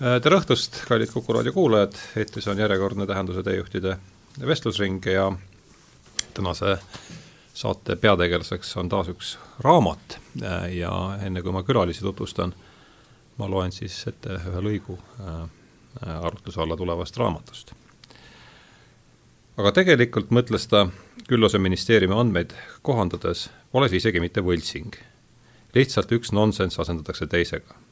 tere õhtust, kallid Kuku raadio kuulajad, eetris on järjekordne Tähenduse teejuhtide vestlusring ja tänase saate peategelaseks on taas üks raamat ja enne kui ma külalisi tutvustan, ma loen siis ette ühe lõigu äh, arutluse alla tulevast raamatust. aga tegelikult mõtles ta Küllase ministeeriumi andmeid kohandades, pole see isegi mitte võltsing. lihtsalt üks nonsenss asendatakse teisega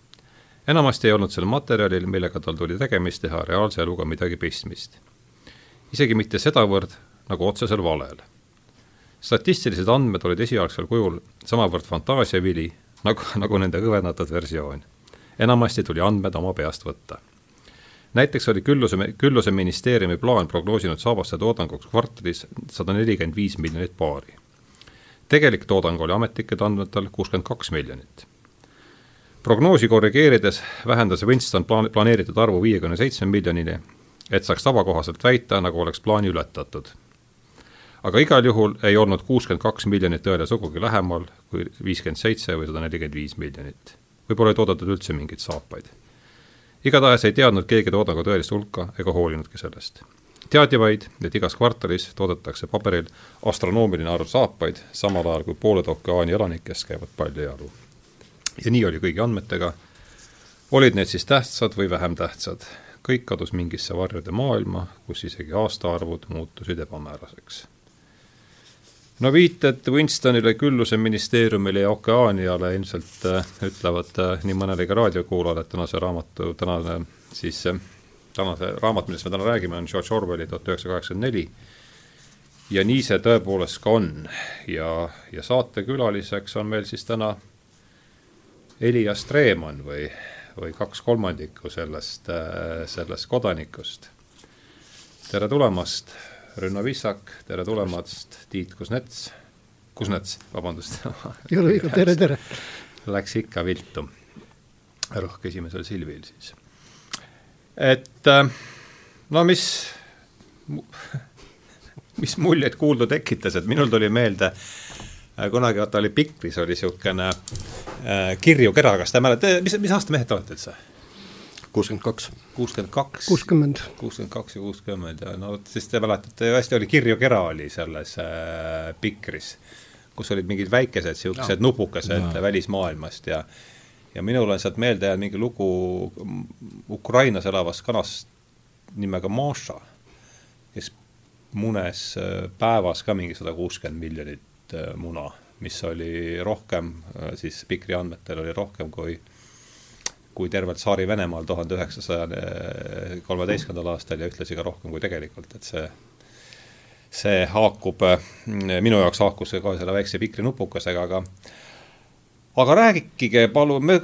enamasti ei olnud sel materjalil, millega tal tuli tegemist teha, reaalse eluga midagi pistmist. isegi mitte sedavõrd, nagu otsesel valel. statistilised andmed olid esialgsel kujul samavõrd fantaasiavili, nagu, nagu nende kõvendatud versioon. enamasti tuli andmed oma peast võtta. näiteks oli Külluse, Külluse ministeeriumi plaan prognoosinud saabaste toodanguks kvartalis sada nelikümmend viis miljonit paari. tegelik toodang oli ametlikel andmetel kuuskümmend kaks miljonit prognoosi korrigeerides vähendas Winston plaan-, planeeritud arvu viiekümne seitsme miljonini, et saaks tavakohaselt väita, nagu oleks plaani ületatud. aga igal juhul ei olnud kuuskümmend kaks miljonit tõele sugugi lähemal kui viiskümmend seitse või sada nelikümmend viis miljonit. võib-olla ei toodetud üldse mingeid saapaid. igatahes ei teadnud keegi toodangu tõelist hulka ega hoolinudki sellest. teati vaid, et igas kvartalis toodetakse paberil astronoomiline arv saapaid, samal ajal kui pooled ookeani elanikest käivad paljajalu ja nii oli kõigi andmetega, olid need siis tähtsad või vähem tähtsad. kõik kadus mingisse varjude maailma, kus isegi aastaarvud muutusid ebamääraseks. no viited Winstonile, Külluse ministeeriumile ja Okeaaniale ilmselt äh, ütlevad äh, nii mõnelegi raadiokuulajale, et tänase raamatu, tänane siis äh, tänase raamat, millest me täna räägime, on George Orwelli tuhat üheksasada kaheksakümmend neli. ja nii see tõepoolest ka on ja, ja saatekülaliseks on meil siis täna Elias Treemann või, või kaks kolmandikku sellest, äh, sellest kodanikust. tere tulemast, Rünno Vissak, tere tulemast, Tiit Kusnets, Kusnets, vabandust. ei ole viga, tere, tere. Läks ikka viltu, rõhk esimesel silbil siis. et äh, no mis, mis muljeid kuulda tekitas, et minul tuli meelde Äh, kunagi vaata oli Pikris oli niisugune äh, kirju kera, kas te mäletate, mis, mis aasta mehed te olete üldse? kuuskümmend kaks. kuuskümmend kaks. kuuskümmend. kuuskümmend kaks ja kuuskümmend ja no vot siis te mäletate hästi, oli Kirju kera oli selles äh, Pikris, kus olid mingid väikesed no. nupukesed no. välismaailmast ja ja minul on sealt meelde jäänud mingi lugu Ukrainas elavast kanast nimega Maša, kes munes äh, päevas ka mingi sada kuuskümmend miljonit Äh, muna, mis oli rohkem, äh, siis Pikri andmetel oli rohkem kui kui tervelt Tsaari-Venemaal tuhande üheksasaja kolmeteistkümnendal aastal ja ühtlasi ka rohkem kui tegelikult, et see see haakub, äh, minu jaoks haakus see kohe selle väikse Pikri nupukesega, aga aga rääkige palun, me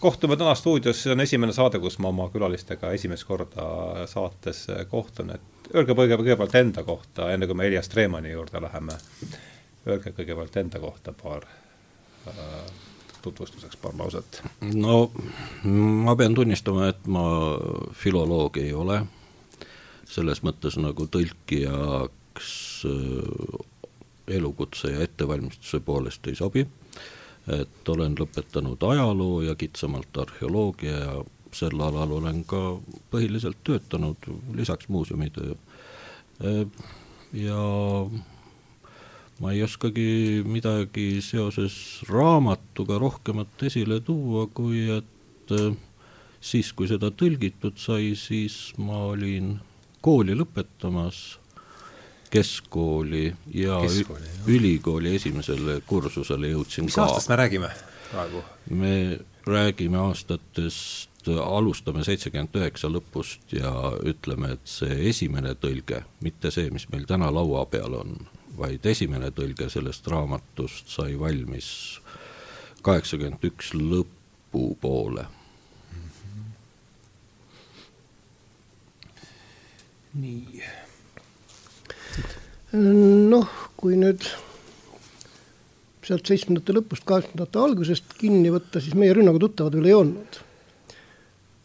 kohtume täna stuudios, see on esimene saade, kus ma oma külalistega esimest korda saates kohtun, et öelge kõigepealt enda kohta, enne kui me Elias Treemani juurde läheme öelge kõigepealt enda kohta paar äh, tutvustuseks paar lauset. no ma pean tunnistama, et ma filoloog ei ole, selles mõttes nagu tõlkijaks äh, elukutse ja ettevalmistuse poolest ei sobi, et olen lõpetanud ajaloo ja kitsamalt arheoloogia ja sel alal olen ka põhiliselt töötanud, lisaks muuseumide äh, ja ma ei oskagi midagi seoses raamatuga rohkemat esile tuua, kui et äh, siis, kui seda tõlgitud sai, siis ma olin kooli lõpetamas, keskkooli ja keskkooli, ülikooli esimesele kursusele jõudsin mis ka. mis aastast me räägime praegu? me räägime aastatest, alustame seitsekümmend üheksa lõpust ja ütleme, et see esimene tõlge, mitte see, mis meil täna laua peal on vaid esimene tõlge sellest raamatust sai valmis kaheksakümmend üks lõpupoole mm. -hmm. nii. noh, kui nüüd sealt seitsmendate lõpust, kaheksakümnendate algusest kinni võtta, siis meie rünnaku tuttavad veel ei olnud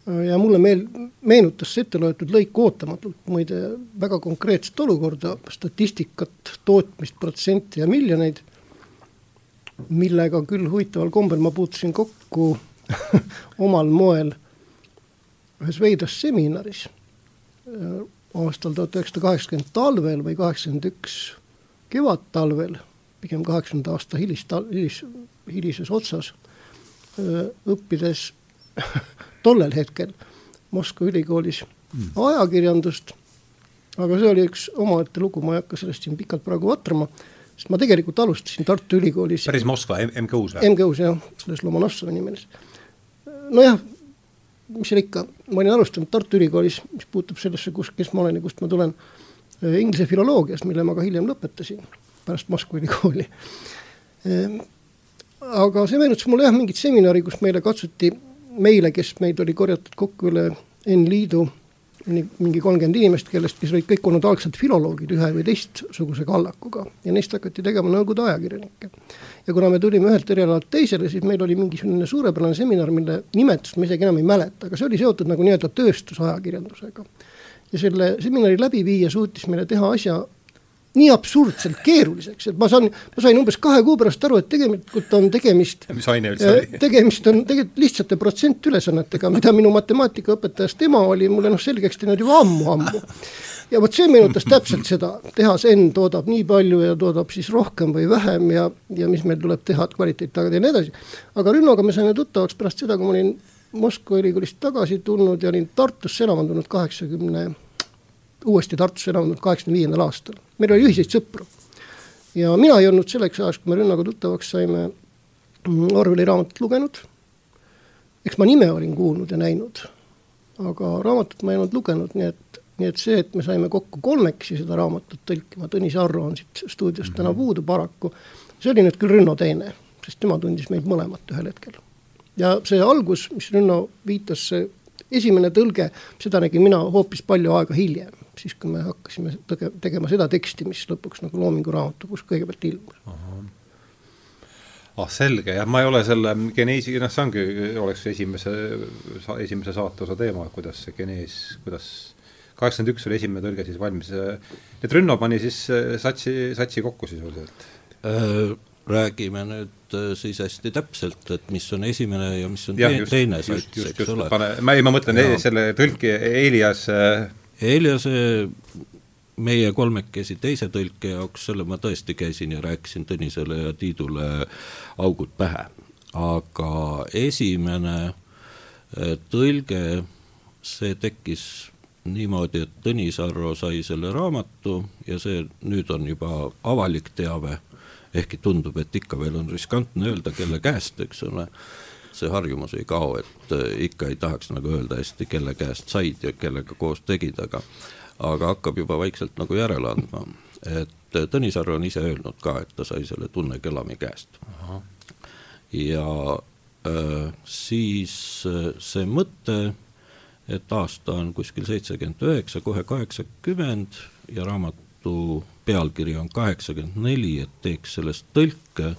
ja mulle meel-, meenutas see ette loetud lõik ootamatult muide väga konkreetset olukorda, statistikat, tootmist, protsente ja miljoneid, millega küll huvitaval kombel ma puutusin kokku omal moel ühes veidras seminaris äh, aastal tuhat üheksasada kaheksakümmend talvel või kaheksakümmend üks kevadtalvel, pigem kaheksakümnenda aasta hilistal-, hilis, hilises otsas, äh, õppides tollel hetkel Moskva ülikoolis mm. ajakirjandust, aga see oli üks omaette lugu, ma ei hakka sellest siin pikalt praegu vatrama, sest ma tegelikult alustasin Tartu Ülikoolis päris Moskva, MGU-s või? MGU-s jah, selles Lomonossovi nimelis. nojah, mis seal ikka, ma olin alustanud Tartu Ülikoolis, mis puutub sellesse, kus, kes ma olen ja kust ma tulen, äh, inglise filoloogias, mille ma ka hiljem lõpetasin pärast Moskva ülikooli. Ehm, aga see meenutas mulle jah, mingit seminari, kus meile katsuti, meile, kes meid oli korjatud kokku üle N-liidu mingi kolmkümmend inimest, kellest, kes olid kõik olnud algselt filoloogid ühe või teistsuguse kallakuga ja neist hakati tegema Nõukogude ajakirjanikke. ja kuna me tulime ühelt erialalt teisele, siis meil oli mingisugune suurepärane seminar, mille nimetust ma isegi enam ei mäleta, aga see oli seotud nagu nii-öelda tööstusajakirjandusega. ja selle seminari läbiviija suutis meile teha asja nii absurdselt keeruliseks, et ma saan, ma sain umbes kahe kuu pärast aru, et tegelikult on tegemist. mis aine üldse oli? tegemist on tegelikult lihtsate protsentülesannetega, mida minu matemaatikaõpetajast ema oli mulle noh selgeks teinud juba ammu-ammu. ja vot see meenutas täpselt seda, tehas N toodab nii palju ja toodab siis rohkem või vähem ja, ja mis meil tuleb teha, et kvaliteet tagada ja nii edasi. aga Rünnoga me saime tuttavaks pärast seda, kui ma olin Moskva ülikoolist tagasi tulnud ja olin Tartusse elama tulnud kaheksakümne uuesti Tartusse elanud kaheksakümne viiendal aastal. Meil oli ühiseid sõpru. ja mina ei olnud selleks ajaks, kui me Rünnaga tuttavaks saime, mm, Orwelli raamatut lugenud. eks ma nime olin kuulnud ja näinud, aga raamatut ma ei olnud lugenud, nii et, nii et see, et me saime kokku kolmekesi seda raamatut tõlkima, Tõnis Arro on siit stuudiost täna mhm. puudu paraku, see oli nüüd küll Rünno teene, sest tema tundis meid mõlemat ühel hetkel. ja see algus, mis Rünno viitas, see esimene tõlge, seda nägin mina hoopis palju aega hiljem siis kui me hakkasime tege-, tegema seda teksti, mis lõpuks nagu Loomingu raamatukogus kõigepealt ilmus. ah selge, jah, ma ei ole selle geneesi, noh see ongi, oleks esimese, esimese saate osa teema, kuidas see genees, kuidas kaheksakümmend üks oli esimene tõlge siis valmis, et Rünno pani siis satsi, satsi kokku sisuliselt äh,? räägime nüüd äh, siis hästi täpselt, et mis on esimene ja mis on ja, just, teine sats, eks ole. pane, ma ei, ma mõtlen ja. selle tõlki Elias äh, Eliase meie kolmekesi teise tõlke jaoks, selle ma tõesti käisin ja rääkisin Tõnisele ja Tiidule augud pähe. aga esimene eh, tõlge, see tekkis niimoodi, et Tõnis Arro sai selle raamatu ja see nüüd on juba avalik teave, ehkki tundub, et ikka veel on riskantne öelda, kelle käest, eks ole see harjumus ei kao, et äh, ikka ei tahaks nagu öelda hästi, kelle käest said ja kellega koos tegid, aga aga hakkab juba vaikselt nagu järele andma. et äh, Tõnisar on ise öelnud ka, et ta sai selle Tunne Kelami käest. ja äh, siis äh, see mõte, et aasta on kuskil seitsekümmend üheksa, kohe kaheksakümmend ja raamatu pealkiri on kaheksakümmend neli, et teeks sellest tõlke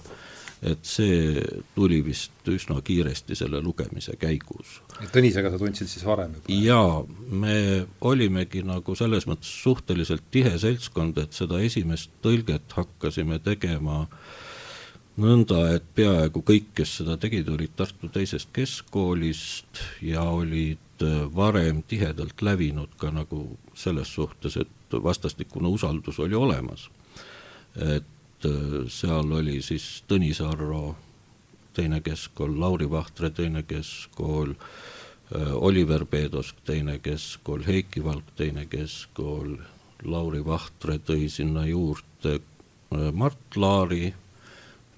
et see tuli vist üsna kiiresti selle lugemise käigus. Tõnisega sa tundsid siis varem juba? jaa, me olimegi nagu selles mõttes suhteliselt tihe seltskond, et seda esimest tõlget hakkasime tegema nõnda, et peaaegu kõik, kes seda tegid, olid Tartu teisest keskkoolist ja olid äh, varem tihedalt lävinud ka nagu selles suhtes, et vastastikune usaldus oli olemas. et Äh, seal oli siis Tõnis Arro teine keskkool, Lauri Vahtre teine keskkool, äh, Oliver Peedosk teine keskkool, Heiki Valk teine keskkool, Lauri Vahtre tõi sinna juurde äh, Mart Laari,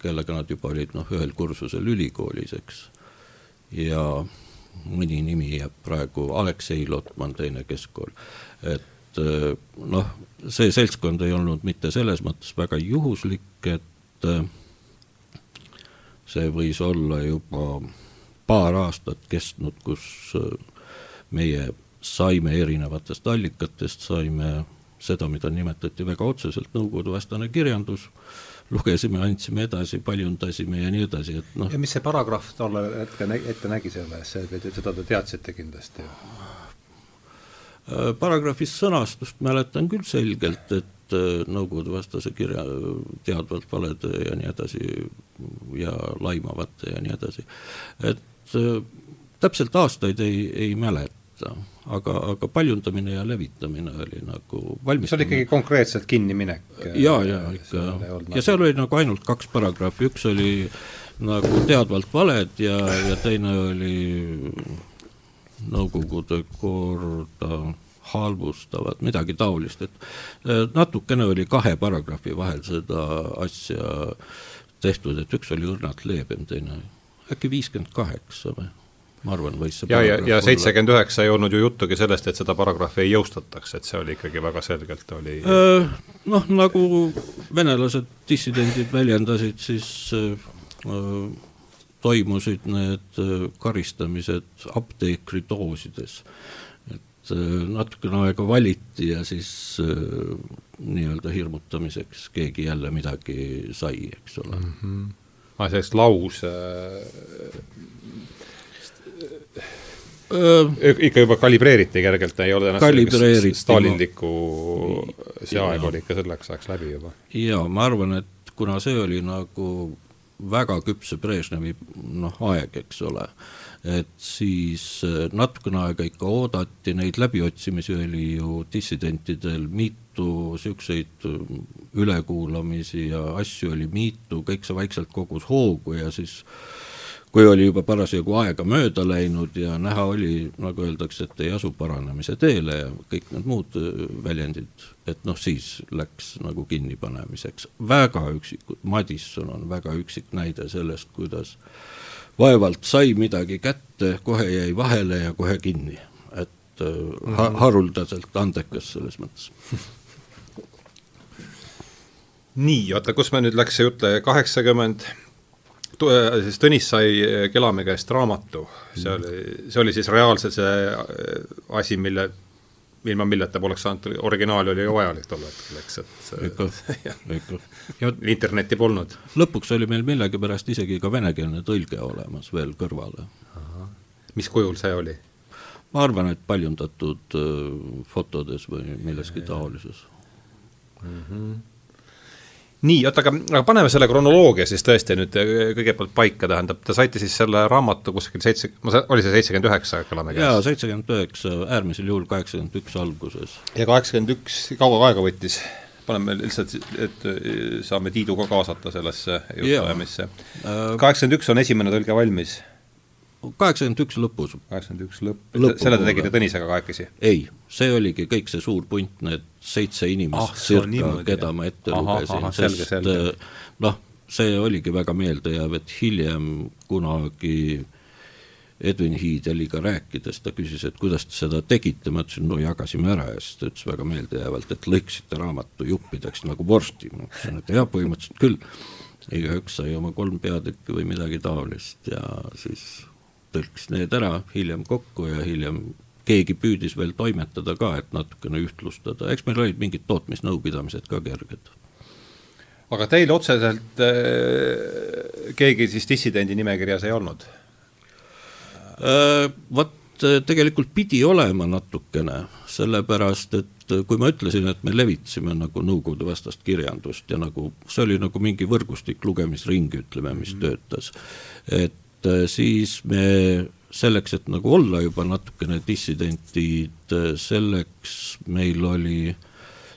kellega nad juba olid noh, ühel kursusel ülikoolis, eks. ja mõni nimi jääb praegu, Aleksei Lotman teine keskkool, et et eh, noh, see seltskond ei olnud mitte selles mõttes väga juhuslik, et eh, see võis olla juba paar aastat kestnud, kus eh, meie saime erinevatest allikatest, saime seda, mida nimetati väga otseselt nõukogudevastane kirjandus, lugesime, andsime edasi, paljundasime ja nii edasi, et noh. ja mis see paragrahv tollel hetkel ette nägi selles, seda te teadsite kindlasti ju? Äh, paragrahvis sõnastust mäletan küll selgelt, et äh, nõukogudevastase kirja teadvalt valede ja nii edasi ja laimavate ja nii edasi. et äh, täpselt aastaid ei, ei mäleta, aga, aga paljundamine ja levitamine oli nagu mis oli ikkagi konkreetselt kinniminek? jaa, jaa, ikka, ja seal oli nagu ainult kaks paragrahvi, üks oli nagu teadvalt valed ja, ja teine oli Nõukogude korda halvustavad, midagi taolist, et äh, natukene oli kahe paragrahvi vahel seda asja tehtud, et üks oli õrnalt leebem, teine äkki viiskümmend kaheksa või? ma arvan, võis see ja, ja, ja seitsekümmend üheksa ei olnud ju juttugi sellest, et seda paragrahvi ei jõustataks, et see oli ikkagi väga selgelt oli äh, noh, nagu venelased dissidendid väljendasid, siis äh, toimusid need äh, karistamised apteekridoosides. et natukene aega valiti ja siis nii-öelda hirmutamiseks keegi jälle midagi sai, eks ole mm. -hmm. Ah, sellist lause ikka juba kalibreeriti kergelt, ei ole ennast stalinlikku, see aeg oli ikka selleks ajaks läbi juba. jaa, ma arvan, et kuna see oli nagu väga küpse Brežnevi noh, aeg, eks ole, et siis natukene aega ikka oodati, neid läbiotsimisi oli ju dissidentidel mitu, niisuguseid ülekuulamisi ja asju oli mitu, kõik see vaikselt kogus hoogu ja siis äh, kui oli juba parasjagu aega mööda läinud ja näha oli, nagu öeldakse, et ei asu paranemise teele ja kõik need muud äh, väljendid, et noh, siis läks nagu kinnipanemiseks. väga üksikud, Madisson on väga üksik näide sellest, kuidas vaevalt sai midagi kätte, kohe jäi vahele ja kohe kinni. et -hmm. ha haruldaselt andekas selles mõttes nii, oota, kus me nüüd läks see jutt, kaheksakümmend Äh, siis Tõnis sai äh, Kelame käest raamatu, see oli, see oli siis reaalselt see äh, asi, mille, ilma milleta poleks saanud, originaal oli ju vajalik tol hetkel, eks, et ikka, ikka. internetti polnud. lõpuks oli meil millegipärast isegi ka venekeelne tõlge olemas veel kõrvale. mis kujul see oli? ma arvan, et paljundatud fotodes või milleski taolises mm. -hmm nii, oota, aga, aga paneme selle kronoloogia siis tõesti nüüd äh, kõigepealt paika, tähendab, te saite siis selle raamatu kuskil seitse, oli see seitsekümmend üheksa Kõlame käes? jaa, seitsekümmend üheksa, äärmisel juhul kaheksakümmend üks alguses. ja kaheksakümmend üks, kaua aega võttis? paneme lihtsalt, et äh, saame Tiidu ka kaasata sellesse jutuajamisse. Äh, kaheksakümmend üks on esimene tõlge valmis kaheksakümmend üks lõpus. kaheksakümmend üks lõpp, selle te tegite Tõnisega kahekesi? ei, see oligi kõik see suur punt, need seitse inimest ah, circa, keda ma ette aha, lugesin, sest äh, noh, see oligi väga meeldejääv, et hiljem kunagi Edwin Hiideliga rääkides ta küsis, et kuidas te seda tegite, ma ütlesin, no jagasime ära ja siis ta ütles väga meeldejäävalt, et lõiksite raamatu juppideks nagu vorsti, ma ütlesin, et jah, põhimõtteliselt küll, igaüks sai oma kolm peatükki või midagi taolist ja siis tõlkis need ära hiljem kokku ja hiljem keegi püüdis veel toimetada ka, et natukene ühtlustada, eks meil olid mingid tootmisnõupidamised ka kerged. aga teil otseselt äh, keegi siis dissidendi nimekirjas ei olnud äh,? Vot äh, tegelikult pidi olema natukene, sellepärast et äh, kui ma ütlesin, et me levitasime nagu Nõukogude vastast kirjandust ja nagu see oli nagu mingi võrgustik, lugemisring, ütleme, mis mm. töötas, et Äh, siis me selleks, et nagu olla juba natukene dissidentid, äh, selleks meil oli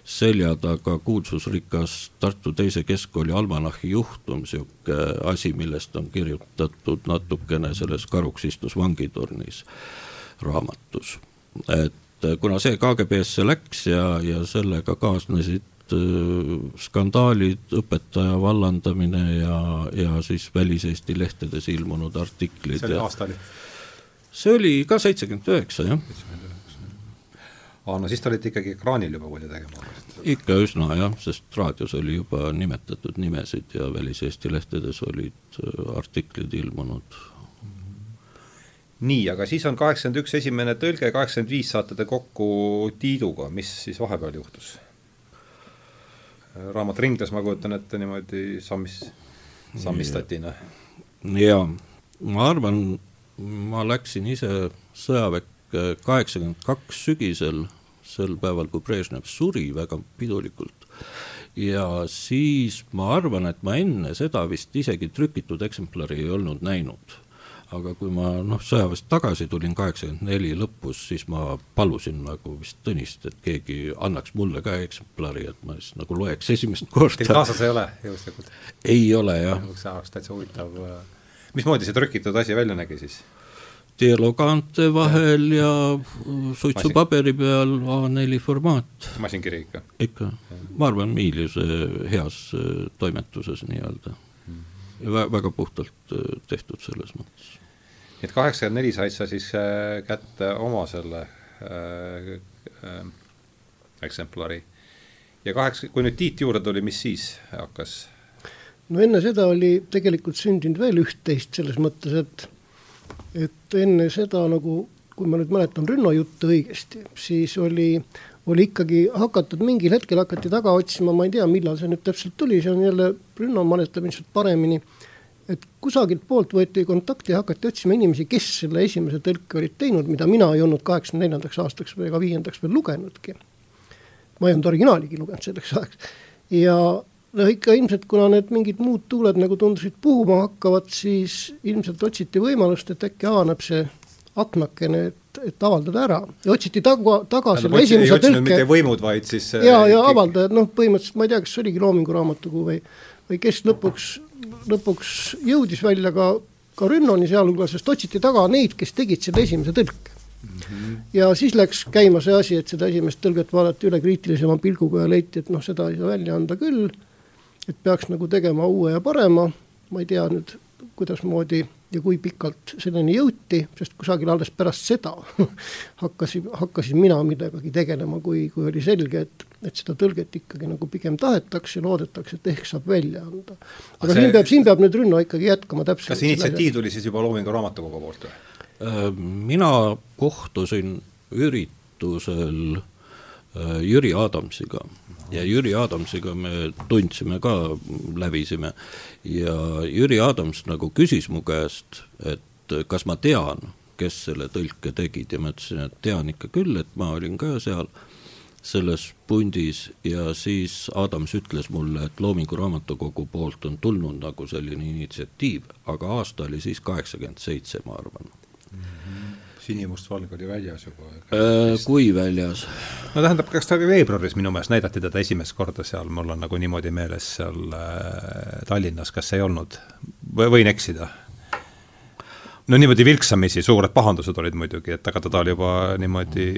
selja taga kuulsusrikas Tartu Teise Keskkooli almanahhi juhtum, niisugune asi, millest on kirjutatud natukene selles Karuks istus vangitornis raamatus. et äh, kuna see KGB-sse läks ja, ja sellega kaasnesid skandaalid, õpetaja vallandamine ja, ja siis väliseesti lehtedes ilmunud artiklid. see oli aasta oli? see oli ka seitsekümmend üheksa, jah. aa, no siis te olite ikkagi ekraanil juba, kui te tegema hakkasite? ikka üsna jah, sest raadios oli juba nimetatud nimesid ja väliseesti lehtedes olid äh, artiklid ilmunud nii, aga siis on kaheksakümmend üks esimene tõlge, kaheksakümmend viis saate te kokku Tiiduga, mis siis vahepeal juhtus? Raamat ringles, ma kujutan ette niimoodi sammis, sammistatina. jaa, ma arvan, ma läksin ise sõjaväkke kaheksakümmend kaks sügisel, sel päeval, kui Brežnev suri väga pidulikult. ja siis ma arvan, et ma enne seda vist isegi trükitud eksemplari ei olnud näinud. Aga kui ma noh, sõjaväest tagasi tulin kaheksakümmend neli lõpus, siis ma palusin nagu vist Tõnist, et keegi annaks mulle ka eksemplari, et ma siis nagu loeks esimest korda. Teil kaasas ei ole juhuslikult? ei ole jah. see oleks täitsa huvitav. mismoodi see trükitud asi välja nägi siis? dialogaante vahel ja suitsupaberi peal A4 formaat. masinkiri ikka? ikka, ma arvan, Miiliuse heas toimetuses nii-öelda Vä. väga puhtalt tehtud selles mõttes nii et kaheksakümmend neli said sa siis äh, kätte oma selle äh, äh, eksemplari ja kaheksa, kui nüüd Tiit juurde tuli, mis siis hakkas? no enne seda oli tegelikult sündinud veel üht-teist selles mõttes, et et enne seda nagu, kui ma nüüd mäletan Rünno juttu õigesti, siis oli, oli ikkagi hakatud, mingil hetkel hakati taga otsima, ma ei tea, millal see nüüd täpselt tuli, see on jälle, Rünno mäletab ilmselt paremini et kusagilt poolt võeti kontakti ja hakati otsima inimesi, kes selle esimese tõlke olid teinud, mida mina ei olnud kaheksakümne neljandaks aastaks või ka viiendaks veel lugenudki. ma ei olnud originaaligi lugenud selleks ajaks ja noh, ikka ilmselt kuna need mingid muud tuuled nagu tundusid puhuma hakkavad, siis ilmselt otsiti võimalust, et äkki avaneb see aknakene, et, et avaldada ära ja otsiti taga, taga selle esimese tõlke. mitte võimud, vaid siis ja, ja avaldajad, noh, põhimõtteliselt ma ei tea, kas oligi Loomingu Raamatukogu või, või kes lõpuks lõpuks jõudis välja ka, ka Rünnoni sealhulgas, sest otsiti taga neid, kes tegid selle esimese tõlke mm. -hmm. ja siis läks käima see asi, et seda esimest tõlget vaadati üle kriitilisema pilguga ja leiti, et noh, seda ei saa välja anda küll, et peaks nagu tegema uue ja parema, ma ei tea nüüd, kuidasmoodi ja kui pikalt selleni jõuti, sest kusagil alles pärast seda hakkasin, hakkasin mina millegagi tegelema, kui, kui oli selge, et, et seda tõlget ikkagi nagu pigem tahetakse, loodetakse, et ehk saab välja anda. aga see... siin peab, siin peab nüüd Rünno ikkagi jätkama täpselt. kas initsiatiiv tuli siis juba Loomingu Raamatukogu poolt või? Äh, mina kohtusin üritusel äh, Jüri Adamsiga ja Jüri Adamsiga me tundsime ka, lävisime ja Jüri Adams nagu küsis mu käest, et kas ma tean, kes selle tõlke tegid ja ma ütlesin, et tean ikka küll, et ma olin ka seal selles pundis ja siis Adams ütles mulle, et Loomingu Raamatukogu poolt on tulnud nagu selline initsiatiiv, aga aasta oli siis kaheksakümmend seitse, ma arvan mm. -hmm sinimustvalge oli väljas juba äh,. kui väljas? no tähendab, kas ta oli veebruaris minu meelest näidati teda esimest korda seal, mul on nagu niimoodi meeles seal äh, Tallinnas, kas ei olnud või võin eksida? no niimoodi vilksamisi, suured pahandused olid muidugi, et aga teda oli juba niimoodi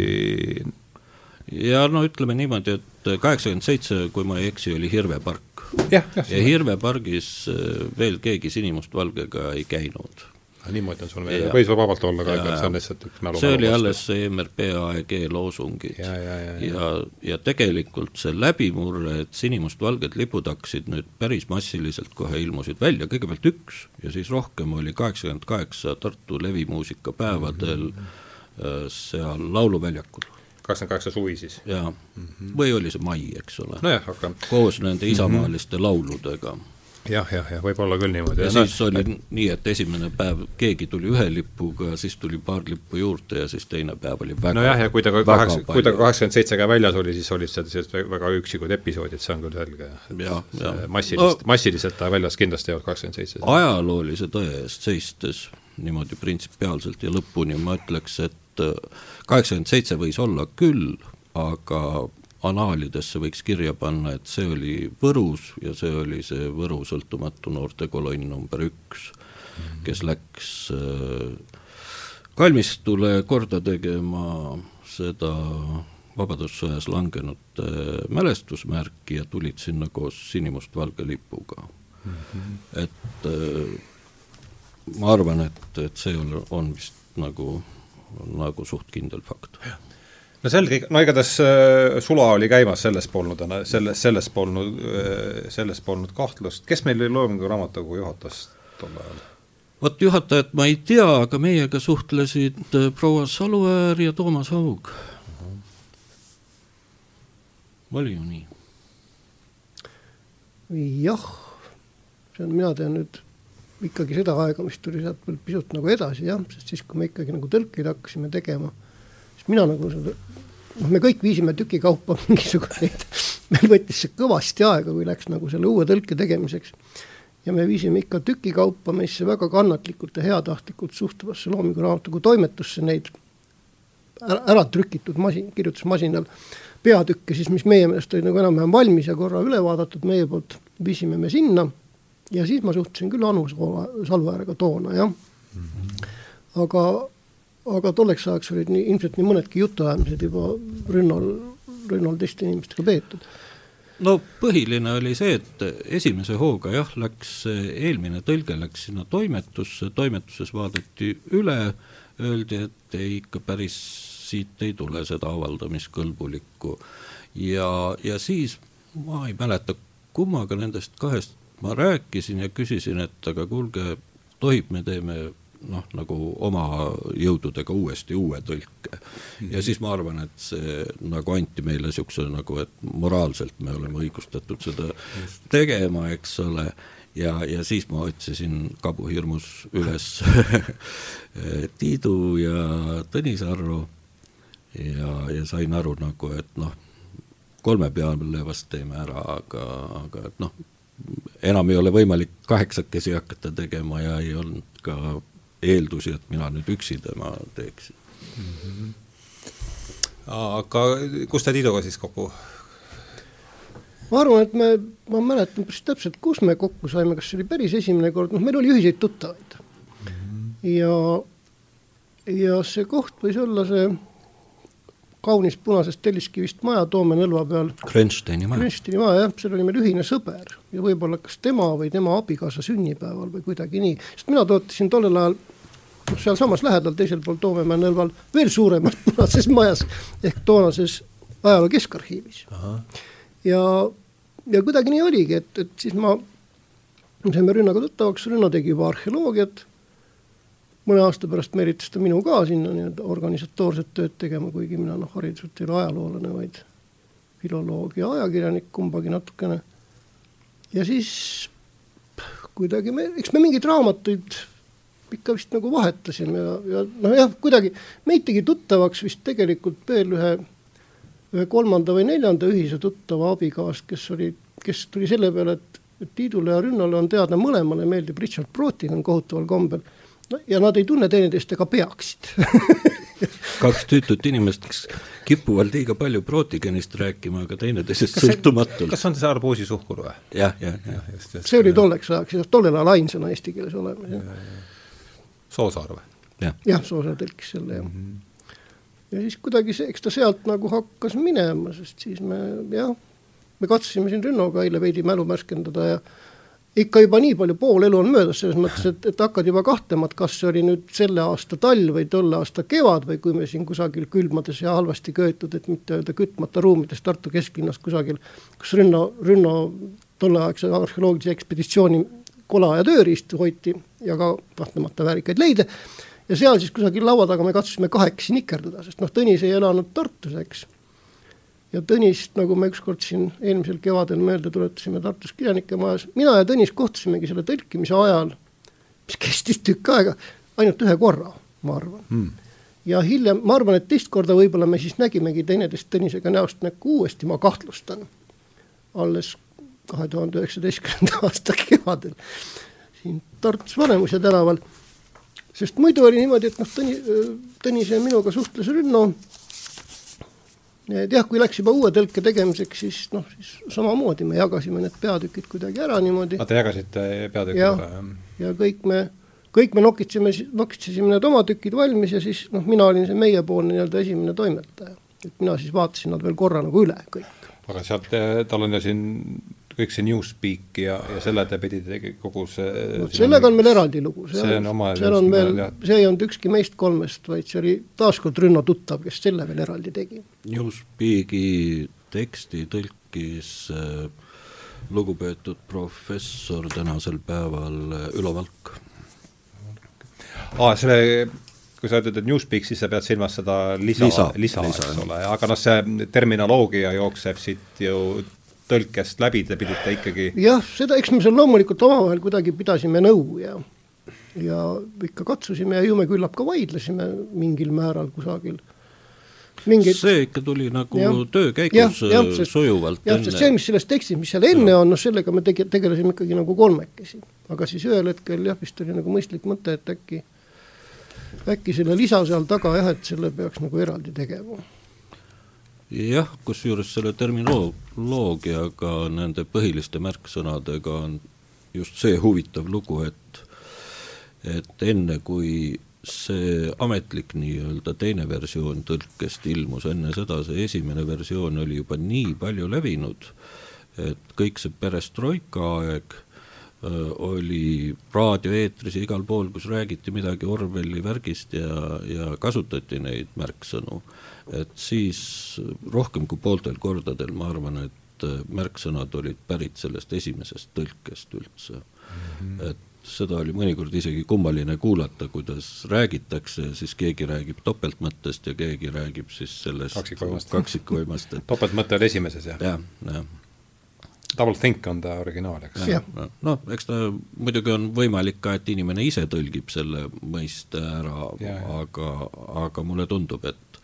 ja no ütleme niimoodi, et kaheksakümmend seitse, kui ma ei eksi, oli Hirve park. ja, ja, ja Hirve pargis äh, veel keegi sinimustvalgega ei käinud niimoodi on sul meelde, võis vabalt olla ka, ega see on lihtsalt üks mälu see oli alles see MRP AEG loosungid ja, ja, ja, ja. ja, ja tegelikult see läbimurre, et sinimustvalged lipud hakkasid nüüd päris massiliselt kohe ilmusid välja, kõigepealt üks ja siis rohkem oli kaheksakümmend kaheksa Tartu levimuusikapäevadel mm -hmm. seal Lauluväljakul kakskümmend kaheksa suvi siis? jaa mm, -hmm. või oli see mai, eks ole. nojah, aga koos nende isamaaliste mm -hmm. lauludega jah, jah, jah, võib olla küll niimoodi. ja, siis no, oli nii, et esimene päev keegi tuli ühe lipuga, siis tuli paar lippu juurde ja siis teine päev oli väga nojah, ja kui ta kaheksa, kui ta kaheksakümmend seitse ka väljas oli, siis olid seal sellised väga üksikud episoodid, see on küll selge. massilist no,, massiliselt ta väljas kindlasti ei olnud kaheksakümmend seitse. ajaloolise tõe eest seistes niimoodi printsipiaalselt ja lõpuni ma ütleks, et äh, kaheksakümmend seitse võis olla küll, aga anaalidesse võiks kirja panna, et see oli Võrus ja see oli see Võru sõltumatu noortekolonn number üks kes läks äh, kalmistule korda tegema seda Vabadussõjas langenute mälestusmärki ja tulid sinna koos sinimustvalge lipuga mm. -hmm. et äh, ma arvan, et, et see on, on vist nagu, nagu suht kindel fakt no selge, no igatahes äh, sula oli käimas, selles polnud, selles, selles polnud, äh, selles polnud kahtlust, kes meil oli Loomingu Raamatukogu juhatas tol ajal? vot juhatajat ma ei tea, aga meiega suhtlesid äh, proua Saluäär ja Toomas Haug uh. -huh. oli ju nii? jah, see on, mina tean nüüd ikkagi seda aega, mis tuli sealt veel pisut nagu edasi jah, sest siis, kui me ikkagi nagu tõlkeid hakkasime tegema, siis mina nagu seda noh, me kõik viisime tükikaupa mingisuguseid, meil võttis see kõvasti aega, kui läks nagu selle uue tõlke tegemiseks. ja me viisime ikka tükikaupa meisse väga kannatlikult ja heatahtlikult suhtuvasse Loomingu Raamatukogu toimetusse neid ära, ära trükitud masin, kirjutusmasinal peatükke siis, mis meie meelest olid nagu enam-vähem valmis ja korra üle vaadatud meie poolt, viisime me sinna ja siis ma suhtlesin küll Anu Salvaäärega toona, jah. -hmm. aga, aga tolleks ajaks olid nii, ilmselt nii mõnedki jutuajamised juba Rünnal, Rünnal teiste inimestega peetud no põhiline oli see, et esimese hooga jah, läks eelmine tõlge läks sinna toimetusse, toimetuses vaadati üle, öeldi, et ei ikka päris siit ei tule seda avaldamiskõlbulikku ja, ja siis ma ei mäleta, kummaga nendest kahest ma rääkisin ja küsisin, et aga kuulge, tohib, me teeme noh, nagu oma jõududega uuesti uue tõlke. Ja siis ma arvan, et see nagu anti meile niisuguse nagu, et moraalselt me oleme õigustatud seda tegema, eks ole, ja, ja siis ma otsisin kabuhirmus üles Tiidu ja Tõnis Arro ja, ja sain aru nagu, et noh, kolme peale vast teeme ära, aga, aga et noh, enam ei ole võimalik kaheksakesi hakata tegema ja ei olnud ka eeldusi, et mina nüüd üksi tema teeksin mm. -hmm. aga kus te Tiiduga siis kokku? ma arvan, et me, ma mäletan päris täpselt, kus me kokku saime, kas see oli päris esimene kord, noh, meil oli ühiseid tuttavaid mm. -hmm. ja, ja see koht võis olla see kaunist punasest telliskivist maja Toome nõlva peal. Krensteini maja. Krensteini maja jah, seal oli meil ühine sõber ja võib-olla kas tema või tema abikaasa sünnipäeval või kuidagi nii, sest mina tootasin tollel ajal noh, sealsamas lähedal, teisel pool Toomemäe nõlval veel suuremas punases majas ehk toonases ajaloo keskarhiivis. ja, ja kuidagi nii oligi, et, et siis ma saime Rünnaga tuttavaks, Rünno tegi juba arheoloogiat mõne aasta pärast meelitas ta minu ka sinna nii-öelda organisatoorset tööd tegema, kuigi mina noh, hariduselt ei ole ajaloolane, vaid filoloog ja ajakirjanik, kumbagi natukene. ja siis kuidagi me, eks me mingeid raamatuid ikka vist nagu vahetasime ja, ja noh, jah, kuidagi meid tegi tuttavaks vist tegelikult veel ühe, ühe kolmanda või neljanda ühise tuttava abikaas, kes oli, kes tuli selle peale, et, et Tiidule ja Rünnale on teada, mõlemale meeldib Richard Brotigan kohutaval kombel ja nad ei tunne teineteist ega peaksid kaks tüütut inimest, kes kipuvad liiga palju prootigenist rääkima, aga teineteisest sõltumatult. kas on see arbuusi suhkur või? jah, jah, jah. see oli tolleks ajaks, tollel ajal ainsana eesti keeles olemas, jah. Soosaar või? jah ja,, Soosaar tõlkis selle, jah mm. -hmm. ja siis kuidagi see, eks ta sealt nagu hakkas minema, sest siis me jah, me katsusime siin Rünnoga eile veidi mälu värskendada ja ikka juba nii palju, pool elu on möödas, selles mõttes, et, et hakkad juba kahtlema, et kas see oli nüüd selle aasta talv või tolle aasta kevad või kui me siin kusagil külmades ja halvasti köetud, et mitte öelda kütmata ruumides Tartu kesklinnas kusagil, kus Rünno, Rünno tolleaegse arheoloogilise ekspeditsiooni kola ja tööriistu hoiti ja ka kahtlemata väärikaid leide. ja seal siis kusagil laua taga me katsusime kahekesi nikerdada, sest noh, Tõnis ei elanud Tartus, eks ja Tõnist, nagu me ükskord siin eelmisel kevadel meelde tuletasime Tartus kirjanike majas, mina ja Tõnis kohtusimegi selle tõlkimise ajal, mis kestis tükk aega, ainult ühe korra, ma arvan. Mm.. ja hiljem, ma arvan, et teist korda võib-olla me siis nägimegi teineteist Tõnisega näost näkku uuesti, ma kahtlustan, alles kahe tuhande üheksateistkümnenda aasta kevadel siin Tartus Vanemuise tänaval, sest muidu oli niimoodi, et noh, Tõni, Tõnis ja minuga suhtles Rünno et jah, kui läks juba uue tõlke tegemiseks, siis noh, siis samamoodi me jagasime need peatükid kuidagi ära niimoodi. Te jagasite peatükid ära, jah? ja kõik me, kõik me nokitseme, nokitsesime need oma tükid valmis ja siis noh, mina olin see meiepoolne nii-öelda esimene toimetaja. et mina siis vaatasin nad veel korra nagu üle kõik. aga sealt, tal on ju siin kõik see Newspeak ja, ja selle te pidite kogu see no, sellega on meil eraldi lugu, see on oma seal on veel, see ei olnud ükski meist kolmest, vaid see oli taaskord Rünno tuttav, kes selle veel eraldi tegi. Newspeaki teksti tõlkis äh, lugupeetud professor tänasel päeval äh, Ülo Valk. aa, selle kui sa ütled, et Newspeak, siis sa pead silmas seda lisa, lisa, lisa, lisa, eks ole, aga noh, see terminoloogia jookseb siit ju tõlkest läbi, te pidite ikkagi jah, seda, eks me seal loomulikult omavahel kuidagi pidasime nõu ja ja ikka katsusime ja ju me küllap ka vaidlesime mingil määral kusagil. mingeid see ikka tuli nagu Jah. töö käigus jah, äh, sest- sujuvalt jah, sest see, mis selles tekstis, mis seal enne on, noh sellega me tege-, tegelesime ikkagi nagu kolmekesi. aga siis ühel hetkel jah, vist oli nagu mõistlik mõte, et äkki äkki selle lisa seal taga jah, et selle peaks nagu eraldi tegema. jah, kusjuures selle terminoloogiaga, nende põhiliste märksõnadega on just see huvitav lugu, et et enne, kui see ametlik nii-öelda teine versioon tõlkest ilmus, enne seda see esimene versioon oli juba nii palju levinud, et kõik see perestroika aeg oli raadioeetris ja igal pool, kus räägiti midagi Orwelli värgist ja, ja kasutati neid märksõnu, et siis rohkem kui pooltel kordadel ma arvan, et öö, märksõnad olid pärit sellest esimesest tõlkest üldse mm. -hmm. et seda oli mõnikord isegi kummaline kuulata, kuidas räägitakse, siis keegi räägib topeltmõttest ja keegi räägib siis sellest Kaksikvõimast. kaksikvõimast, et topeltmõte oli esimeses jah ja.? jah, jah Double think on ta originaal, eks. Noh, eks ta muidugi on võimalik ka, et inimene ise tõlgib selle mõiste ära aga, aga mulle tundub, et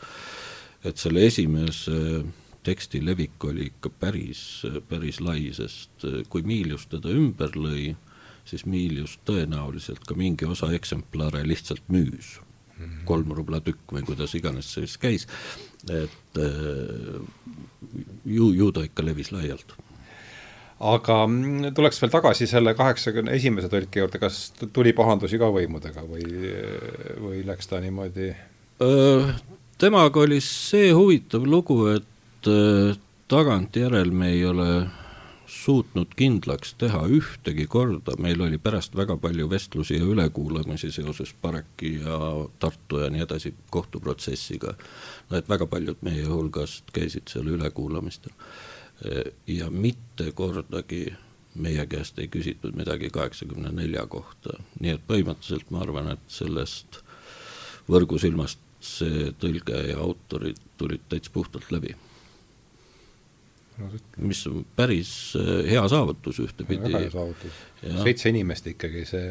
et selle esimese teksti levik oli ikka päris, päris lai, sest kui Miilius teda ümber lõi, siis Miilius tõenäoliselt ka mingi osa eksemplare lihtsalt müüs mm. -hmm. kolm rubla tükk või kuidas iganes see siis käis, et eh, ju, ju ta ikka levis laialt aga mm, tuleks veel tagasi selle kaheksakümne esimese tõlke juurde, kas tuli pahandusi ka võimudega või, või läks ta niimoodi? Temaga oli see huvitav lugu, et tagantjärel me ei ole suutnud kindlaks teha ühtegi korda, meil oli pärast väga palju vestlusi ja ülekuulamisi seoses Pareki ja Tartu ja nii edasi kohtuprotsessiga. no et väga paljud meie hulgast käisid seal ülekuulamistel ja mitte kordagi meie käest ei küsitud midagi kaheksakümne nelja kohta, nii et põhimõtteliselt ma arvan, et sellest võrgusilmast see tõlge ja autorid tulid täitsa puhtalt läbi mis on päris äh, hea saavutus ühtepidi. väga hea saavutus. seitse inimest ikkagi, see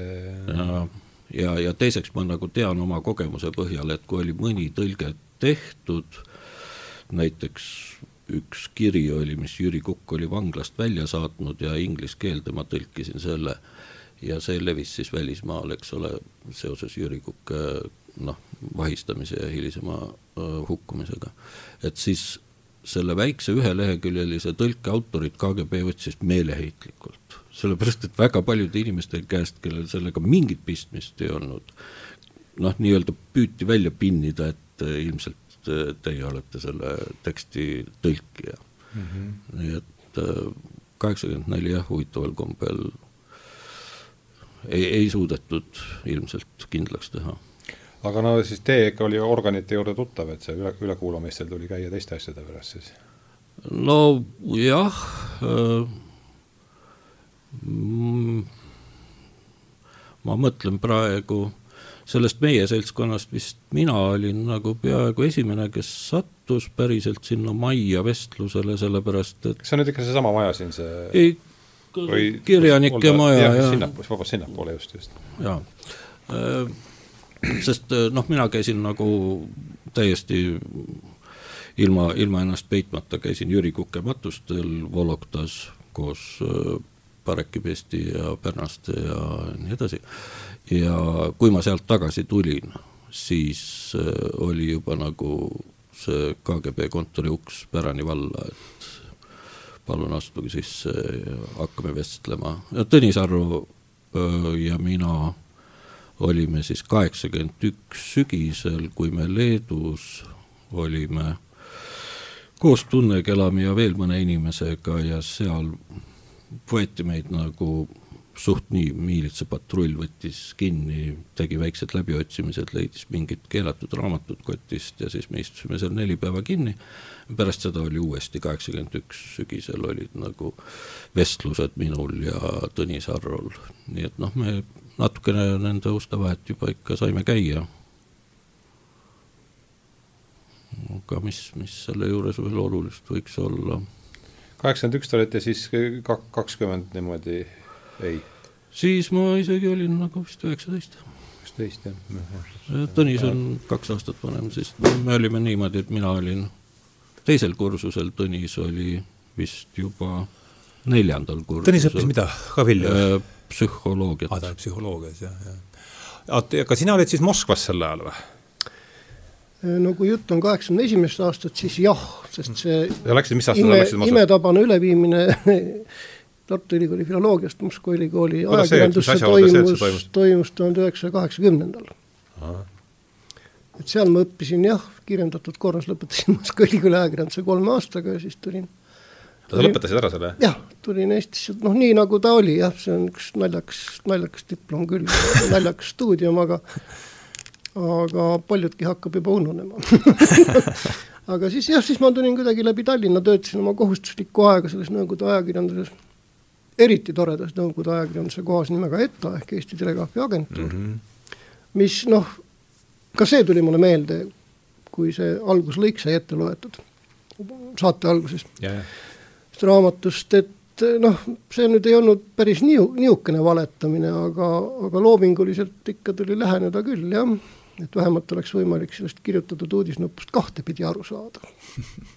ja, ja, ja teiseks ma nagu tean oma kogemuse põhjal, et kui oli mõni tõlge tehtud, näiteks üks kiri oli, mis Jüri Kukk oli vanglast välja saatnud ja inglise keelde ma tõlkisin selle ja see levis siis välismaal, eks ole, seoses Jüri Kukke noh, vahistamise ja hilisema uh, hukkumisega. et siis selle väikse üheleheküljelise tõlke autorit KGB otsis meeleheitlikult, sellepärast et väga paljude inimeste käest, kellel sellega mingit pistmist ei olnud, noh, nii-öelda püüti välja pinnida, et ilmselt teie olete selle teksti tõlkija mm. -hmm. nii et kaheksakümmend neli jah, huvitaval kombel ei, ei suudetud ilmselt kindlaks teha aga no siis teie ikka oli organite juurde tuttav, et see üle, ülekuulamistel tuli käia teiste asjade pärast siis? no jah äh,, mm, ma mõtlen praegu, sellest meie seltskonnast vist mina olin nagu peaaegu esimene, kes sattus päriselt sinna majja vestlusele, sellepärast et kas see on nüüd ikka seesama maja siin, see ei, kirjanike maja, jah ja. sinnapoole, vabandust, sinnapoole just, just. jaa äh, sest noh, mina käisin nagu täiesti ilma, ilma ennast peitmata, käisin Jüri Kuke matustel Voloktas koos Pareki Pesti ja Pärnaste ja nii edasi. Ja kui ma sealt tagasi tulin, siis oli juba nagu see KGB kontori uks pärani valla, et palun astuge sisse ja hakkame vestlema. Tõnis Arro ja mina olime siis kaheksakümmend üks sügisel, kui me Leedus olime koos Tunne Kelami ja veel mõne inimesega ja seal võeti meid nagu suht nii, miilitsapatrull võttis kinni, tegi väiksed läbiotsimised, leidis mingit keelatud raamatut kotist ja siis me istusime seal neli päeva kinni. pärast seda oli uuesti kaheksakümmend üks sügisel olid nagu vestlused minul ja Tõnis Arrol, nii et noh, me natukene nende uste vahet juba ikka saime käia. aga mis, mis selle juures veel olulist võiks olla? kaheksakümmend üks te olite siis kakskümmend niimoodi, ei? siis ma isegi olin nagu vist üheksateist. vist kaheksateist, jah. Tõnis on kaks aastat vanem, siis me olime niimoodi, et mina olin teisel kursusel, Tõnis oli vist juba neljandal kursusel. Tõnis õppis mida, ka vilju? Äh, psühholoogiat. aa, ta oli psühholoogias, jah, jah. aga sina olid siis Moskvas sel ajal või? no kui jutt on kaheksakümne esimesest aastast, siis jah, sest see ja läksid, mis aastal ime, läksid Moskvasse? imetabane üleviimine Tartu Ülikooli filoloogiast Moskva ülikooli ajakirjandusse toimus, toimus? tuhande üheksasaja kaheksakümnendal. et seal ma õppisin jah, kirjandatud korras lõpetasin Moskva ülikooli ajakirjanduse kolme aastaga ja siis tulin sa lõpetasid ära selle? jah, tulin Eestisse, noh nii nagu ta oli jah, see on üks naljakas, naljakas diplom küll, naljakas stuudium, aga aga paljudki hakkab juba ununema aga siis jah, siis ma tulin kuidagi läbi Tallinna, töötasin oma kohustuslikku aega selles Nõukogude ajakirjanduses, eriti toredas Nõukogude ajakirjanduse kohas nimega ETA ehk Eesti Telegraafi Agentuur mm, -hmm. mis noh, ka see tuli mulle meelde, kui see alguslõik sai ette loetud saate alguses yeah. raamatust, et noh, see nüüd ei olnud päris niu-, niisugune valetamine, aga, aga loominguliselt ikka tuli läheneda küll, jah. et vähemalt oleks võimalik sellest kirjutatud uudisnupust kahtepidi aru saada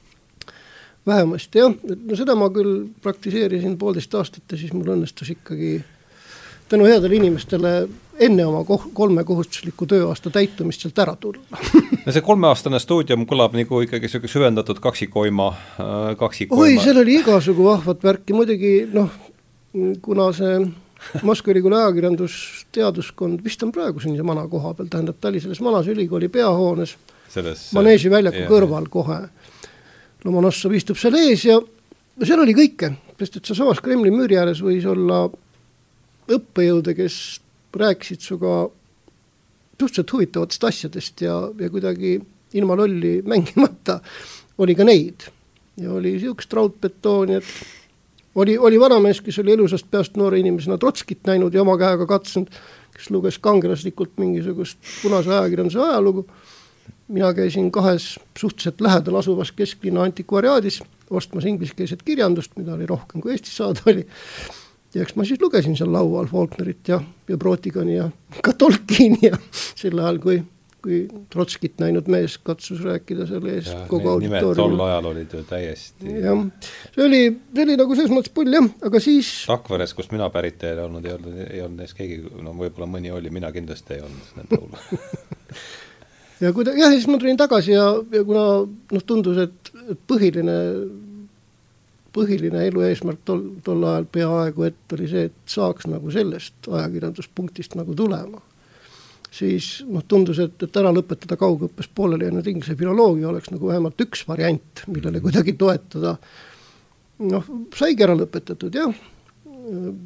vähemasti jah, et no seda ma küll praktiseerisin poolteist aastat ja siis mul õnnestus ikkagi tänu headele inimestele enne oma koh-, kolme kohustusliku tööaasta täitumist sealt ära tulla. No see kolmeaastane stuudium kõlab nagu ikkagi niisugune süvendatud kaksikoima, äh, kaksikoima. Oi, seal oli igasugu vahvat värki, muidugi noh, kuna see Moskva ülikooli ajakirjandusteaduskond vist on praegu siin vana koha peal, tähendab, ta oli selles vanas ülikooli peahoones, Maneesi väljaku jah. kõrval kohe Lomonossov istub seal ees ja seal oli kõike, sest et sealsamas Kremli müüri ääres võis olla õppejõude, kes rääkisid sinuga suhteliselt huvitavatest asjadest ja, ja kuidagi ilma lolli mängimata oli ka neid. ja oli niisugust raudbetooni, et oli, oli vanamees, kes oli elusast peast noore inimesena Trotskit näinud ja oma käega katsunud, kes luges kangelaslikult mingisugust punase ajakirjanduse ajalugu mina käisin kahes suhteliselt lähedal asuvas kesklinna antikvariaadis ostmas ingliskeelset kirjandust, mida oli rohkem kui Eestis saada oli. ja eks ma siis lugesin seal laua all Faulknerit ja, ja Brotigani ja ka Tolkieni ja sel ajal, kui, kui Trotskit näinud mees katsus rääkida selle ees ja, kogu auditooriumil. tol ajal olid ju täiesti. jah, see oli, see oli nagu selles mõttes pull jah, aga siis. Rakveres, kust mina pärit ei olnud, ei olnud, ei olnud neist keegi, no võib-olla mõni oli, mina kindlasti ei olnud nende hulgas ja kui ta, jah, siis ma tulin tagasi ja, ja kuna noh, tundus, et, et põhiline, põhiline elu eesmärk tol, tol ajal peaaegu et oli see, et saaks nagu sellest ajakirjanduspunktist nagu tulema. siis noh, tundus, et, et ära lõpetada kaugõppes pooleli jäänud inglise filoloogia oleks nagu vähemalt üks variant, millele kuidagi toetada. noh, saigi ära lõpetatud jah,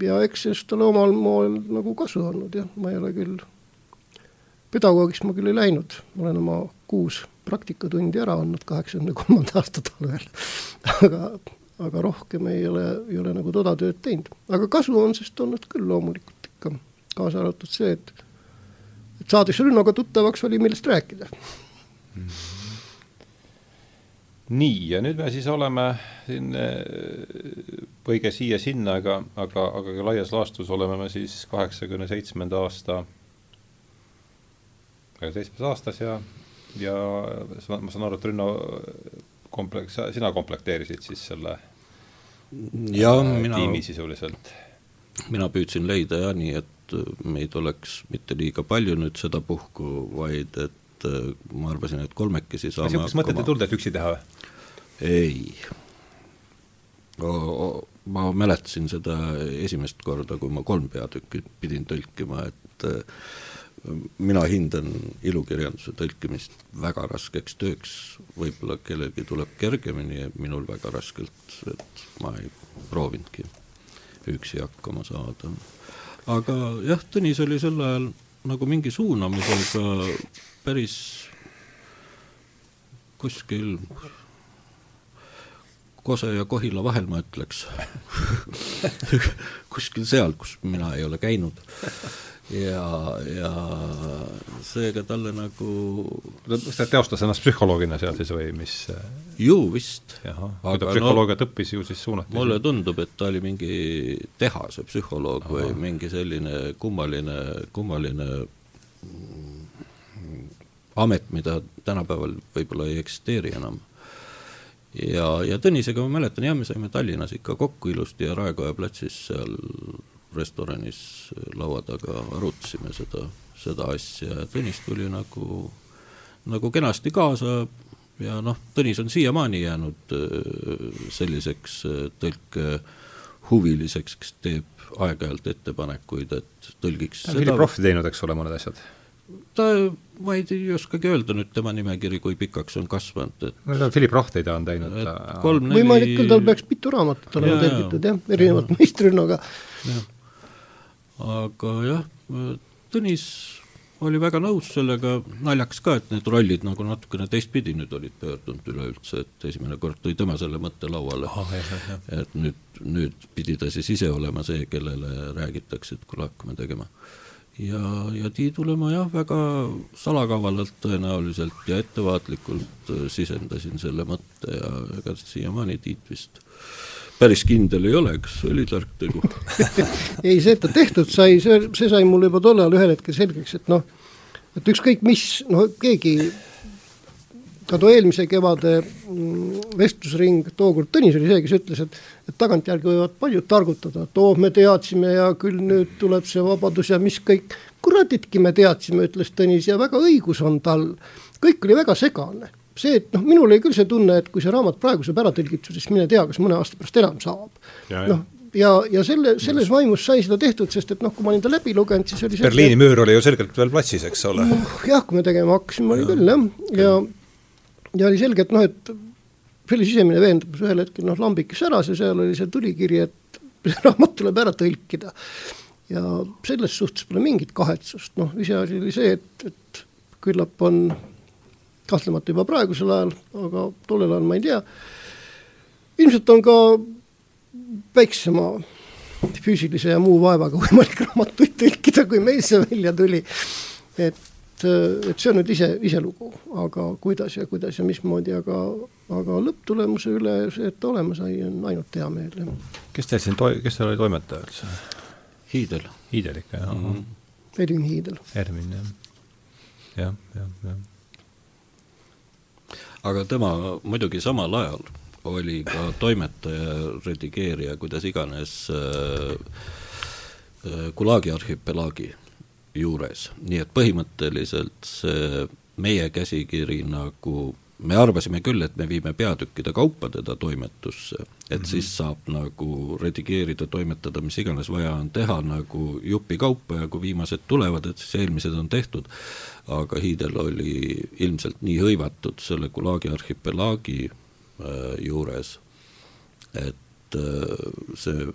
ja eks sellest ole omal moel nagu kasu olnud jah, ma ei ole küll pedagoogiks ma küll ei läinud, ma olen oma kuus praktikatundi ära andnud kaheksakümne kolmanda aasta talvel aga, aga rohkem ei ole, ei ole nagu toda tööd teinud. aga kasu on sest olnud küll loomulikult ikka, kaasa arvatud see, et et saades rünnaga tuttavaks, oli millest rääkida mm. nii, ja nüüd me siis oleme siin põige siia-sinna, aga, aga, aga laias laastus oleme me siis kaheksakümne seitsmenda aasta kahekümne seitsmes aastas ja, ja ma saan aru, et Rünno kompleks, sina komplekteerisid siis selle ja äh, mina, tiimi sisuliselt? mina püüdsin leida jah, nii et meid oleks mitte liiga palju nüüd sedapuhku, vaid et äh, ma arvasin, et kolmekesi saame niisugust mõtet ei tulnud, et üksi teha või? ei. ma mäletasin seda esimest korda, kui ma kolm peatükki pidin tõlkima, et äh, mina hindan ilukirjanduse tõlkimist väga raskeks tööks, võib-olla kellelgi tuleb kergemini, minul väga raskelt, et ma ei proovinudki üksi hakkama saada. aga jah, Tõnis oli sel ajal nagu mingi suunamisega päris kuskil Kose ja Kohila vahel, ma ütleks kuskil seal, kus mina ei ole käinud ja, ja seega talle nagu ta teostas ennast psühholoogina seal siis või mis? ju vist. kui ta psühholoogiat no, õppis, ju siis suunati mulle tundub, et ta oli mingi tehase psühholoog Aha. või mingi selline kummaline, kummaline amet, mida tänapäeval võib-olla ei eksisteeri enam. Ja, ja Tõnisega ma mäletan, jah, me saime Tallinnas ikka kokku ilusti ja Raekoja platsis seal restoranis laua taga arutasime seda, seda asja. Ja Tõnis tuli nagu, nagu kenasti kaasa ja noh, Tõnis on siiamaani jäänud äh, selliseks äh, tõlkehuviliseks, kes teeb aeg-ajalt ettepanekuid, et tõlgiks ta on Philip Rothi teinud, eks ole, mõned asjad. Ta, ma ei, ei oskagi öelda nüüd tema nimekiri, kui pikaks on kasvanud, et no Philip Roth ei ta on teinud. kolm-neli võimalik küll, tal peaks mitu raamatut olema tõlgitud jah, erinevalt meistrünnaga. aga jah, Tõnis oli väga nõus sellega, naljakas ka, et need rollid nagu natukene teistpidi nüüd olid pöördunud üleüldse, et esimene kord tõi tema selle mõtte lauale oh,. et nüüd, nüüd pidi ta siis ise olema see, kellele räägitakse, et kuule, hakkame tegema ja, ja Tiidule ma jah, väga salakavalalt tõenäoliselt ja ettevaatlikult äh, sisendasin selle mõtte ja ega siiamaani Tiit vist päris kindel ei ole, kas oli tark tegu. Ei, see, et ta tehtud sai, see, see sai mulle juba tol ajal ühel hetkel selgeks, et noh, et ükskõik mis, no keegi ka too eelmise kevade mm, vestlusring, tookord Tõnis oli see, kes ütles, et et tagantjärgi võivad paljud targutada, et oo, me teadsime ja küll nüüd tuleb see vabadus ja mis kõik, kuratitki me teadsime, ütles Tõnis ja väga õigus on tal, kõik oli väga segane. see, et noh, minul oli küll see tunne, et kui see raamat praegu saab ära tõlgitud, siis mine tea, kas mõne aasta pärast enam saab. noh, ja, ja selle, selles vaimus sai seda tehtud, sest et noh, kui ma olin ta läbi lugenud, siis oli Berliini müür oli ju selgelt veel platsis, eks ole. Jah, kui me tegema hakkasime, oli küll jah, ja, ja ja oli selge, et noh, et see oli sisemine veendumus, ühel hetkel noh, lambikes säras ja seal oli see tulikiri, et see raamat tuleb ära tõlkida. ja selles suhtes pole mingit kahetsust, noh, iseasi oli see, et, et küllap on kahtlemata juba praegusel ajal, aga tollel ajal ma ei tea, ilmselt on ka väiksema füüsilise ja muu vaevaga võimalik raamatuid tõlkida, kui meil see välja tuli. et et, et see on nüüd ise, iselugu, aga kuidas ja kuidas ja mismoodi, aga, aga lõpptulemuse üle see, et ta olema sai, on ainult hea meel, kes teil siin toi-, kes teil oli toimetaja üldse? Hiidel. Hiidel ikka, jah mm -hmm.? Edvin Hiidel. Ervin, jah. jah, jah, jah. aga tema muidugi samal ajal oli ka toimetaja, redigeerija, kuidas iganes äh, äh, Gulagi arhipelaagi juures, nii et põhimõtteliselt see meie käsikiri nagu me arvasime küll, et me viime peatükkide kaupa teda toimetusse, et mm -hmm. siis saab nagu redigeerida, toimetada, mis iganes vaja on teha nagu jupi kaupa ja kui viimased tulevad, et siis eelmised on tehtud. aga Hiidel oli ilmselt nii hõivatud selle Gulagi arhipelaagi äh, juures, et äh, see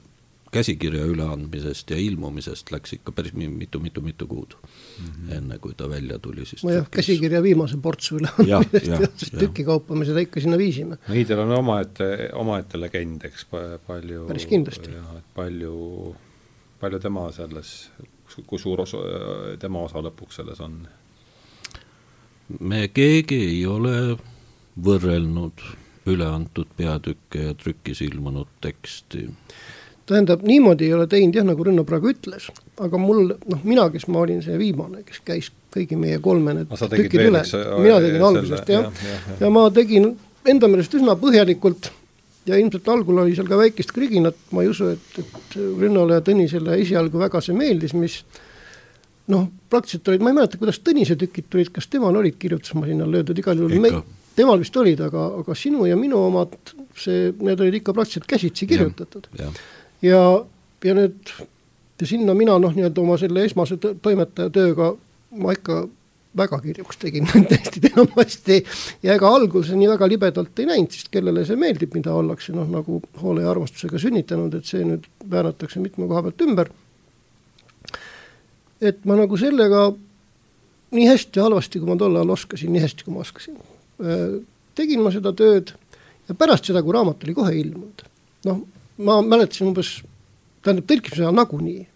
käsikirja üleandmisest ja ilmumisest läks ikka päris mitu-mitu-mitu kuud mm, -hmm. enne kui ta välja tuli, siis nojah, käsikirja viimase portsu üleandmisest ja, ja, sest tükikaupa me seda ikka sinna viisime. no Hiidel on omaette, omaette legend, eks, palju päris kindlasti. palju, palju tema selles, kui suur osa, tema osa lõpuks selles on? me keegi ei ole võrrelnud üleantud peatükke ja trükis ilmunud teksti tähendab, niimoodi ei ole teinud jah, nagu Rõnno praegu ütles, aga mul, noh, mina, kes ma olin see viimane, kes käis kõigi meie kolme need tükid üle, mina tegin algusest jah, ja, ja, ja. ja ma tegin enda meelest üsna põhjalikult ja ilmselt algul oli seal ka väikest kriginat, ma ei usu, et, et Rünnole ja Tõnisele esialgu väga see meeldis, mis noh, praktiliselt olid, ma ei mäleta, kuidas Tõnise tükid tulid, kas temal olid kirjutusmasinal löödud, igal juhul? Me, temal vist olid, aga, aga sinu ja minu omad, see, need olid ikka praktiliselt käsitsi kirjutatud. ja, ja nüüd ja sinna mina noh, nii-öelda oma selle esmase toimetaja tööga ma ikka väga kirjuks tegin täiesti enamasti ja ega alguses nii väga libedalt ei näinud, sest kellele see meeldib, mida ollakse noh, nagu hoole ja armastusega sünnitanud, et see nüüd väänatakse mitme koha pealt ümber. et ma nagu sellega nii hästi ja halvasti, kui ma tol ajal oskasin, nii hästi, kui ma oskasin. tegin ma seda tööd ja pärast seda, kui raamat oli kohe ilmunud, noh, ma mäletasin umbes, tähendab tõlkimise ajal nagunii.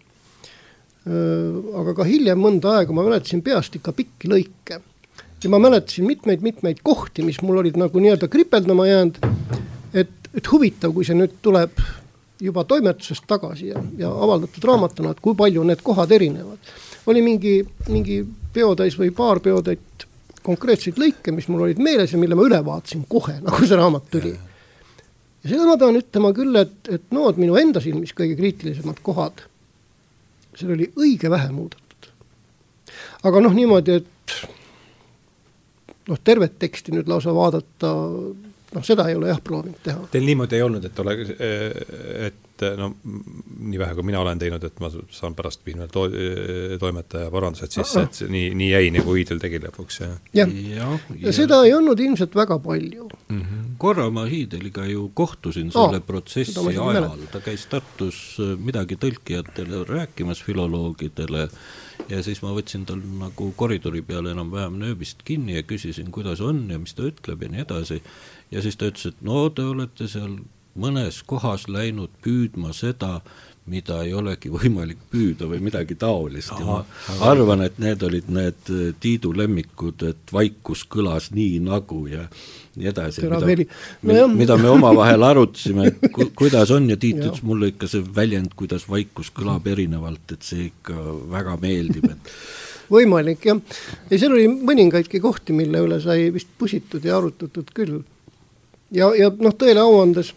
aga ka hiljem mõnda aega ma mäletasin peast ikka pikki lõike. ja ma mäletasin mitmeid-mitmeid kohti, mis mul olid nagu nii-öelda kripeldama jäänud, et, et huvitav, kui see nüüd tuleb juba toimetusest tagasi ja, ja avaldatud raamatuna, et kui palju need kohad erinevad. oli mingi, mingi peotäis või paar peotäit konkreetseid lõike, mis mul olid meeles ja mille ma üle vaatasin kohe, nagu see raamat tuli. Ja seda ma pean ütlema küll, et, et nood minu enda silmis kõige kriitilisemad kohad, seal oli õige vähe muudetud. aga noh, niimoodi, et noh, tervet teksti nüüd lausa vaadata, noh, seda ei ole jah proovinud teha. Teil niimoodi ei olnud, et ole, et no nii vähe, kui mina olen teinud, et ma saan pärast minna to toimetaja parandused sisse, et see nii, nii jäi, nagu Hiidel tegi lõpuks, jah? jah, ja, ja seda ei olnud ilmselt väga palju mm. -hmm. korra ma Hiideliga ju kohtusin selle oh, protsessi ajal, ta käis Tartus midagi tõlkijatele rääkimas, filoloogidele, ja siis ma võtsin tal nagu koridori peal enam-vähem nööbist kinni ja küsisin, kuidas on ja mis ta ütleb ja nii edasi ja siis ta ütles, et no te olete seal mõnes kohas läinud püüdma seda, mida ei olegi võimalik püüda või midagi taolist. Ja ma arvan, et need olid need äh, Tiidu lemmikud, et vaikus kõlas nii nagu ja nii edasi, mida, no, mida me omavahel arutasime, et ku, kuidas on ja Tiit ütles mulle ikka see väljend, kuidas vaikus kõlab erinevalt, et see ikka väga meeldib, et võimalik jah, ja seal oli mõningaidki kohti, mille üle sai vist pusitud ja arutatud küll. Ja, ja noh, tõele au andes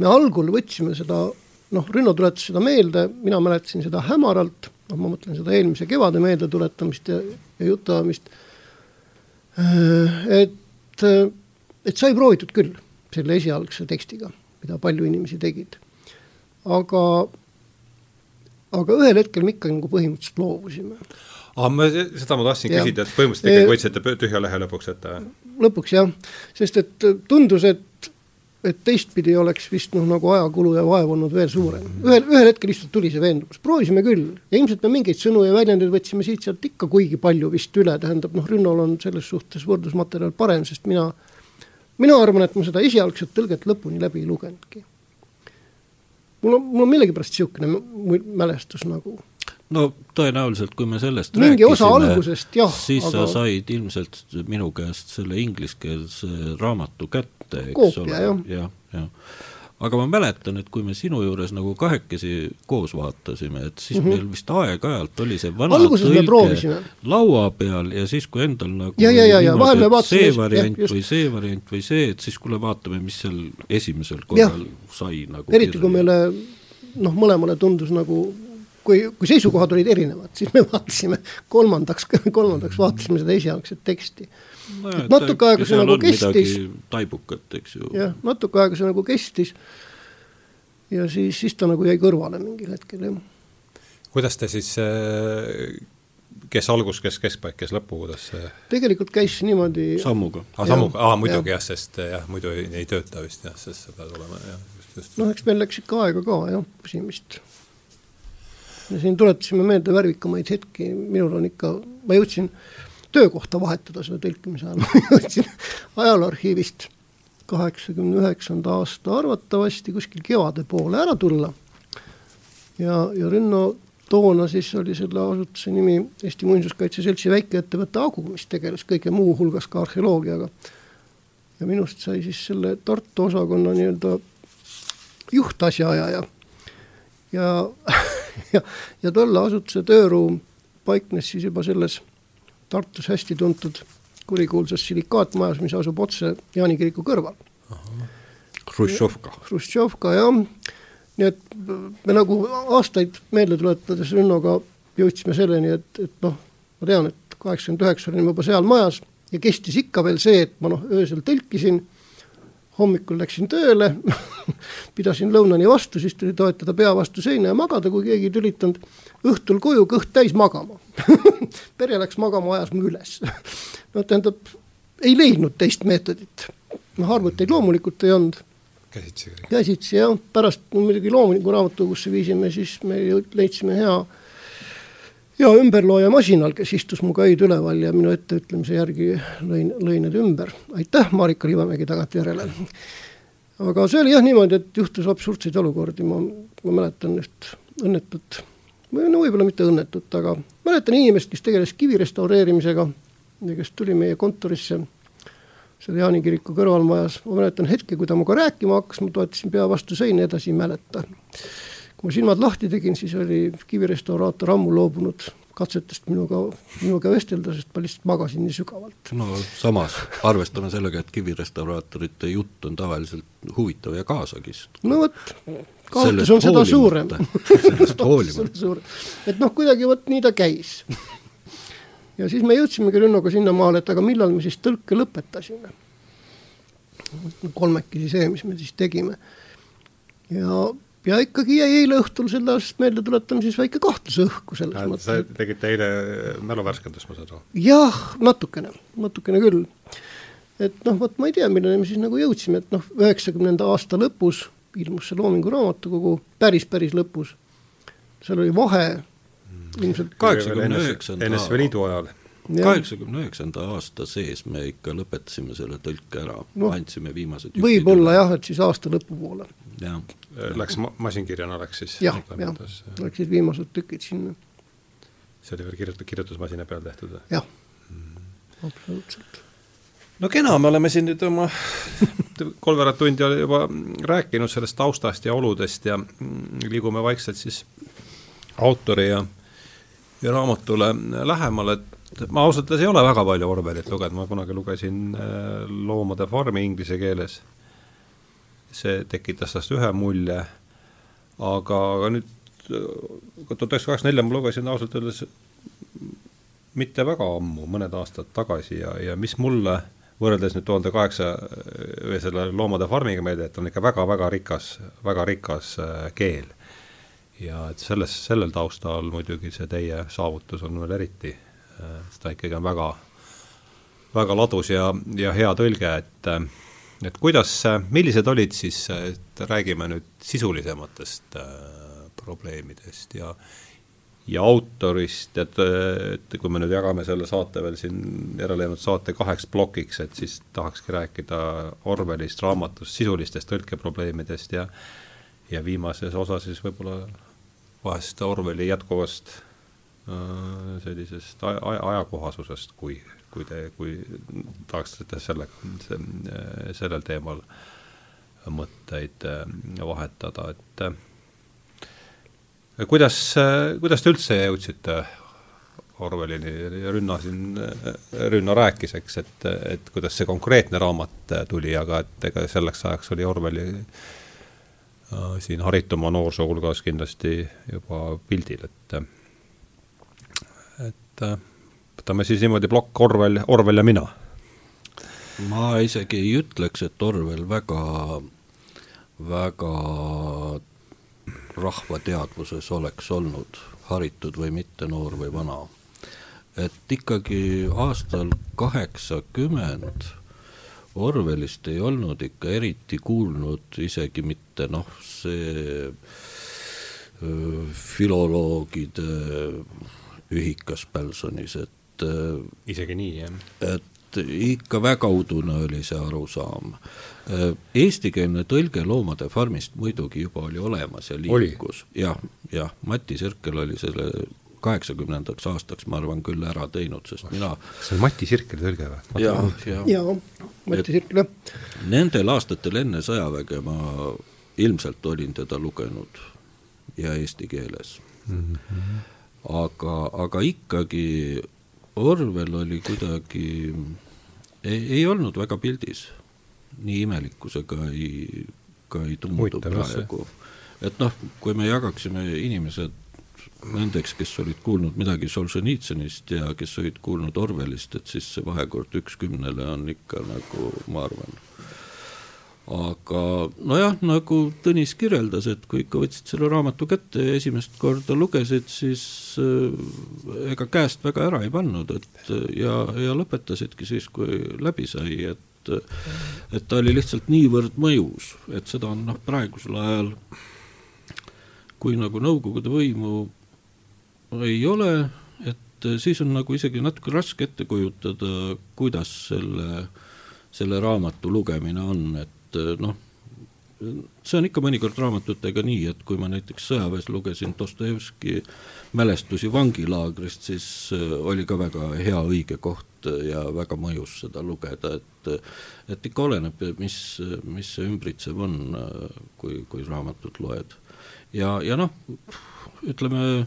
me algul võtsime seda, noh, Rünno tuletas seda meelde, mina mäletasin seda hämaralt, noh, ma mõtlen seda eelmise kevade meeldetuletamist ja, ja jutuajamist, äh, et, et sai proovitud küll selle esialgse tekstiga, mida palju inimesi tegid. aga, aga ühel hetkel me ikka nagu põhimõtteliselt loobusime aa, ma, seda ma tahtsin ja. küsida, et põhimõtteliselt ikkagi võtsite tühja lehe lõpuks ette? lõpuks jah, sest et tundus, et et teistpidi oleks vist noh, nagu ajakulu ja vaev olnud veel suurem. ühel, ühel hetkel lihtsalt tuli see veendumus, proovisime küll ja ilmselt me mingeid sõnu ja väljendeid võtsime siit-sealt ikka kuigi palju vist üle, tähendab noh, Rünnol on selles suhtes võrdlusmaterjal parem, sest mina, mina arvan, et ma seda esialgset tõlget lõpuni läbi ei lugenudki. mul on, mul on millegipärast niisugune mälestus nagu no tõenäoliselt, kui me sellest mingi osa algusest jah, siis aga... sa said ilmselt minu käest selle ingliskeelse raamatu kätte, eks ole ja,, jah, jah. aga ma mäletan, et kui me sinu juures nagu kahekesi koos vaatasime, et siis mm -hmm. meil vist aeg-ajalt oli see vana Alguses tõlge laua peal ja siis, kui endal nagu ja, ja, ja, ja vahel me vaatasime see variant jah, või see variant või see, et siis kuule, vaatame, mis seal esimesel korral ja. sai nagu eriti, kui meile noh, mõlemale tundus nagu kui, kui seisukohad olid erinevad, siis me vaatasime kolmandaks, kolmandaks vaatasime seda esialgset teksti no. natuke aega see nagu kestis. taibukat, eks ju. jah, natuke aega see nagu kestis. ja siis, siis ta nagu jäi kõrvale mingil hetkel, jah. kuidas te siis äh, kes algus, kes keskpaik, kes lõpu, kuidas see tegelikult käis niimoodi sammuga. aa, sammuga, aa muidugi jah ja,, sest jah, muidu ei, ei tööta vist jah, sest sa pead olema jah, just, just. noh, eks meil läks ikka aega ka jah, pusimist me siin tuletasime meelde värvikamaid hetki, minul on ikka, ma jõudsin töökohta vahetada selle tõlkimise ajal, ma jõudsin ajalooarhiivist kaheksakümne üheksanda aasta arvatavasti kuskil kevade poole ära tulla. ja, ja Rünno toona siis oli selle asutuse nimi Eesti Muinsuskaitse Seltsi väikeettevõte Agu, mis tegeles kõige muu hulgas ka arheoloogiaga. ja minust sai siis selle Tartu osakonna nii-öelda juhtasjaajaja ja ja, ja tolle asutuse tööruum paiknes siis juba selles Tartus hästi tuntud kurikuulsas silikaatmajas, mis asub otse Jaani kiriku kõrval. Hruštšovka. Hruštšovka jah, nii et me nagu aastaid meelde tuletades Rünnoga jõudsime selleni, et, et noh, ma tean, et kaheksakümmend üheksa olin juba seal majas ja kestis ikka veel see, et ma noh, öösel tõlkisin hommikul läksin tööle pidasin lõunani vastu, siis tuli toetada pea vastu seina ja magada, kui keegi ei tülitanud. õhtul koju kõht täis magama pere läks magama, ajas mu üles no tähendab, ei leidnud teist meetodit. noh, arvuteid loomulikult ei olnud. käsitsi? käsitsi jah, pärast muidugi loomuliku raamatukogusse viisime, siis me leidsime hea ja ümberloojamasinal, kes istus mu kaid üleval ja minu etteütlemise järgi lõin, lõi need ümber. aitäh, Marika Liivamägi tagantjärele. aga see oli jah niimoodi, et juhtus absurdseid olukordi, ma, ma mäletan üht õnnetut, või no võib-olla mitte õnnetut, aga mäletan inimest, kes tegeles kivi restaureerimisega ja kes tuli meie kontorisse seal Jaani kiriku kõrvalmajas, ma mäletan hetke, kui ta minuga rääkima hakkas, ma toetasin pea vastu seina, edasi ei mäleta kui ma silmad lahti tegin, siis oli kivirestauraator ammu loobunud katsetest minuga, minuga vestelda, sest ma lihtsalt magasin nii sügavalt. no samas, arvestame sellega, et kivirestauraatorite jutt on tavaliselt huvitav ja kaasagis. no vot, kaotus on seda suurem sellest hoolimata et noh, kuidagi vot nii ta käis ja siis me jõudsimegi Rünnoga sinnamaale, et aga millal me siis tõlke lõpetasime. kolmekesi see, mis me siis tegime. ja, ja ikkagi jäi eile õhtul sellest meelde tuletamises väike kahtlus õhku selles ja, mõttes. sa tegid eile mäluvärskendust, ma saan aru? jah, natukene, natukene küll. et noh, vot ma ei tea, milleni me siis nagu jõudsime, et noh, üheksakümnenda aasta lõpus ilmus see Loomingu raamatukogu päris, päris lõpus. seal oli vahe ilmselt kaheksakümne üheksanda NSV Liidu ajal. Kaheksakümne üheksanda aasta sees me ikka lõpetasime selle tõlke ära no,, andsime viimased võib-olla jah, et siis aasta lõpupoole. jah. Läks ma-, masinkirjana läks siis? jah, jah, läksid viimased tükid sinna. see oli veel kirjuta-, kirjutusmasina peal tehtud või? jah mm., absoluutselt no kena, me oleme siin nüüd oma kolmveerand tundi juba rääkinud sellest taustast ja oludest ja liigume vaikselt siis autori ja, ja raamatule lähemale, et ma ausalt öeldes ei ole väga palju Orwellit lugenud, ma kunagi lugesin äh, Loomade farmi inglise keeles. see tekitas tast ühe mulje, aga, aga nüüd tuhat üheksasada kaheksakümmend nelja ma lugesin ausalt öeldes mitte väga ammu, mõned aastad tagasi ja, ja mis mulle võrreldes nüüd tuhande kaheksa või selle Loomade farmiga meelde, et on ikka väga-väga rikas, väga rikas äh, keel ja et selles, sellel taustal muidugi see teie saavutus on veel eriti, sest ta ikkagi on väga, väga ladus ja, ja hea tõlge, et et kuidas, millised olid siis, et räägime nüüd sisulisematest äh, probleemidest ja ja autorist, et, et kui me nüüd jagame selle saate veel siin, järelejäänud saate kaheks plokiks, et siis tahakski rääkida Orwellist, raamatust, sisulistest tõlkeprobleemidest ja ja viimases osas siis võib-olla vahest Orwelli jätkuvast äh, sellisest ajakohasusest, kui, kui te, kui tahaksite selle, sellel teemal mõtteid äh, vahetada, et äh, kuidas, kuidas te üldse jõudsite Orwellini, Rünna siin, Rünna rääkis, eks, et, et kuidas see konkreetne raamat tuli, aga et ega selleks ajaks oli Orwelli Äh, siin harituma noorsoo hulgas kindlasti juba pildil, et et äh, võtame siis niimoodi plokk Orwell, Orwell ja mina. ma isegi ei ütleks, et Orwell väga, väga rahva teadvuses oleks olnud haritud või mitte, noor või vana. et ikkagi aastal kaheksakümmend Orwellist ei olnud ikka eriti kuulnud isegi mitte noh, see filoloogide ühikas Pälsonis, et isegi nii, jah? et ikka väga udune oli see arusaam. Eestikeelne tõlge Loomade farmist muidugi juba oli olemas ja liikus ja,, jah, jah, Mati Sirkel oli selle kaheksakümnendaks aastaks, ma arvan, küll ära teinud, sest mina see on Mati Sirkeli tõlge või? jaa, jaa. jaa, Mati Sirkel, jah. Nendel aastatel enne sõjaväge ma ilmselt olin teda lugenud ja eesti keeles mm. -hmm. Aga, aga ikkagi Orwell oli kuidagi, ei olnud väga pildis. nii imelikkusega ei, ka ei tundu praegu. et noh, kui me jagaksime inimesed nendeks, kes olid kuulnud midagi Solženitsõnist ja kes olid kuulnud Orwellist, et siis see vahekord üks kümnele on ikka nagu, ma arvan, aga nojah, nagu Tõnis kirjeldas, et kui ikka võtsid selle raamatu kätte ja esimest korda lugesid, siis äh, ega käest väga ära ei pannud, et ja, ja lõpetasidki siis, kui läbi sai, et et ta oli lihtsalt niivõrd mõjus, et seda on noh, praegusel ajal kui nagu Nõukogude võimu ei ole, et äh, siis on nagu isegi natuke raske ette kujutada, kuidas selle, selle raamatu lugemine on, et äh, noh, see on ikka mõnikord raamatutega nii, et kui ma näiteks sõjaväes lugesin Dostojevski mälestusi vangilaagrist, siis äh, oli ka väga hea õige koht ja väga mõjus seda lugeda, et et ikka oleneb, mis, mis see ümbritsev on, kui, kui raamatut loed. ja, ja noh, ütleme,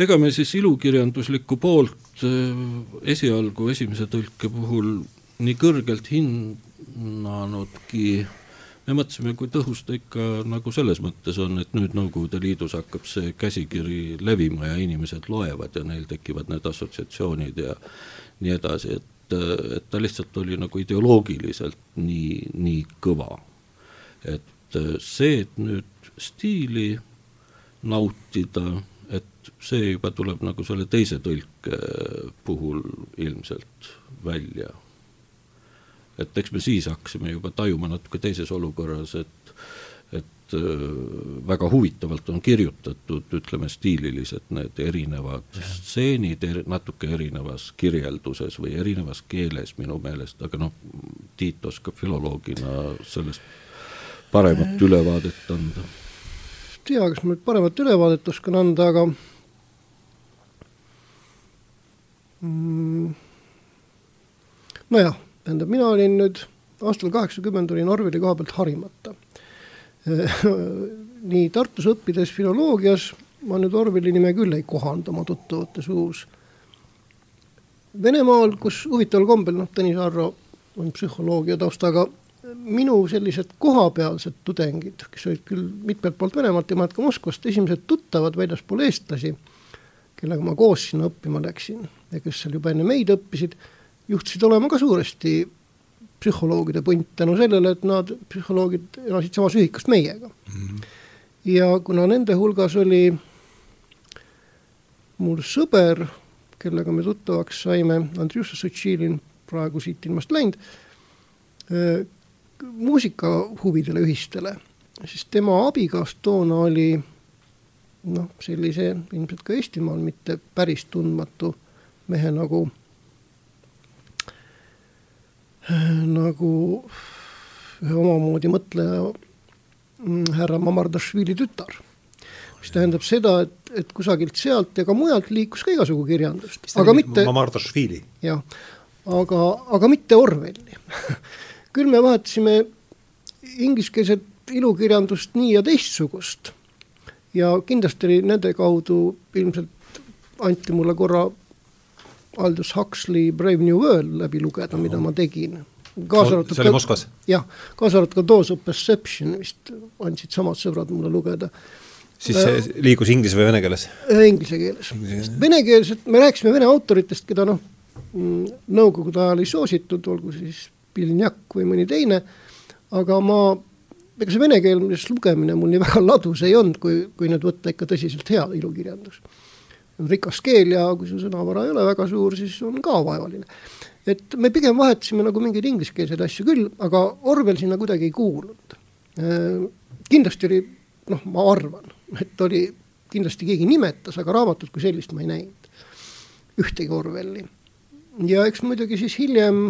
ega me siis ilukirjanduslikku poolt esialgu esimese tõlke puhul nii kõrgelt hinnanudki me mõtlesime, kui tõhus ta ikka nagu selles mõttes on, et nüüd Nõukogude Liidus hakkab see käsikiri levima ja inimesed loevad ja neil tekivad need assotsiatsioonid ja nii edasi, et, et ta lihtsalt oli nagu ideoloogiliselt nii, nii kõva. et see, et nüüd stiili nautida, et see juba tuleb nagu selle teise tõlke puhul ilmselt välja et eks me siis hakkasime juba tajuma natuke teises olukorras, et et äh, väga huvitavalt on kirjutatud, ütleme stiililiselt need erinevad stseenid er, natuke erinevas kirjelduses või erinevas keeles minu meelest, aga noh, Tiit oskab filoloogina sellest paremat äh. ülevaadet anda. tea, kas ma nüüd paremat ülevaadet oskan anda, aga mm, nojah tähendab, mina olin nüüd aastal kaheksakümmend olin Orwelli koha pealt harimata. nii Tartus õppides filoloogias ma nüüd Orwelli nime küll ei kohanda oma tuttavate suus. Venemaal, kus huvitaval kombel, noh, Tõnis Arro on psühholoogia taustaga, minu sellised kohapealsed tudengid, kes olid küll mitmelt poolt Venemaalt ja mõned ka Moskvast, esimesed tuttavad väljaspool eestlasi, kellega ma koos sinna õppima läksin ja kes seal juba enne meid õppisid juhtusid olema ka suuresti psühholoogide punt tänu sellele, et nad, psühholoogid, elasid samas ühikas meiega mm. -hmm. ja kuna nende hulgas oli mul sõber, kellega me tuttavaks saime, Andrjuša Sotšilin, praegu siit ilmast läinud, muusikahuvidele ühistele, siis tema abikaas toona oli noh, sellise ilmselt ka Eestimaal mitte päris tundmatu mehe nagu nagu ühe omamoodi mõtleja mm, härra Mamardašvili tütar. mis tähendab seda, et, et kusagilt sealt ja ka mujalt liikus ka igasugu kirjandust, aga mitte Mamardašvili? jah, aga, aga mitte Orwelli. Küll me vahetasime ingliskeelset ilukirjandust nii ja teistsugust. Ja kindlasti oli nende kaudu ilmselt anti mulle korra Aldous Huxley Brave New World läbi lugeda, mida ma tegin. kaasa arvatud see oli Moskvas? jah, kaasa arvatud ka Dose of Perception vist andsid samad sõbrad mulle lugeda. siis see äh, liigus inglise või vene keeles? Äh, inglise keeles. venekeelset, me rääkisime vene autoritest, keda noh, mm, nõukogude ajal ei soositud, olgu siis Pilnjak või mõni teine, aga ma ega see venekeelses lugemine mul nii väga ladus ei olnud, kui, kui nüüd võtta ikka tõsiselt hea ilukirjandus rikas keel ja kui su sõnavara ei ole väga suur, siis on ka vaevaline. et me pigem vahetasime nagu mingeid ingliskeelseid asju küll, aga Orwell sinna kuidagi ei kuulunud. Äh, kindlasti oli, noh, ma arvan, et oli, kindlasti keegi nimetas, aga raamatut kui sellist ma ei näinud, ühtegi Orwelli. ja eks muidugi siis hiljem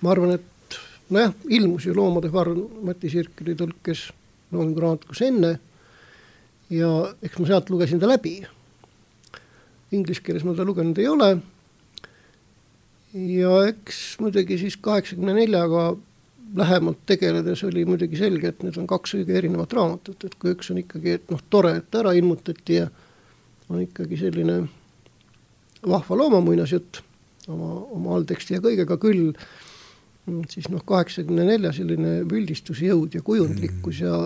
ma arvan, et nojah, ilmus ju Loomade farm Mati Sirkeli tõlkes loominguraamatukus enne ja eks ma sealt lugesin ta läbi. Inglise keeles ma ta lugenud ei ole. ja eks muidugi siis kaheksakümne neljaga lähemalt tegeledes oli muidugi selge, et need on kaks õige erinevat raamatut, et kui üks on ikkagi, et noh, tore, et ta ära ilmutati ja on ikkagi selline vahva looma muinasjutt oma, oma allteksti ja kõigega küll, siis noh, kaheksakümne nelja selline üldistusjõud ja kujundlikkus ja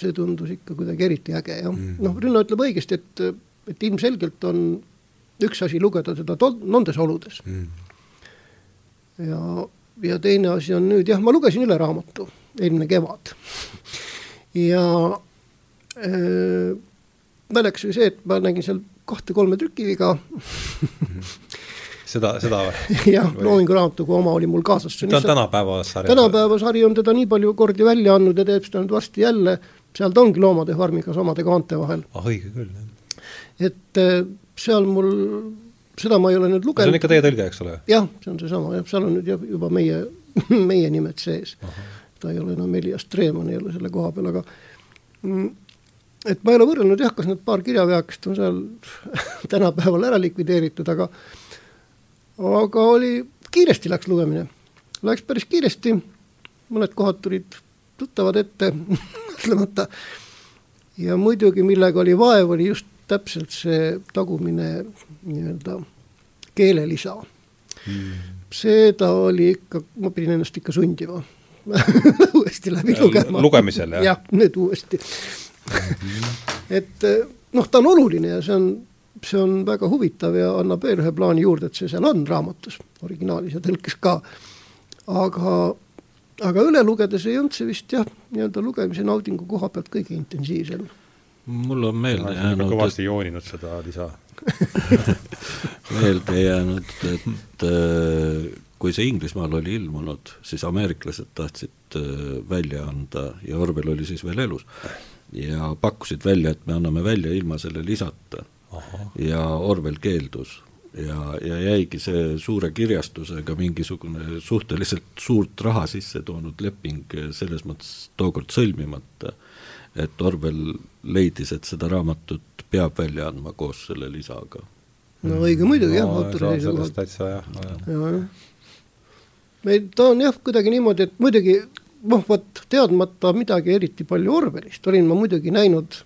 see tundus ikka kuidagi eriti äge ja mm. noh, Rünno ütleb õigesti, et, et ilmselgelt on üks asi lugeda tol-, nendes oludes. Mm.. ja, ja teine asi on nüüd jah, ma lugesin üle raamatu eelmine kevad. Ja äh, naljakas oli see, et ma nägin seal kahte-kolme trükiviga. Seda, seda jah, loominguraamatuga oma oli mul kaasas. ta on tänapäeva sari? tänapäeva sari on teda nii palju kordi välja andnud ja teeb seda nüüd varsti jälle seal ta ongi Loomade farmiga samade kaante vahel. ah õige küll, jah. et äh, seal mul, seda ma ei ole nüüd lugenud. see on ikka teie tõlge, eks ole? jah, see on seesama, jah, seal on nüüd juba meie, meie nimed sees. ta ei ole enam Elias Treemann ei ole selle koha peal, aga mm, et ma ei ole võrrelnud jah, kas need paar kirjaveakest on seal tänapäeval ära likvideeritud, aga aga oli, kiiresti läks lugemine, läks päris kiiresti, mõned kohad tulid tuttavad ette mõtlemata ja muidugi, millega oli vaev, oli just täpselt see tagumine nii-öelda keelelisa mm.. seda oli ikka, ma pidin ennast ikka sundima uuesti läbi lugema. lugemisel, jah? jah, nüüd uuesti et noh, ta on oluline ja see on, see on väga huvitav ja annab veel ühe plaani juurde, et see seal on raamatus, originaalis ja tõlkes ka. aga, aga üle lugedes ei olnud see vist jah, nii-öelda lugemise naudingu koha pealt kõige intensiivsem. mul on meelde jäänud kõvasti et... jooninud seda lisa meelde jäänud, et äh, kui see Inglismaal oli ilmunud, siis ameeriklased tahtsid äh, välja anda ja Orwell oli siis veel elus ja pakkusid välja, et me anname välja ilma selle lisata. ja Orwell keeldus ja, ja jäigi see suure kirjastusega mingisugune suhteliselt suurt raha sisse toonud leping selles mõttes tookord sõlmimata, et Orwell leidis, et seda raamatut peab välja andma koos selle lisaga. no õige muidugi jah, autori seisukohalt. täitsa jah, jah. meil ta on jah, kuidagi niimoodi, et muidugi noh, vot teadmata midagi eriti palju Orwellist, olin ma muidugi näinud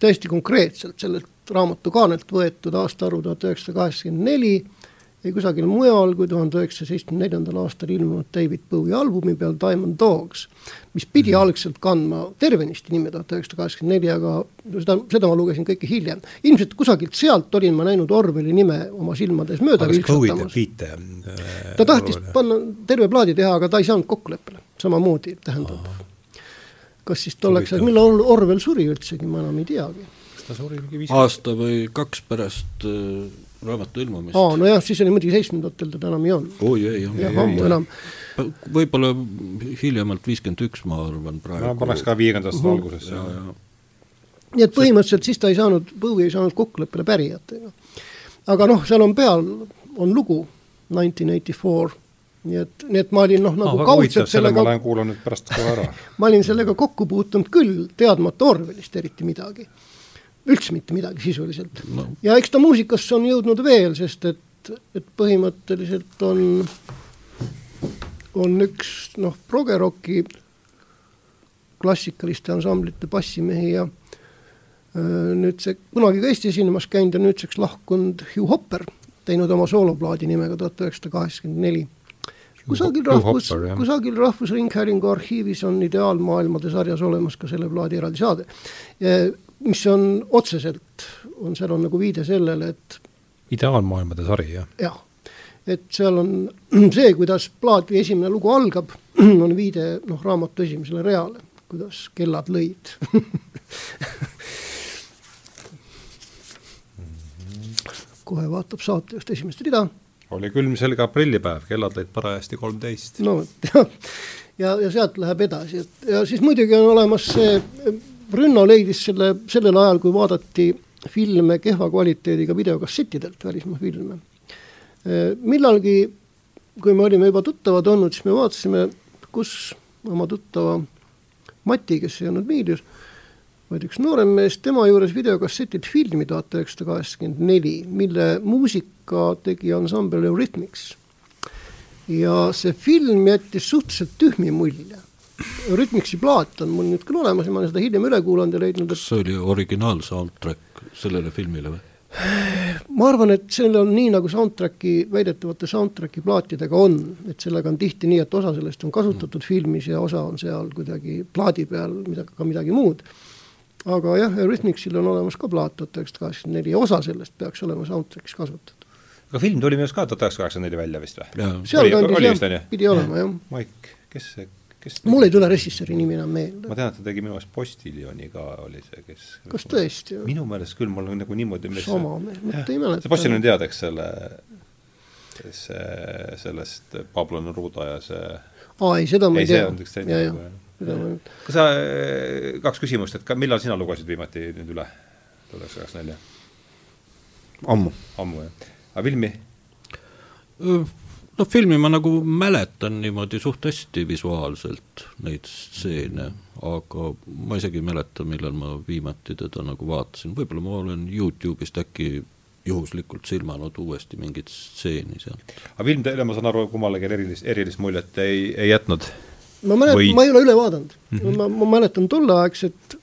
täiesti konkreetselt sellelt raamatu kaanelt võetud aastaarvu tuhat üheksasada kaheksakümmend neli ei kusagil mujal kui tuhande üheksasaja seitsmekümne neljandal aastal ilmunud David Bowie albumi peal Diamond Dogs, mis pidi mm. algselt kandma tervenisti nime tuhat üheksasada kaheksakümmend neli, aga seda, seda ma lugesin kõike hiljem. ilmselt kusagilt sealt olin ma näinud Orwelli nime oma silmades mööda vilksatamas. Äh, ta tahtis panna terve plaadi teha, aga ta ei saanud kokkuleppele, samamoodi, tähendab kas siis tolleks ajaks, millal Orwell suri üldsegi, ma enam ei teagi. Ta suri mingi viis aasta või kaks pärast äh raamatu ilmumist. aa, nojah, siis oli muidugi seitsmendatel teda enam ei olnud. oi ei, jah, ammu enam. võib-olla hiljemalt viiskümmend üks, ma arvan praegu. ma paneks ka viiekümnendast uh -huh. algusesse. nii et põhimõtteliselt siis ta ei saanud, Bowie ei saanud kokkuleppele pärijatega. aga noh, seal on peal, on lugu, nineteen eighty four, nii et, nii et ma olin noh, nagu ah, kaudselt sellega ma lähen kuulan nüüd pärast kohe ära ma olin sellega kokku puutunud küll, teadmata Orwellist eriti midagi üldse mitte midagi sisuliselt. No.. ja eks ta muusikasse on jõudnud veel, sest et, et põhimõtteliselt on, on üks noh, progeroki klassikaliste ansamblite bassimehi ja öö, nüüd see kunagi ka Eesti esinemas käinud ja nüüdseks lahkunud Hugh Hopper, teinud oma sooloplaadi nimega tuhat üheksasada kaheksakümmend neli. Kusagil rahvus, kusagil Rahvusringhäälingu arhiivis on Ideaalmaailmade sarjas olemas ka selle plaadi eraldi saade mis on otseselt, on, seal on nagu viide sellele, et ideaalmaailmade sari, jah? jah, et seal on see, kuidas plaadi esimene lugu algab, on viide noh, raamatu esimesele reale, kuidas kellad lõid kohe vaatab saatejuht esimest rida. oli külmselge aprillipäev, kellad lõid parajasti kolmteist. no vot, jah. ja, ja sealt läheb edasi, et ja siis muidugi on olemas see Brünno leidis selle, sellel ajal, kui vaadati filme kehva kvaliteediga videokassettidelt, välismaa filme. millalgi, kui me olime juba tuttavad olnud, siis me vaatasime, kus oma tuttava Mati, kes ei olnud meedias, vaid üks noorem mees, tema juures videokassetid filmi tuhat üheksasada kaheksakümmend neli, mille muusika tegi ansambel Eurythmics. ja see film jättis suhteliselt tühmi mulje Rhythmicsi plaat on mul nüüd küll olemas ja ma olen seda hiljem üle kuulanud ja leidnud, et kas see oli originaal soundtrack sellele filmile või? ma arvan, et see on nii, nagu soundtrack'i, väidetavate soundtrack'i plaatidega on, et sellega on tihti nii, et osa sellest on kasutatud mm. filmis ja osa on seal kuidagi plaadi peal, mida, ka midagi muud. aga jah, Eurythmicsil on olemas ka plaat tuhat üheksasada kaheksakümmend neli ja osa sellest peaks olema soundtrack'is kasutatud. aga film tuli minu arust ka tuhat üheksasada kaheksakümmend neli välja vist või? sealkandis jah, pidi olema jah. Maik, kes see kes mul ei tule režissööri nimi enam meelde. ma tean, et ta tegi minu meelest Postiljoni ka, oli see, kes kas tõesti? minu meelest küll, mul on nagu niimoodi sama, mitte ei mäleta. see Postiljon tead, eks selle, see, sellest Pablo Neruda ja see aa ei, seda ma ei, ei tea. see on üks teine lugu, jah. kas sa, kaks küsimust, et ka millal sina lugesid viimati nüüd üle tuhat üheksasada kaheksakümmend neli? ammu. ammu, jah. aga filmi? Noh, filmi ma nagu mäletan niimoodi suht hästi visuaalselt, neid stseene, aga ma isegi ei mäleta, millal ma viimati teda nagu vaatasin, võib-olla ma olen Youtube'ist äkki juhuslikult silmanud uuesti mingit stseeni sealt. aga film teile, ma saan aru, kummalegi erilist, erilist muljet ei, ei jätnud? ma mäletan, ma ei ole üle vaadanud mm, -hmm. ma, ma mäletan tolleaegset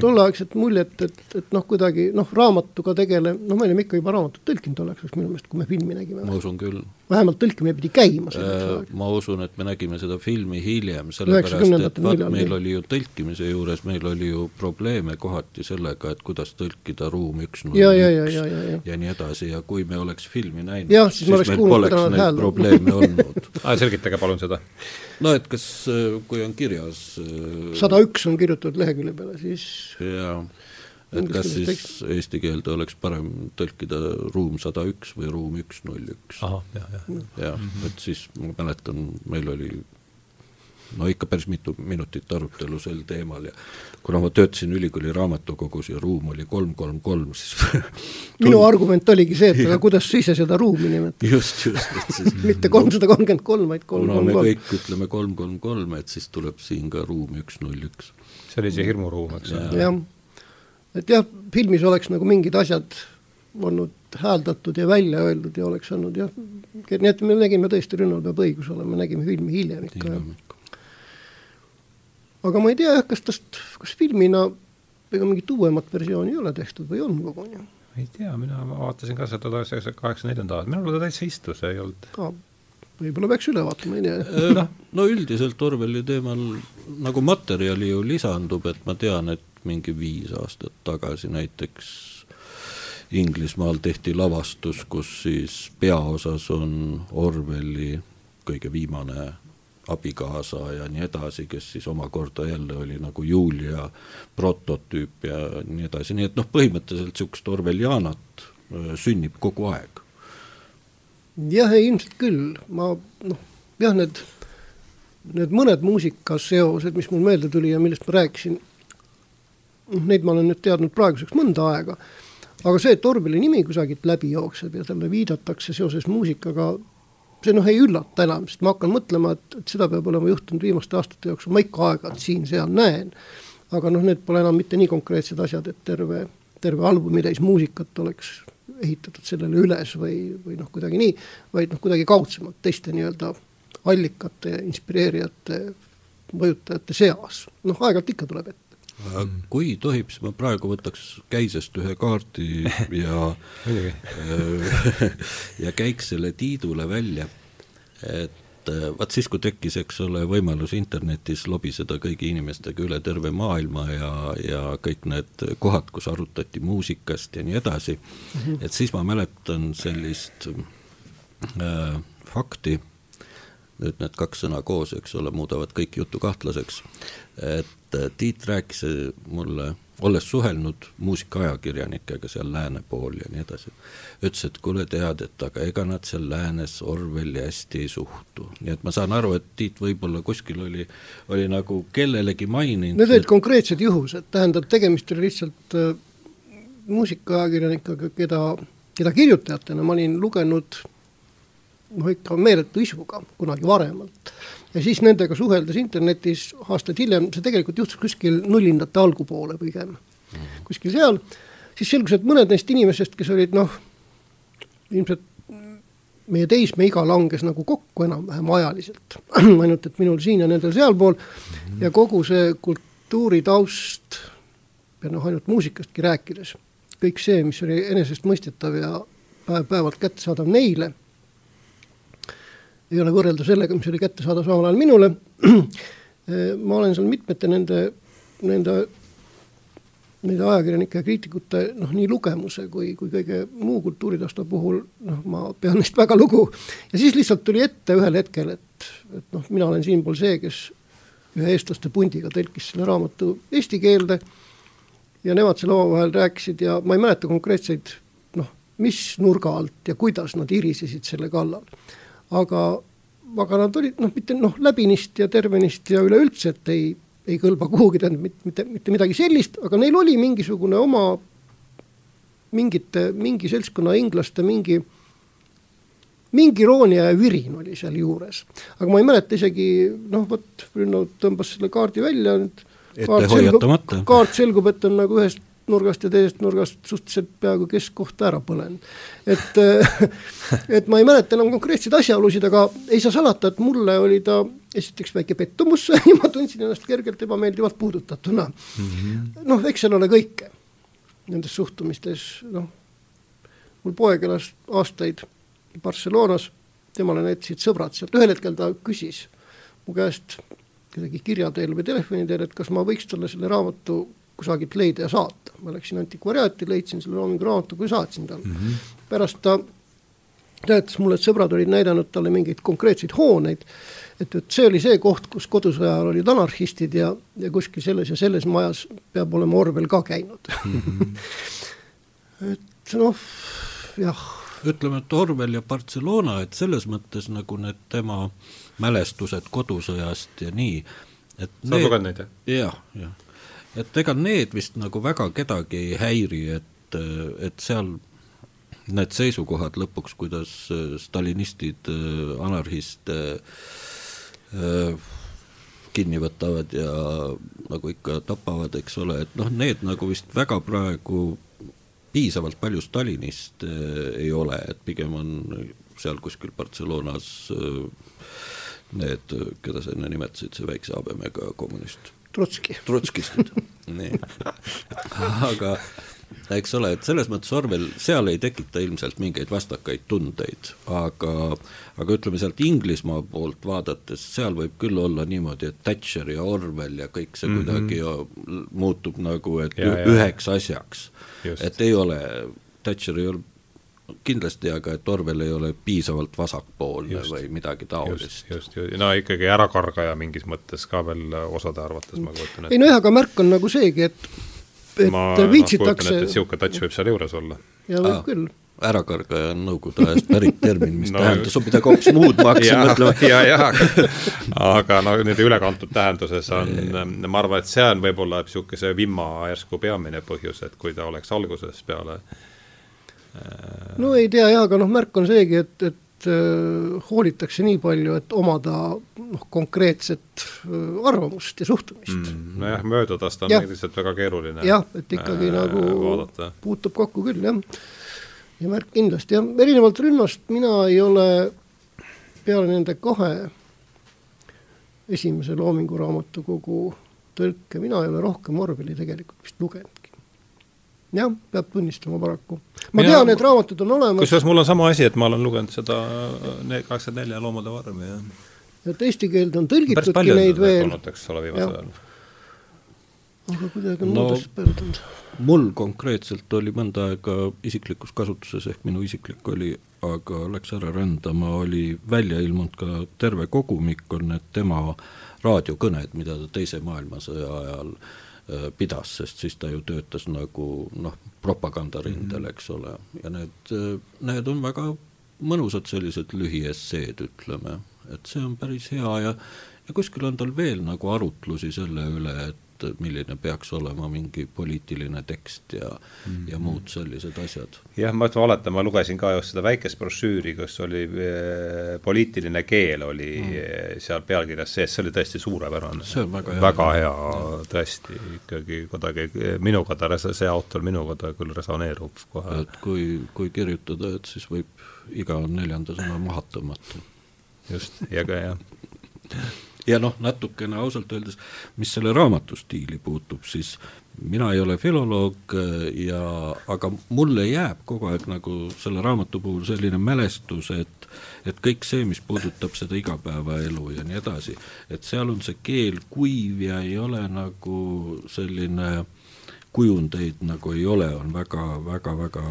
tolleaegset muljet, et, et noh, kuidagi noh, raamatuga tegelev, noh, me olime ikka juba raamatut tõlkinud tolleks ajaks minu meelest, kui me filmi nägime. ma usun küll. Vähemalt tõlkimine pidi käima selleks äh, ajaks. ma usun, et me nägime seda filmi hiljem, sellepärast et vaat meil oli ju tõlkimise juures, meil oli ju probleeme kohati sellega, et kuidas tõlkida ruum üks null üks ja, ja, ja nii edasi ja kui me oleks filmi näinud, siis, siis meil poleks neid hääl. probleeme olnud selgitage palun seda. no et kas, äh, kui on kirjas äh, sada üks on kirjutatud lehekülje peale, siis jaa, et kas siis tekst? eesti keelde oleks parem tõlkida ruum sada üks või ruum üks null üks. jah, mhm. et siis ma mäletan, meil oli no ikka päris mitu minutit arutelu sel teemal ja kuna ma töötasin ülikooli raamatukogus ja ruum oli kolm, kolm, kolm, siis minu argument oligi see, et aga kuidas sa ise seda ruumi nimetad. just, just, et siis mitte kolmsada kolmkümmend kolm, vaid kolm, kolm, kolm. kuna me kõik ütleme kolm, kolm, kolm, et siis tuleb siin ka ruum üks, null, üks see oli see hirmuruum, eks ole ja.. jah, et jah, filmis oleks nagu mingid asjad olnud hääldatud ja välja öeldud ja oleks olnud jah, nii et me nägime tõesti, Rünnal peab õigus olema, nägime filmi hiljem ikka aga ma ei tea jah, kas tast, kas filmina ega mingit uuemat versiooni ei ole tehtud või on koguni? ei tea, mina vaatasin ka seda tuhat üheksasaja kaheksakümne neljanda aastat, minul ta täitsa istus, ei olnud võib-olla peaks üle vaatama, ei tea. noh, no üldiselt Orwelli teemal nagu materjali ju lisandub, et ma tean, et mingi viis aastat tagasi näiteks Inglismaal tehti lavastus, kus siis peaosas on Orwelli kõige viimane abikaasa ja nii edasi, kes siis omakorda jälle oli nagu Julia prototüüp ja nii edasi, nii et noh, põhimõtteliselt niisugust Orwellianat äh, sünnib kogu aeg. Jah, ilmselt küll, ma noh, jah, need, need mõned muusikaseosed, mis mul meelde tuli ja millest ma rääkisin, noh, neid ma olen nüüd teadnud praeguseks mõnda aega, aga see, et Orwelli nimi kusagilt läbi jookseb ja talle viidatakse seoses muusikaga, see noh, ei üllata enam, sest ma hakkan mõtlema, et, et seda peab olema juhtunud viimaste aastate jooksul, ma ikka aeg-ajalt siin-seal näen, aga noh, need pole enam mitte nii konkreetsed asjad, et terve, terve albumi täis muusikat oleks ehitatud sellele üles või, või noh, kuidagi nii, vaid noh, kuidagi kaudsemalt teiste nii-öelda allikate, inspireerijate, mõjutajate seas, noh aeg-ajalt ikka tuleb ette kui tohib, siis ma praegu võtaks käisest ühe kaardi ja ja käiks selle Tiidule välja, et äh, vaat siis, kui tekkis, eks ole, võimalus internetis lobiseda kõigi inimestega üle terve maailma ja, ja kõik need kohad, kus arutati muusikast ja nii edasi. -hmm. et siis ma mäletan sellist äh, fakti, nüüd need kaks sõna koos, eks ole, muudavad kõik jutu kahtlaseks, et äh, Tiit rääkis mulle olles suhelnud muusikaajakirjanikega seal lääne pool ja nii edasi, ütles, et kuule, tead, et aga ega nad seal läänes Orwelli hästi ei suhtu. nii et ma saan aru, et Tiit võib-olla kuskil oli, oli nagu kellelegi maininud Need olid et... konkreetsed juhused, tähendab, tegemist oli lihtsalt äh, muusikaajakirjanikega, keda, keda kirjutajatena ma olin lugenud noh, ikka meeletu isuga kunagi varemalt. Ja siis nendega suheldes internetis aastaid hiljem, see tegelikult juhtus kuskil nullindate algupoole pigem. Kuskil seal, siis selgus, et mõned neist inimestest, kes olid noh, ilmselt meie teismeiga langes nagu kokku enam-vähem ajaliselt. Ainult et minul siin ja nendel sealpool. Mm -hmm. ja kogu see kultuuritaust ja noh, ainult muusikastki rääkides, kõik see, mis oli enesestmõistetav ja päev-päevalt kättesaadav neile ei ole võrrelda sellega, mis oli kättesaadav samal ajal minule. ma olen seal mitmete nende, nende, nende ajakirjanike ja kriitikute noh, nii lugemuse kui, kui kõige muu kultuuritausta puhul noh, ma pean neist väga lugu. ja siis lihtsalt tuli ette ühel hetkel, et, et noh, mina olen siinpool see, kes ühe eestlaste pundiga tõlkis selle raamatu eesti keelde ja nemad seal omavahel rääkisid ja ma ei mäleta konkreetseid noh, mis nurga alt ja kuidas nad irisesid selle kallal aga, aga nad olid noh, mitte noh, läbinisti ja tervenisti ja üleüldse, et ei, ei kõlba kuhugi, tähendab mitte, mitte, mitte midagi sellist, aga neil oli mingisugune oma mingite, mingi seltskonna inglaste mingi, mingi iroonia ja virin oli seal juures. aga ma ei mäleta isegi, noh vot, Rünno tõmbas selle kaardi välja nüüd. ette hoiatamata. kaart selgub, et on nagu ühest nurgast ja teisest nurgast suhteliselt peaaegu keskkohta ära põlenud. et, et ma ei mäleta enam konkreetseid asjaolusid, aga ei saa salata, et mulle oli ta esiteks väike pettumus ja ma tundsin ennast kergelt ebameeldivalt puudutatuna. Mm -hmm.. noh, eks seal ole kõike nendes suhtumistes, noh, mul poeg elas aastaid Barcelonas, temale näitasid sõbrad sealt, ühel hetkel ta küsis mu käest kuidagi kirja teel või telefoni teel, et kas ma võiks talle selle raamatu kusagilt leida ja saata. ma läksin antikvariaati, leidsin selle loomingu raamatu ja saatsin talle mm. -hmm. pärast ta teatas mulle, et sõbrad olid näidanud talle mingeid konkreetseid hooneid, et, et see oli see koht, kus kodusõja ajal olid anarhistid ja, ja kuskil selles ja selles majas peab olema Orwell ka käinud mm. -hmm. et noh, jah. ütleme, et Orwell ja Barcelona, et selles mõttes nagu need tema mälestused kodusõjast ja nii, et sa oled lugenud neid, jah? jah, jah et ega need vist nagu väga kedagi ei häiri, et, et seal need seisukohad lõpuks, kuidas äh, stalinistid äh, anarhiste äh, kinni võtavad ja nagu ikka tapavad, eks ole, et noh, need nagu vist väga praegu piisavalt palju Stalinist ei ole, et pigem on seal kuskil Barcelonas need, keda sa enne nimetasid, see väikse habemega kommunist Trotski. Trotskistid, nii. aga eks ole, et selles mõttes Orwell seal ei tekita ilmselt mingeid vastakaid tundeid, aga aga ütleme sealt Inglismaa poolt vaadates, seal võib küll olla niimoodi, et Thatcher ja Orwell ja kõik see mm -hmm. kuidagi muutub nagu, et ja, ja. üheks asjaks. et ei ole, Thatcher ei ole kindlasti, aga et Orwell ei ole piisavalt vasakpoolne just, või midagi taolist. just, just, no ikkagi ärakargaja mingis mõttes ka veel osade arvates, ma kujutan ette. ei nojah, aga märk on nagu seegi, et, et ma, viitsitakse noh, niisugune touch võib seal juures olla. ja võib Aa. küll ärakargaja on nõukogude ajast pärit termin, mis no, tähendas midagi hoopis muud, ma hakkasin mõtlema. ja, ja, aga, aga no nüüd ülekantud tähenduses on, ma arvan, et see on võib-olla niisuguse vimma järsku peamine põhjus, et kui ta oleks algusest peale äh, no ei tea jah, aga noh, märk on seegi, et, et äh, hoolitakse nii palju, et omada noh, konkreetset äh, arvamust ja suhtumist mm,. nojah, mööda tast on lihtsalt väga keeruline jah, et ikkagi äh, nagu vaadata. puutub kokku küll, jah. ja märk kindlasti, jah, erinevalt Rünnost mina ei ole peale nende kahe esimese Loomingu raamatukogu tõlke, mina ei ole rohkem Orwelli tegelikult vist lugenud jah, peab tunnistama paraku. ma Mina, tean, et raamatud on olemas. kusjuures mul on sama asi, et ma olen lugenud seda kaheksakümmend nelja Loomade vormi ja et eesti keelde on tõlgitudki neid veel. eks ole, viimasel ajal. aga kuidagi on no, muudest pöördunud. mul konkreetselt oli mõnda aega isiklikus kasutuses, ehk minu isiklik oli, aga läks ära rändama, oli välja ilmunud ka terve kogumik, on need tema raadiokõned, mida ta Teise maailmasõja ajal äh, Äh, pidas, sest siis ta ju töötas nagu noh, propagandarindel, mhm. eks ole, ja need, äh, need on väga mõnusad sellised lühiesseed, ütleme, et see on päris hea ja ja kuskil on tal veel nagu arutlusi selle üle, et et milline peaks olema mingi poliitiline tekst ja mm, -hmm. ja muud sellised asjad. jah, ma mäletan, ma lugesin ka just seda väikest brošüüri, kus oli äh, poliitiline keel oli mm. seal pealkirjas sees, see oli tõesti suurepärane. see on väga hea. väga hea, tõesti, ikkagi kuidagi minuga ta, see autor minuga ta küll resoneerub kohe. et kui, kui kirjutada, et siis võib iga neljanda sõna maha tõmmata. just, ja ka jah ja noh, natukene ausalt öeldes, mis selle raamatu stiili puutub, siis mina ei ole filoloog äh, ja, aga mulle jääb kogu aeg nagu selle raamatu puhul selline mälestus, et et kõik see, mis puudutab seda igapäevaelu ja nii edasi, et seal on see keel kuiv ja ei ole nagu selline kujundeid nagu ei ole, on väga, väga, väga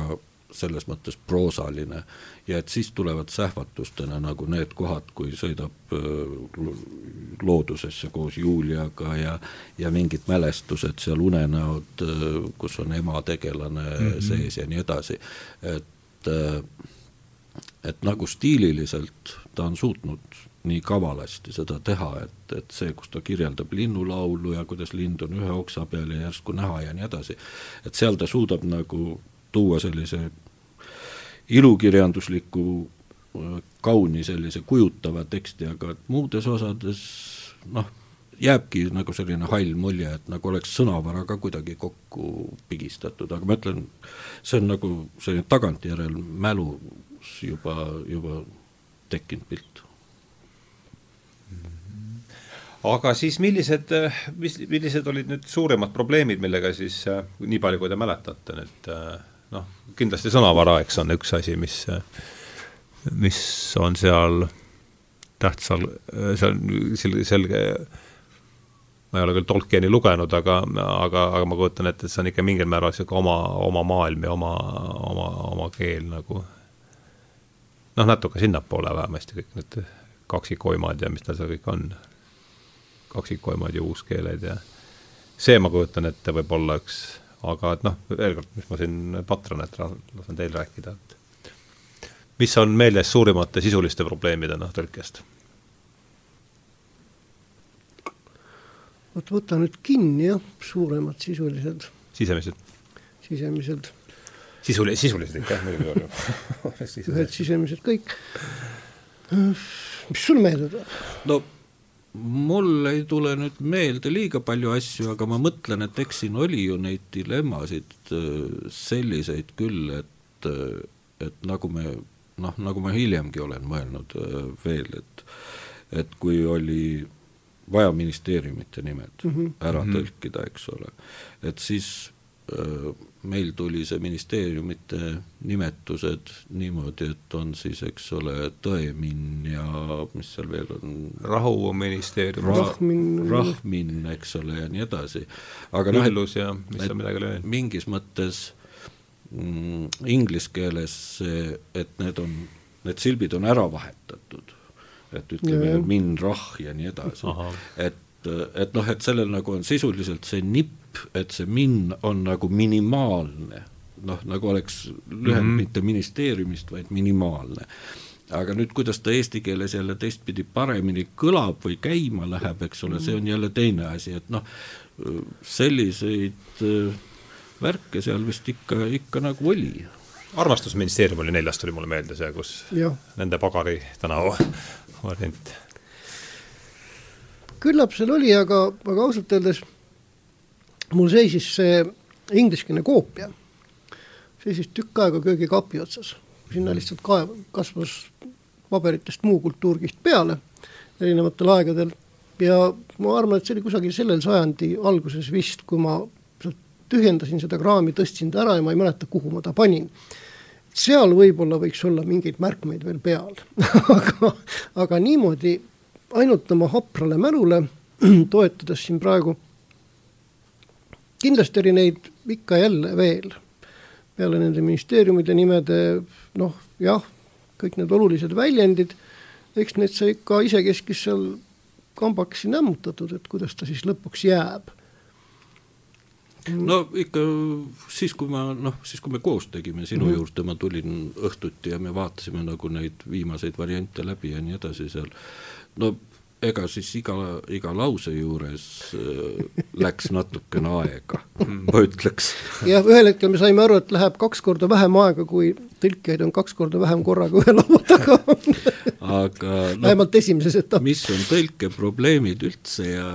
selles mõttes proosaline ja et siis tulevad sähvatustena nagu need kohad, kui sõidab loodusesse koos Juliaga ja ja mingid mälestused seal, unenäod, kus on ema tegelane mm -hmm. sees ja nii edasi, et et nagu stiililiselt ta on suutnud nii kavalasti seda teha, et, et see, kus ta kirjeldab linnulaulu ja kuidas lind on ühe oksa peal ja järsku näha ja nii edasi, et seal ta suudab nagu tuua sellise ilukirjandusliku kauni sellise kujutava teksti, aga muudes osades noh, jääbki nagu selline hall mulje, et nagu oleks sõnavara ka kuidagi kokku pigistatud, aga ma ütlen, see on nagu selline tagantjärel mälus juba, juba tekkinud pilt. Aga siis millised, mis, millised olid nüüd suuremad probleemid, millega siis nii palju, kui te mäletate nüüd noh, kindlasti sõnavara, eks on üks asi, mis, mis on seal tähtsal, see on selge, ma ei ole küll Tolkieni lugenud, aga, aga, aga ma kujutan ette, et see on ikka mingil määral niisugune oma, oma maailm ja oma, oma, oma keel nagu. Noh, natuke sinnapoole vähemasti kõik need kaksikoimad ja mis tal seal kõik on. Kaksikoimad ja uuskeeled ja see, ma kujutan ette, võib olla üks, aga et noh, veel kord, mis ma siin patran, et lasen teil rääkida, et mis on meeles suurimate sisuliste probleemidena tõlkest? vot võta nüüd kinni jah, suuremad sisulised. sisemised? sisemised. sisuli-, sisulised ikka muidugi on ju. ühed sisemised kõik. mis sul meelde tuleb? no mul ei tule nüüd meelde liiga palju asju, aga ma mõtlen, et eks siin oli ju neid dilemmasid äh, selliseid küll, et, äh, et nagu me noh, nagu ma hiljemgi olen mõelnud äh, veel, et et kui oli vaja ministeeriumite nimed mm -hmm. ära mhm. tõlkida, eks ole, et siis meil tuli see ministeeriumite nimetused niimoodi, et on siis, eks ole, Tõemin ja mis seal veel on? rahuministeerium Rah,. Rahmin. Rahmin, eks ole, ja nii edasi. aga noh, ja mis seal midagi oli veel? mingis mõttes mm, inglise keeles see, et need on, need silbid on ära vahetatud, et ütleme, min, rah ja nii edasi, et et noh, et sellel nagu on sisuliselt see nipp et see min on nagu minimaalne, noh, nagu oleks lühend mm -hmm. mitte ministeeriumist, vaid minimaalne. aga nüüd, kuidas ta eesti keeles jälle teistpidi paremini kõlab või käima läheb, eks ole, see on jälle teine asi, et noh, selliseid äh, värke seal vist ikka, ikka nagu oli armastusministeerium oli neljas, tuli mulle meelde see, kus ja. nende Pagari tänava variant. küllap seal oli, aga, aga ausalt öeldes mul seisis see ingliskeelne koopia, seisis tükk aega köögikapi otsas, sinna lihtsalt kaev, kasvas paberitest muu kultuurkiht peale erinevatel aegadel. Ja ma arvan, et see oli kusagil sellel sajandi alguses vist, kui ma tühjendasin seda kraami, tõstsin ta ära ja ma ei mäleta, kuhu ma ta panin. seal võib-olla võiks olla mingeid märkmeid veel peal. Aga, aga niimoodi ainult oma haprale mälule toetudes siin praegu kindlasti oli neid ikka jälle veel, peale nende ministeeriumide nimede, noh jah, kõik need olulised väljendid, eks need sai ikka isekeskis seal kambakesi nämmutatud, et kuidas ta siis lõpuks jääb no ikka siis, kui ma noh, siis kui me koos tegime sinu mm -hmm. juurde, ma tulin õhtuti ja me vaatasime nagu neid viimaseid variante läbi ja nii edasi seal. no ega siis iga, iga lause juures äh, läks natukene aega, ma ütleks. jah, ühel hetkel me saime aru, et läheb kaks korda vähem aega, kui tõlkijaid on kaks korda vähem korraga ühe laua taga aga no, vähemalt esimeses etapis. mis on tõlkeprobleemid üldse ja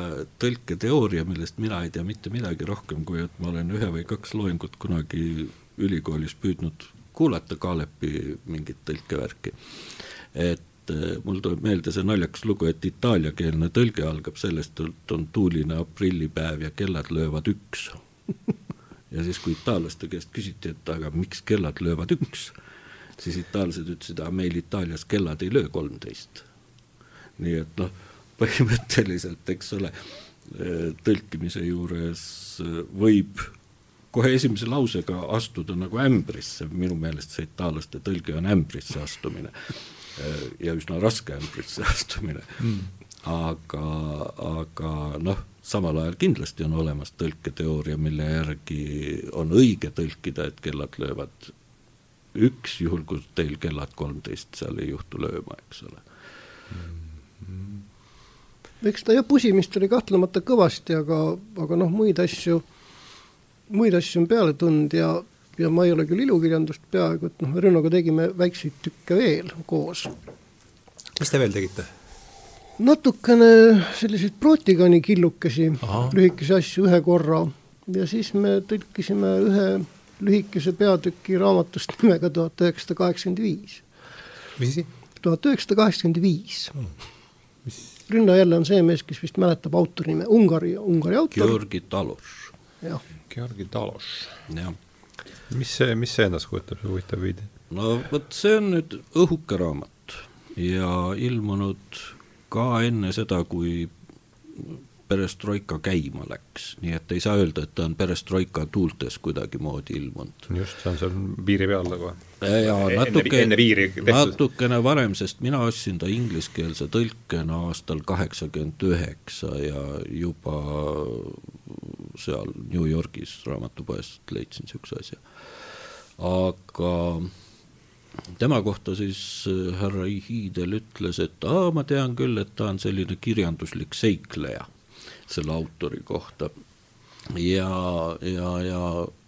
tõlketeooria, millest mina ei tea mitte midagi rohkem, kui et ma olen ühe või kaks loengut kunagi ülikoolis püüdnud kuulata Kaalepi mingit tõlkevärki. et et eh, mul tuleb meelde see naljakas lugu, et itaaliakeelne tõlge algab sellest, et on tuuline aprillipäev ja kellad löövad üks. ja siis, kui itaallaste käest küsiti, et aga miks kellad löövad üks, siis itaallased ütlesid, aga meil Itaalias kellad ei löö kolmteist. nii et noh, põhimõtteliselt, eks ole, eh, tõlkimise juures eh, võib kohe esimese lausega astuda nagu ämbrisse, minu meelest see itaallaste tõlge on ämbrisse astumine ja üsna raske ämbrisse astumine. Mm.. aga, aga noh, samal ajal kindlasti on olemas tõlketeooria, mille järgi on õige tõlkida, et kellad löövad. Üks, juhul kui teil kellad kolmteist seal ei juhtu lööma, eks ole. Mm.. eks ta jah, pusimist oli kahtlemata kõvasti, aga, aga noh, muid asju, muid asju on peale tulnud ja ja ma ei ole küll ilukirjandust peaaegu, et noh, Rennoga tegime väikseid tükke veel koos. mis te veel tegite? natukene selliseid Protigani killukesi, lühikesi asju ühe korra ja siis me tõlkisime ühe lühikese peatüki raamatust nimega tuhat üheksasada kaheksakümmend viis. mis asi? tuhat üheksasada kaheksakümmend viis. Rünno jälle on see mees, kes vist mäletab autori nime, Ungari, Ungari autor. Georgi Talos. jah. Georgi Talos. jah. Mis see, mis see endast kujutab, see huvitav viide? no vot, see on nüüd õhuke raamat ja ilmunud ka enne seda, kui perestroika käima läks, nii et ei saa öelda, et ta on perestroika tuultes kuidagimoodi ilmunud. just, see on seal piiri peal nagu. ja natuke, natukene varem, sest mina ostsin ta ingliskeelse tõlkena aastal kaheksakümmend üheksa ja juba seal New Yorgis raamatupoest leidsin niisuguse asja. aga tema kohta siis härra Hiidel ütles, et aa, ma tean küll, et ta on selline kirjanduslik seikleja selle autori kohta. ja, ja, ja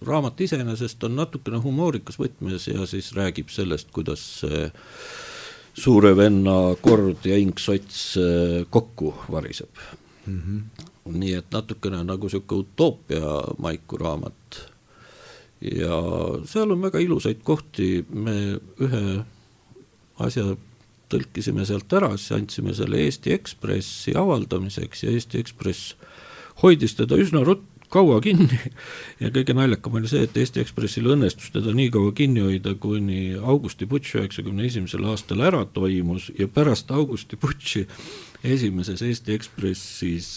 raamat iseenesest on natukene humoorikas võtmes ja siis räägib sellest, kuidas see suure venna kord ja inksots äh, kokku variseb mm. -hmm. Nii et natukene nagu niisugune utoopia maiku raamat. Ja seal on väga ilusaid kohti, me ühe asja tõlkisime sealt ära, siis andsime selle Eesti Ekspressi avaldamiseks ja Eesti Ekspress hoidis teda üsna rut-, kaua kinni ja kõige naljakam oli see, et Eesti Ekspressil õnnestus teda nii kaua kinni hoida, kuni Augusti putš üheksakümne esimesel aastal ära toimus ja pärast Augusti putši esimeses Eesti Ekspressis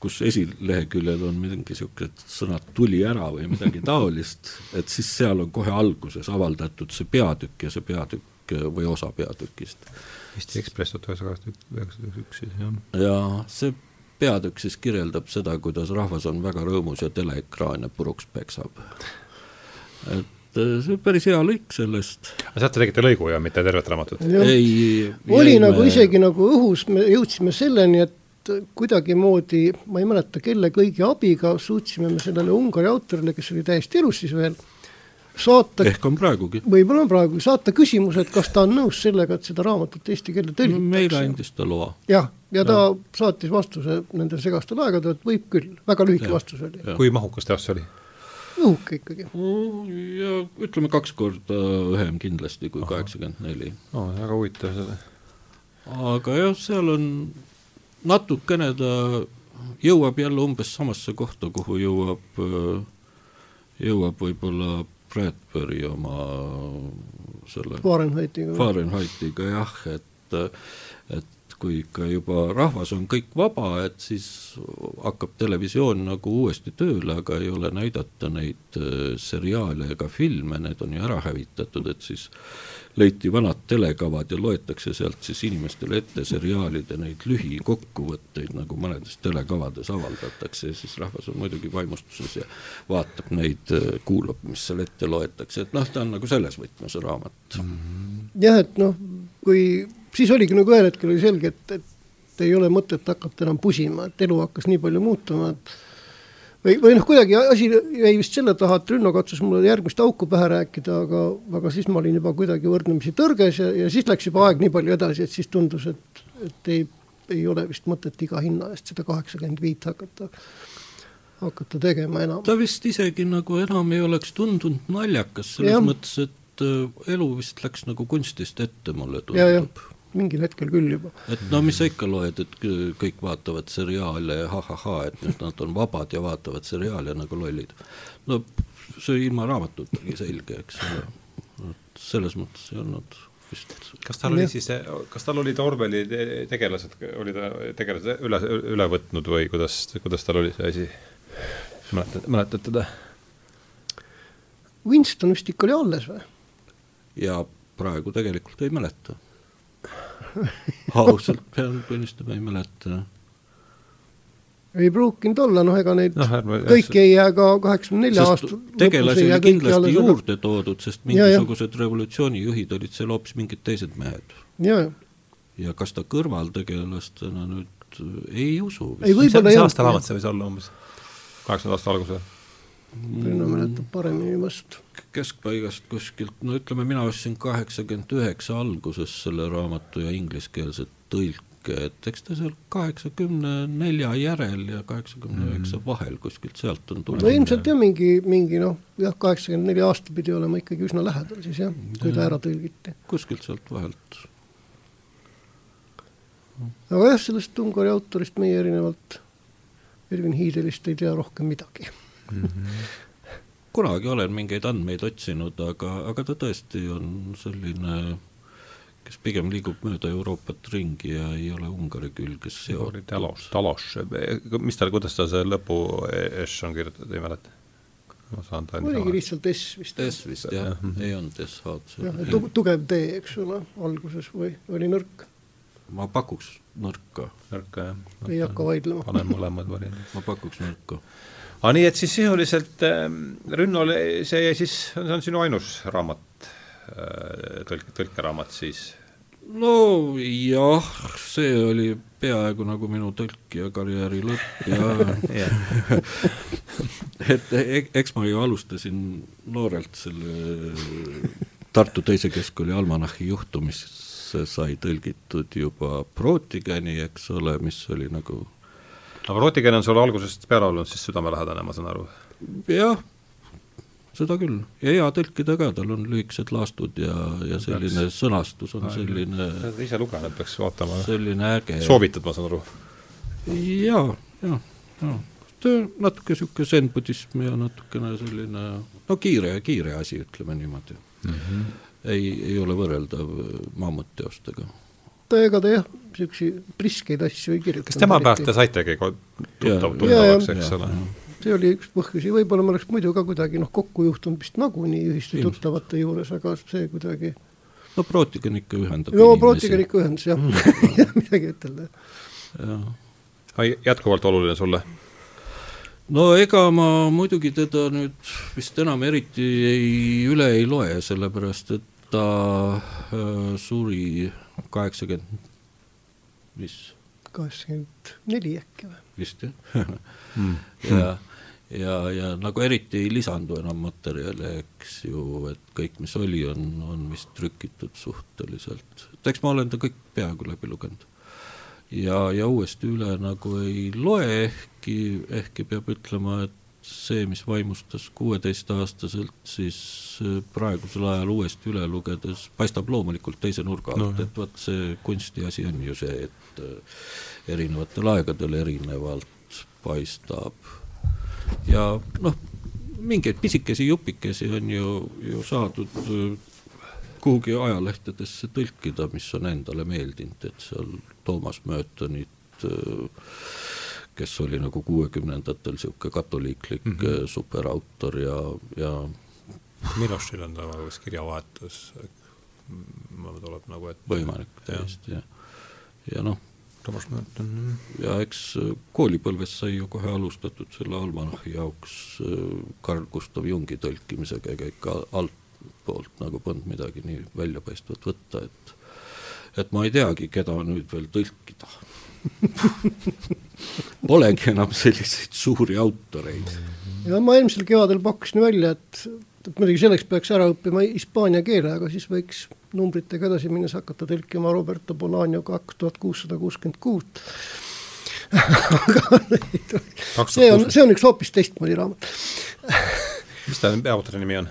kus esileheküljel on mingisugused sõnad tuli ära või midagi taolist, et siis seal on kohe alguses avaldatud see peatükk ja see peatükk või osa peatükist. Eesti Ekspress tuhat üheksasada üheksakümmend üks siis, jah. ja see peatükk siis kirjeldab seda, kuidas rahvas on väga rõõmus ja teleekraane puruks peksab. et äh, see on päris hea lõik sellest. aga sealt te tegite lõigu ja mitte tervet raamatut? ei. oli jäime... nagu isegi nagu õhus, me jõudsime selleni, et kuidagimoodi, ma ei mäleta, kelle kõigi abiga suutsime me sellele Ungari autorile, kes oli täiesti elus siis veel saata ehk on praegugi. võib-olla on praegu, saata küsimuse, et kas ta on nõus sellega, et seda raamatut eesti keelde tõlgitakse meile andis ta loa. jah, ja ta ja. saatis vastuse nendel segastel aegadel, et võib küll, väga lühike ja. vastus oli. kui mahukas teos see oli? õhuke ikkagi. ja ütleme kaks korda õhem kindlasti kui kaheksakümmend neli. väga huvitav see. aga jah, seal on natukene ta jõuab jälle umbes samasse kohta, kuhu jõuab, jõuab võib-olla Bradbury oma selle Fahrenheitiga. Fahrenheitiga jah, et, et kui ikka juba rahvas on kõik vaba, et siis hakkab televisioon nagu uuesti tööle, aga ei ole näidata neid äh, seriaale ega filme, need on ju ära hävitatud, et siis leiti vanad telekavad ja loetakse sealt siis inimestele ette seriaalide neid lühikokkuvõtteid, nagu mõnedes telekavades avaldatakse ja siis rahvas on muidugi vaimustuses ja vaatab neid, kuulab, mis seal ette loetakse, et noh, ta on nagu selles võtmes raamat. -hmm. jah, et noh, kui siis oligi nagu ühel hetkel oli selge, et, et ei ole mõtet hakata enam pusima, et elu hakkas nii palju muutuma, et või, või noh, kuidagi asi jäi vist selle taha, et Rünno katsus mulle järgmist auku pähe rääkida, aga, aga siis ma olin juba kuidagi võrdlemisi tõrges ja, ja siis läks juba aeg nii palju edasi, et siis tundus, et, et ei, ei ole vist mõtet iga hinna eest seda kaheksakümmend viit hakata, hakata tegema enam. ta vist isegi nagu enam ei oleks tundunud naljakas, selles ja. mõttes, et äh, elu vist läks nagu kunstist ette, mulle tundub mingil hetkel küll juba. et no mis sa ikka loed, et kõik vaatavad seriaale ja ha-ha-ha, et nüüd nad on vabad ja vaatavad seriaale nagu lollid. no see ilma raamatutagi selge, eks ole, et selles mõttes ei olnud vist. kas tal oli siis, kas tal olid Orwelli tegelased, oli ta tegelased üle, üle võtnud või kuidas, kuidas tal oli see asi? mäletad, mäletad teda? Winston vist ikka oli alles või? ja praegu tegelikult ei mäleta ausalt pean tunnistama, ei mäleta. ei pruukinud olla, noh ega neid no, ärme, kõiki ei jää ka kaheksakümne nelja aasta tegelasi oli kindlasti juurde toodud, sest mingisugused ja, revolutsioonijuhid olid seal hoopis mingid teised mehed. ja, ja kas ta kõrvaltegelastena nüüd ei usu. ei, võib-olla ei. mis aasta raamat see võis olla umbes? kaheksakümnenda aasta alguses? Renno mäletab paremini vast keskpaigast kuskilt, no ütleme, mina ostsin kaheksakümmend üheksa alguses selle raamatu ja ingliskeelset tõlki tõlke, et eks ta seal kaheksakümne nelja järel ja kaheksakümne üheksa vahel kuskilt sealt on tulnud. no ilmselt jah, mingi, mingi noh, jah, kaheksakümmend neli aasta pidi olema ikkagi üsna lähedal siis jah, kui ta ära tõlgiti. kuskilt sealt vahelt. aga jah, sellest Ungari autorist meie erinevalt Ervin Hiidelist ei tea rohkem midagi mm. -hmm kunagi olen mingeid andmeid otsinud, aga, aga ta tõesti on selline kes pigem liigub mööda Euroopat ringi ja ei ole Ungari külges seotud. Talos, Talos, mis tal, kuidas ta see lõpu S on kirjutatud, ei mäleta? ma saan ta oligi lihtsalt S vist. S vist jah ja., ei olnud S-H-d. jah, tu-, tugev D, eks ole, alguses või oli nõrk? ma pakuks nõrka. nõrka, jah. ei hakka vaidlema. panen mõlemad variandid. ma pakuks nõrka. Aga nii, et siis sisuliselt äh, Rünnol see jäi siis, see on sinu ainus raamat Äh, tõlk, tõlkeraamat siis? no jah, see oli peaaegu nagu minu tõlkija karjääri lõpp ja et e-, eks ma ju alustasin noorelt selle Tartu Teise Keskkooli almanahhi juhtumist, see sai tõlgitud juba Prootigeni, eks ole, mis oli nagu aga Prootigen on sulle algusest peale olnud siis südamelähedane, ma saan aru? jah seda küll, ja hea tõlkida ka, tal on lühikesed laastud ja, ja selline peaks. sõnastus on selline ise lugenud, peaks vaatama. selline äge. soovitad, ma saan aru? jaa, jaa, jaa. ta natuke niisugune zen-budism ja natukene selline no kiire, kiire asi, ütleme niimoodi mm. -hmm. ei, ei ole võrreldav Mammut teostega ta ega ta jah, niisuguseid priskeid asju ei kirjuta. kas tema pealt te saitegi tuttav, tuttavaks, eks ole? see oli üks põhjusi, võib-olla me oleks muidu ka kuidagi noh, kokku juhtunud vist nagunii ühiste tuttavate juures, aga see kuidagi no Prootigen ikka ühendab no Prootigen ikka ühendas jah mm. midagi ütelda. jah. jätkuvalt oluline sulle? no ega ma muidugi teda nüüd vist enam eriti ei, üle ei loe, sellepärast et ta äh, suri kaheksakümmend, mis? kaheksakümmend neli äkki või? vist jah mm. ja ja, ja nagu eriti ei lisandu enam materjale, eks ju, et kõik, mis oli, on, on vist trükitud suhteliselt, et eks ma olen ta kõik peaaegu läbi lugenud. ja, ja uuesti üle nagu ei loe, ehkki, ehkki peab ütlema, et see, mis vaimustas kuueteistaastaselt, siis äh, praegusel ajal uuesti üle lugedes paistab loomulikult teise nurga alt no,, et vot see kunsti asi on ju see, et äh, erinevatel aegadel erinevalt paistab. Ja noh, mingeid pisikesi jupikesi on ju, ju saadud äh, kuhugi ajalehtedesse tõlkida, mis on endale meeldinud, et seal Toomas Möötonit, äh, kes oli nagu kuuekümnendatel niisugune katoliiklik mm -hmm. superautor ja, ja Milošil on temaga vist kirjavahetus, mulle tuleb nagu, et võimalik täiesti, jah. ja noh, Toomas Määrton. ja eks äh, koolipõlves sai ju kohe alustatud selle almanahhi jaoks Carl Gustav Jungi tõlkimisega, ega ikka altpoolt nagu polnud midagi nii väljapaistvat võtta, et et ma ei teagi, keda nüüd veel tõlkida Polegi enam selliseid suuri autoreid. ja ma eelmisel kevadel pakkusin välja, et et muidugi selleks peaks ära õppima hispaania keele, aga siis võiks numbritega edasi minnes hakata tõlkima Roberto Bolaño kaks tuhat kuussada kuuskümmend kuut. see on, see on üks hoopis teistmoodi raamat mis ta peaautori nimi on?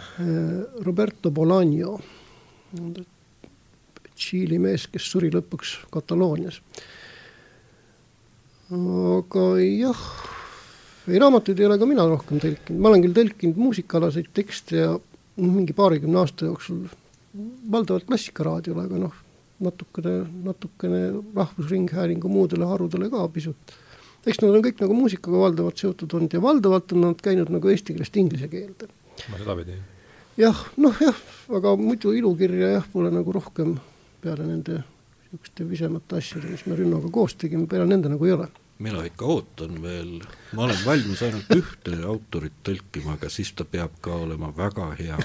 Roberto Bolaño, Tšiili mees, kes suri lõpuks Kataloonias. Aga jah ei raamatuid ei ole ka mina rohkem tõlkinud, ma olen küll tõlkinud muusikaalaseid tekste ja mingi paarikümne aasta jooksul valdavalt klassikaraadiole, aga noh, natukene, natukene Rahvusringhäälingu muudele harudele ka pisut. eks nad on kõik nagu muusikaga valdavalt seotud olnud ja valdavalt on nad käinud nagu eesti keelest inglise keelde. sedapidi? jah, noh jah, aga muidu ilukirja jah, pole nagu rohkem peale nende niisuguste visemate asjade, mis me Rünnoga koos tegime, peale nende nagu ei ole mina ikka ootan veel, ma olen valmis ainult ühte autorit tõlkima, aga siis ta peab ka olema väga hea.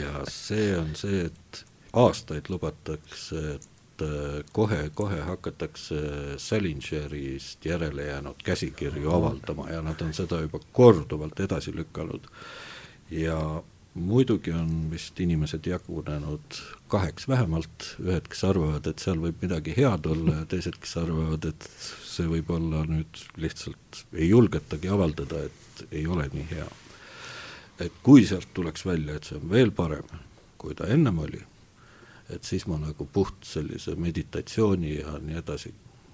ja see on see, et aastaid lubatakse, et kohe-kohe äh, hakatakse Salingerist järele jäänud käsikirju avaldama ja nad on seda juba korduvalt edasi lükanud. ja muidugi on vist inimesed jagunenud kaheks vähemalt, ühed, kes arvavad, et seal võib midagi head olla ja teised, kes arvavad, et see võib olla nüüd lihtsalt, ei julgetagi avaldada, et ei ole nii hea. et kui sealt tuleks välja, et see on veel parem, kui ta ennem oli, et siis ma nagu puht sellise meditatsiooni ja nii edasi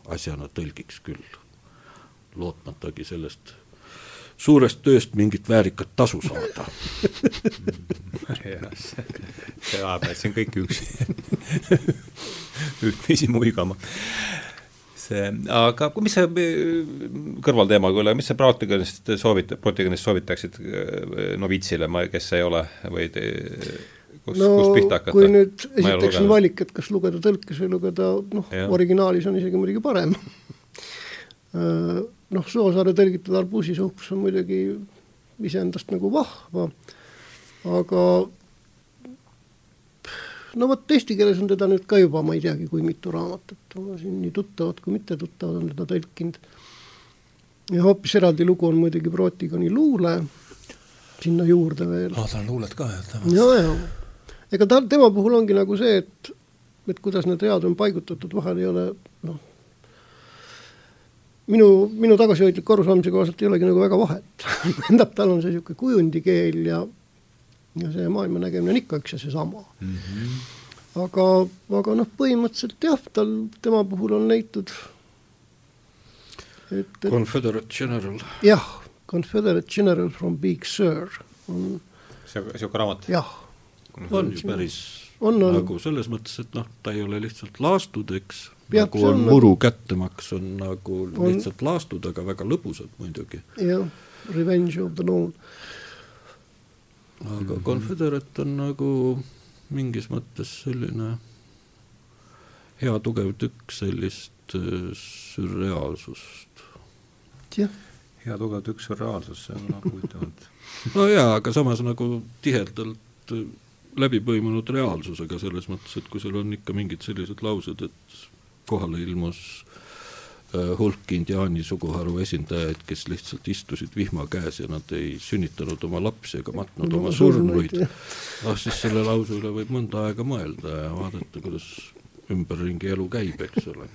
asjana tõlgiks küll, lootmatagi sellest suurest tööst mingit väärikat tasu saada. Jah, see ajab meid siin kõik üksi ühtviisi muigama. see, aga mis sa, kõrvalteema küll, mis sa Protagonist soovit-, Protagonist soovitaksid äh, novitsile, ma, kes ei ole või te, kus no,, kust pihta hakata? kui nüüd esiteks on valik, et kas lugeda tõlkes või lugeda noh, originaalis on isegi muidugi parem. Äh, noh, Soosaare tõlgitud Arbuusi suhkus on muidugi iseendast nagu vahva, aga no vot, eesti keeles on teda nüüd ka juba, ma ei teagi, kui mitu raamatut, siin nii tuttavad kui mittetuttavad on teda tõlkinud. ja hoopis eraldi lugu on muidugi Brotigoni luule, sinna juurde veel. aa, tal on luuled ka, jah? ja, ja ega ta, tema puhul ongi nagu see, et, et kuidas need read on paigutatud, vahel ei ole noh, minu, minu tagasihoidliku arusaamise kohaselt ei olegi nagu väga vahet tähendab, tal on see niisugune kujundikeel ja, ja see maailma nägemine on ikka üks ja seesama mm. -hmm. aga, aga noh, põhimõtteliselt jah, tal, tema puhul on leitud et, et Confederate General. jah, Confederate General from Big Sur on niisugune raamat? jah. on ju päris on, on. nagu selles mõttes, et noh, ta ei ole lihtsalt laastud, eks nagu on muru kättemaks, on nagu on, lihtsalt laastud, aga väga lõbusad muidugi. jah, Revenge of the Known. aga mm -hmm. Confederate on nagu mingis mõttes selline hea tugev tükk sellist äh, sürreaalsust. jah. hea tugev tükk sürreaalsust, see on nagu huvitav no jaa, aga samas nagu tihedalt läbi põimunud reaalsusega, selles mõttes, et kui sul on ikka mingid sellised laused, et kohale ilmus äh, hulk indiaani suguharu esindajaid, kes lihtsalt istusid vihma käes ja nad ei sünnitanud oma lapsi ega matnud no, oma surnuid. ah, siis selle lause üle võib mõnda aega mõelda ja vaadata, kuidas ümberringi elu käib, eks ole.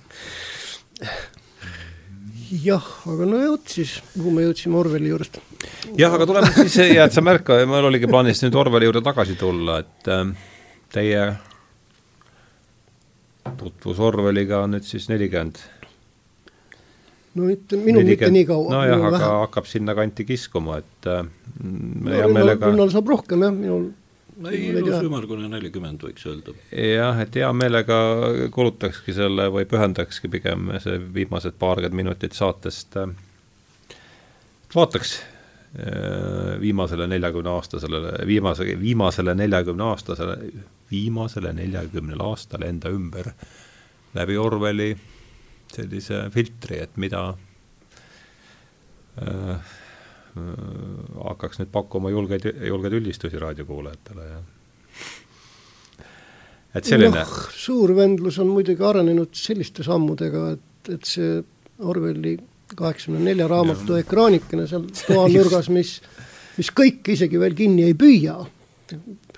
jah, aga no vot siis, kuhu me jõudsime Orwelli juurest? jah, aga tuleme siis, ja et sa märka, mul oligi plaanis nüüd Orwelli juurde tagasi tulla, et äh, teie tutvus Orwelliga on nüüd siis nelikümmend. no mitte, minul mitte nii kaua. nojah, aga vähem. hakkab sinnakanti kiskuma, et äh, no, hea meelega Rinnal saab rohkem jah, minul no ei, no ümmargune nelikümmend võiks öelda. jah, et hea meelega kulutakski selle või pühendakski pigem see viimased paarkümmend minutit saatest äh, vaataks viimasele neljakümne aastasele, viimase, viimasele neljakümne aastasele viimasele neljakümnele aastale enda ümber läbi Orwelli sellise filtri, et mida äh, äh, hakkaks nüüd pakkuma julgeid, julgeid üldistusi raadiokuulajatele ja et selline noh, suur vendlus on muidugi arenenud selliste sammudega, et, et see Orwelli kaheksakümne nelja raamatu ekraanikene seal toanurgas, mis, mis kõike isegi veel kinni ei püüa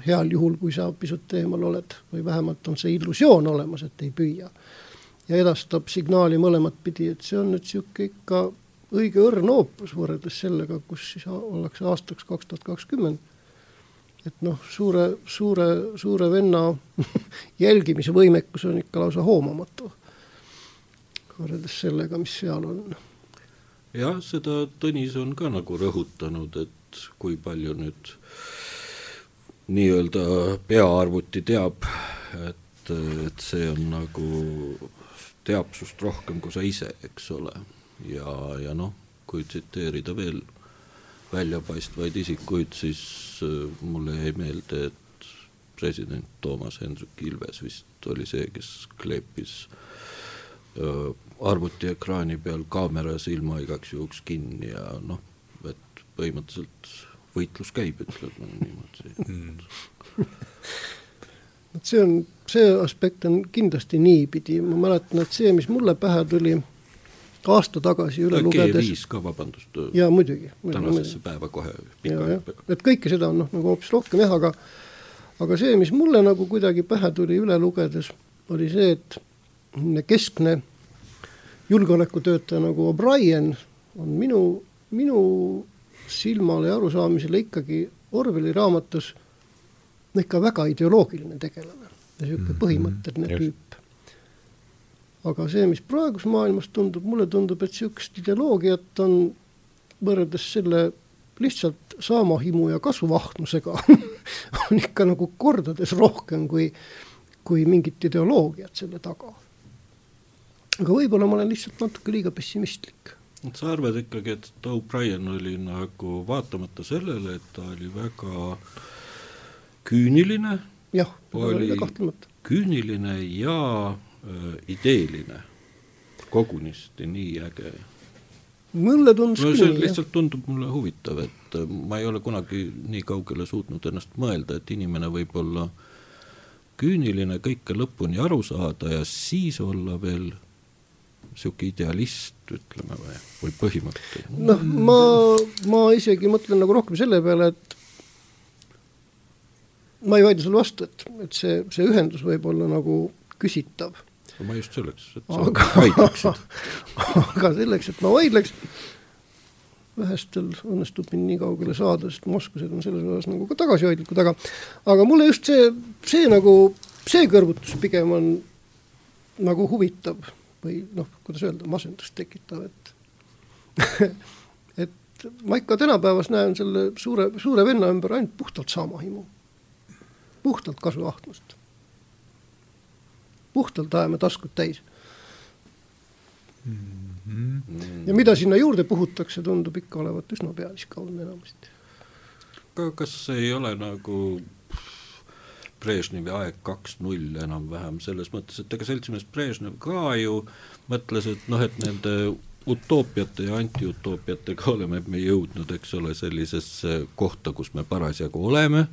heal juhul, kui sa pisut eemal oled või vähemalt on see illusioon olemas, et ei püüa. ja edastab signaali mõlemat pidi, et see on nüüd niisugune ikka õige õrn hoopus võrreldes sellega, kus siis ollakse aastaks kaks tuhat kakskümmend. et noh, suure, suure, suure venna jälgimise võimekus on ikka lausa hoomamatu võrreldes sellega, mis seal on. Jah, seda Tõnis on ka nagu rõhutanud, et kui palju nüüd nii-öelda peaarvuti teab, et, et see on nagu, teab sust rohkem kui sa ise, eks ole. ja, ja noh, kui tsiteerida veel väljapaistvaid isikuid, siis äh, mulle jäi meelde, et president Toomas Hendrik Ilves vist oli see, kes kleepis äh, arvutiekraani peal kaamera silma igaks juhuks kinni ja noh, et põhimõtteliselt võitlus käib, ütleme niimoodi. Mm. et see on, see aspekt on kindlasti niipidi, ma mäletan, et see, mis mulle pähe tuli aasta tagasi üle lugedes G5 ka, vabandust, jaa, muidugi, tänasesse päeva kohe et kõike seda on noh, nagu hoopis rohkem jah, aga aga see, mis mulle nagu kuidagi pähe tuli üle lugedes, oli see, et keskne julgeolekutöötaja nagu O'Brien on minu, minu silmale ja arusaamisele ikkagi Orwelli raamatus ikka väga ideoloogiline tegelane ja niisugune mm, põhimõtteline mm, tüüp. aga see, mis praeguses maailmas tundub, mulle tundub, et niisugust ideoloogiat on võrreldes selle lihtsalt saamahimu ja kasvuahnusega on ikka nagu kordades rohkem kui, kui mingit ideoloogiat selle taga. Aga võib-olla ma olen lihtsalt natuke liiga pessimistlik sa arvad ikkagi, et O'Brien oli nagu vaatamata sellele, et ta oli väga küüniline, oli kahtlemata. küüniline ja äh, ideeline, kogunisti nii äge. mulle tundus no, küll, lihtsalt tundub mulle huvitav, et äh, ma ei ole kunagi nii kaugele suutnud ennast mõelda, et inimene võib olla küüniline, kõike lõpuni aru saada ja siis olla veel niisugune idealist, ütleme, või, või põhimõtteline? noh, ma, ma isegi mõtlen nagu rohkem selle peale, et ma ei vaidle sulle vastu, et, et see, see ühendus võib olla nagu küsitav. ma just selleks, et sa aga, vaidleksid. aga selleks, et ma vaidleks, vähestel õnnestub mind nii kaugele saada, sest moskvased on selles osas nagu ka tagasihoidlikud, aga aga mulle just see, see nagu, see kõrvutus pigem on nagu huvitav või noh, kuidas öelda, masendust tekitav, et et ma ikka tänapäevas näen selle suure, suure venna ümber ainult puhtalt saamahimu puhtalt kasuahnust. puhtalt ajame taskud täis mm. -hmm. ja mida sinna juurde puhutakse, tundub ikka olevat üsna pealiskaudne enamasti. aga kas ei ole nagu Brežnevi aeg kaks null enam-vähem, selles mõttes, et ega seltsimees Brežnev ka ju mõtles, et noh, et nende utoopiate ja antiutoopiatega oleme me jõudnud, eks ole, sellisesse kohta, kus me parasjagu oleme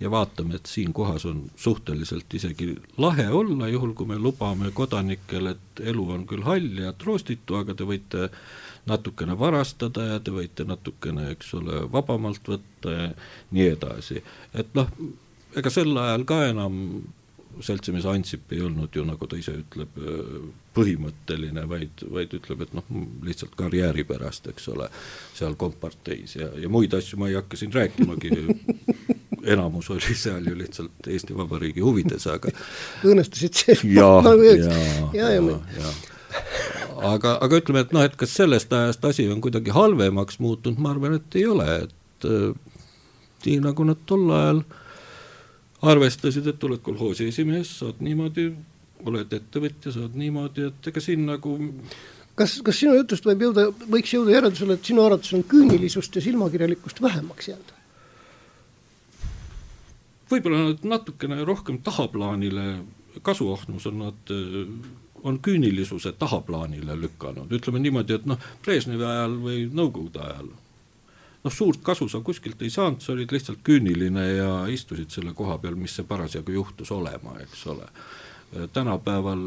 ja vaatame, et siin kohas on suhteliselt isegi lahe olla, juhul kui me lubame kodanikele, et elu on küll hall ja troostitu, aga te võite natukene varastada ja te võite natukene, eks ole, vabamalt võtta ja nii edasi. et noh, ega sel ajal ka enam seltsimees Ansip ei olnud ju, nagu ta ise ütleb, põhimõtteline, vaid, vaid ütleb, et noh, lihtsalt karjääri pärast, eks ole, seal komparteis ja, ja muid asju ma ei hakka siin rääkimagi. Enamus oli seal ju lihtsalt Eesti Vabariigi huvides, aga õnnestusid sees ja, ja, ja, ja, ja aga, aga ütleme, et noh, et kas sellest ajast asi on kuidagi halvemaks muutunud, ma arvan, et ei ole, et äh, nii nagu nad tol ajal arvestasid, et oled kolhoosi esimees, saad niimoodi, oled ettevõtja, saad niimoodi, et ega siin nagu kas, kas sinu jutust võib jõuda, võiks jõuda järeldusele, et sinu arvates on küünilisust ja silmakirjalikkust vähemaks jäänud? võib-olla nad natukene rohkem tahaplaanile, kasuahnus on nad, on küünilisuse tahaplaanile lükanud, ütleme niimoodi, et noh, Brežnevi ajal või Nõukogude ajal noh, suurt kasu sa kuskilt ei saanud, sa olid lihtsalt küüniline ja istusid selle koha peal, mis see parasjagu juhtus olema, eks ole. tänapäeval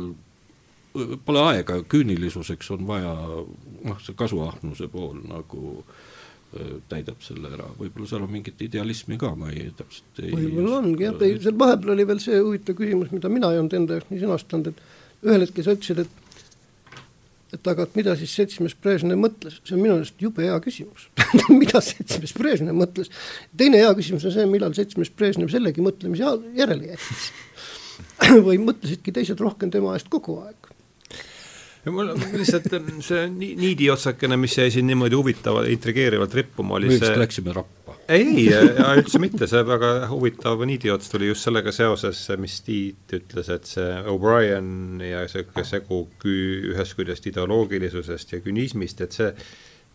pole aega, küünilisuseks on vaja noh, see kasuahnuse pool nagu täidab selle ära, võib-olla seal on mingit idealismi ka, ma ei täpselt ei võib-olla ongi jah, seal vahepeal oli veel see huvitav küsimus, mida mina ei olnud enda jaoks nii sõnastanud, et ühel hetkel sa ütlesid, et et aga et mida siis seltsimees Brežnev mõtles, see on minu arust jube hea küsimus mida seltsimees Brežnev mõtles. teine hea küsimus on see, millal seltsimees Brežnev sellegi mõtlemise järele jättis või mõtlesidki teised rohkem tema eest kogu aeg ja mul lihtsalt see niidiotsakene, mis jäi siin niimoodi huvitavalt, intrigeerivalt rippuma, oli me see. läksime rappa. Ei, üldse mitte, see väga huvitav niidiots tuli just sellega seoses, mis Tiit ütles, et see O'Brien ja sihuke segu kü-, ühest küljest ideoloogilisusest ja künismist, et see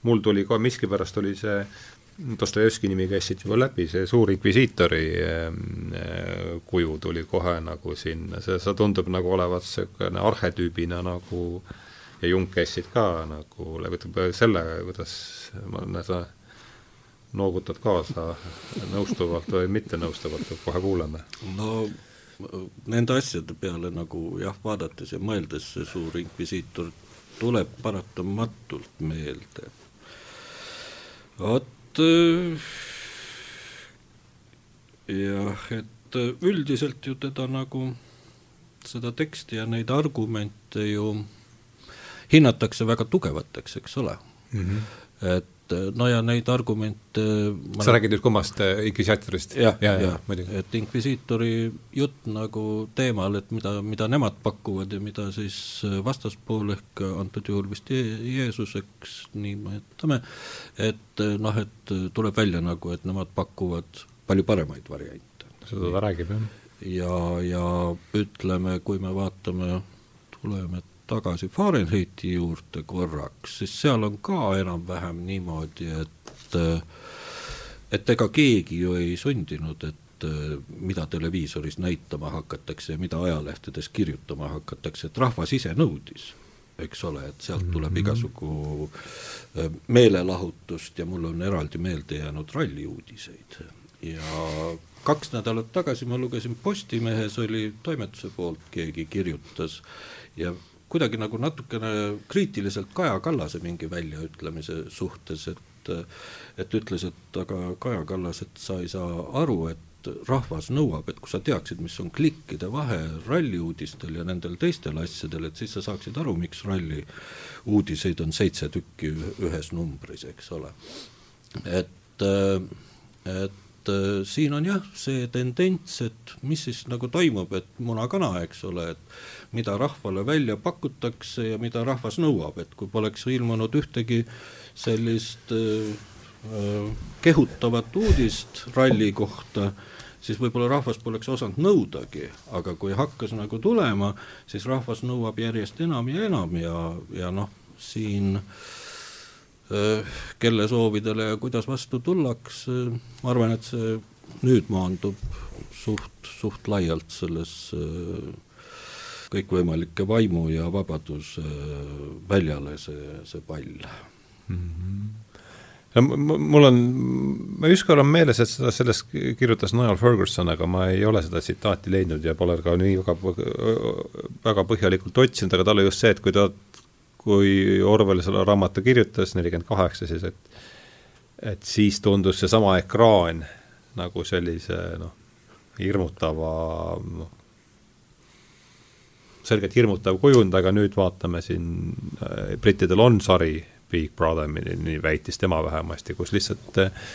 mul tuli kohe miskipärast oli see Dostojevski nimi käis siit juba läbi, see suur inkvisiitori ehm, eh, kuju tuli kohe nagu sinna, see, see tundub nagu olevat niisugune arhetüübina nagu ja Jung käis siit ka nagu läbi, selle, kuidas ma näen, noogutad kaasa nõustuvalt või mittenõustuvalt, kohe kuuleme. no nende asjade peale nagu jah, vaadates ja mõeldes see suur inkvisiitor tuleb paratamatult meelde. vot äh, jah, et üldiselt ju teda nagu, seda teksti ja neid argumente ju hinnatakse väga tugevateks, eks ole mm. -hmm. et no ja neid argumente ma sa räägid nüüd kummast äh, inkvisiitorist? jah, jah ja, ja, et inkvisiitori jutt nagu teemal, et mida, mida nemad pakuvad ja mida siis vastaspool ehk antud juhul vist Je Jeesuseks, nii me ütleme, et noh, et tuleb välja nagu, et nemad pakuvad palju paremaid variante. seda ta räägib, jah. ja, ja ütleme, kui me vaatame, tuleme tagasi Fahrenheiti juurde korraks, siis seal on ka enam-vähem niimoodi, et et ega keegi ju ei sundinud, et mida televiisoris näitama hakatakse ja mida ajalehtedes kirjutama hakatakse, et rahvas ise nõudis, eks ole, et sealt tuleb mm -hmm. igasugu meelelahutust ja mul on eraldi meelde jäänud ralliuudiseid ja kaks nädalat tagasi ma lugesin Postimehes oli toimetuse poolt keegi kirjutas ja kuidagi nagu natukene kriitiliselt Kaja Kallase mingi väljaütlemise suhtes, et et ütles, et aga Kaja Kallas, et sa ei saa aru, et rahvas nõuab, et kui sa teaksid, mis on klikkide vahe ralliuudistel ja nendel teistel asjadel, et siis sa saaksid aru, miks ralli uudiseid on seitse tükki ühes numbris, eks ole. et, et et äh, siin on jah, see tendents, et mis siis nagu toimub, et muna-kana, eks ole, et mida rahvale välja pakutakse ja mida rahvas nõuab, et kui poleks ilmunud ühtegi sellist äh, äh, kehutavat uudist ralli kohta, siis võib-olla rahvas poleks osanud nõudagi, aga kui hakkas nagu tulema, siis rahvas nõuab järjest enam ja enam ja, ja noh, siin äh, kelle soovidele ja kuidas vastu tullakse, ma arvan, et see nüüd maandub suht, suht laialt selles äh, kõikvõimalike vaimu ja vabaduse väljale see, see pall mm. -hmm no mul on, ma ükskord on meeles, et seda, sellest kirjutas Niall Ferguson, aga ma ei ole seda tsitaati leidnud ja pole ka nii väga, väga põhjalikult otsinud, aga tal oli just see, et kui ta kui Orwell selle raamatu kirjutas, nelikümmend kaheksa siis, et et siis tundus seesama ekraan nagu sellise noh, hirmutava noh, selgelt hirmutav kujund, aga nüüd vaatame siin äh,, brittidel on sari Big Brother, nii väitis tema vähemasti, kus lihtsalt äh,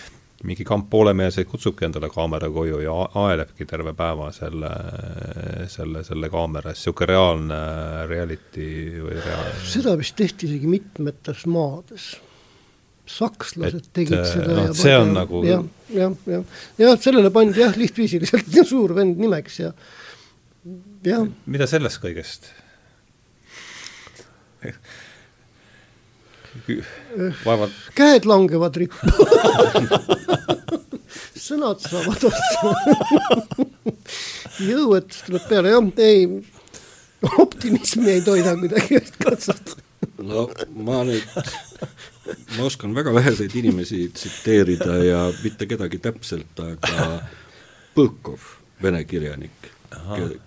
mingi kamp poolemeelseid kutsubki endale kaamera koju ja aelebki terve päeva selle, selle, selle kaamera ees, niisugune reaalne reality või reaalne seda vist tehti isegi mitmetes maades. sakslased et, tegid äh, seda no, ja see on ja, nagu jah, jah, jah, jah, sellele pandi jah, lihtviisiliselt suur vend nimeks ja jah. mida sellest kõigest vaevalt. käed langevad rippu sõnad saavad otsa jõuetus tuleb peale, jah, ei, optimismi ei toida kuidagi katsata. no ma nüüd, ma oskan väga väheseid inimesi tsiteerida ja mitte kedagi täpselt, aga Põkov, vene kirjanik,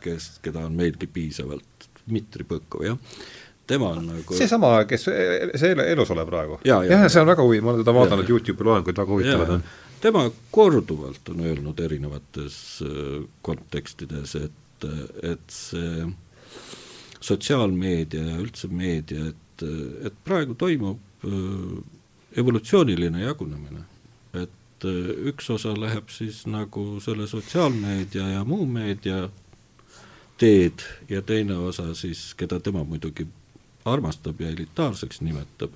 kes, keda on meilgi piisavalt, Dmitri Põkov, jah tema on nagu seesama, kes, see elus olev praegu? jah ja, ja, see on väga huvi-, ma olen teda vaadanud Youtube'i loenguid, väga huvitavad on. tema korduvalt on öelnud erinevates äh, kontekstides, et, et see sotsiaalmeedia ja üldse meedia, et, et praegu toimub äh, evolutsiooniline jagunemine. et äh, üks osa läheb siis nagu selle sotsiaalmeedia ja muu meedia teed ja teine osa siis, keda tema muidugi armastab ja elitaarseks nimetab,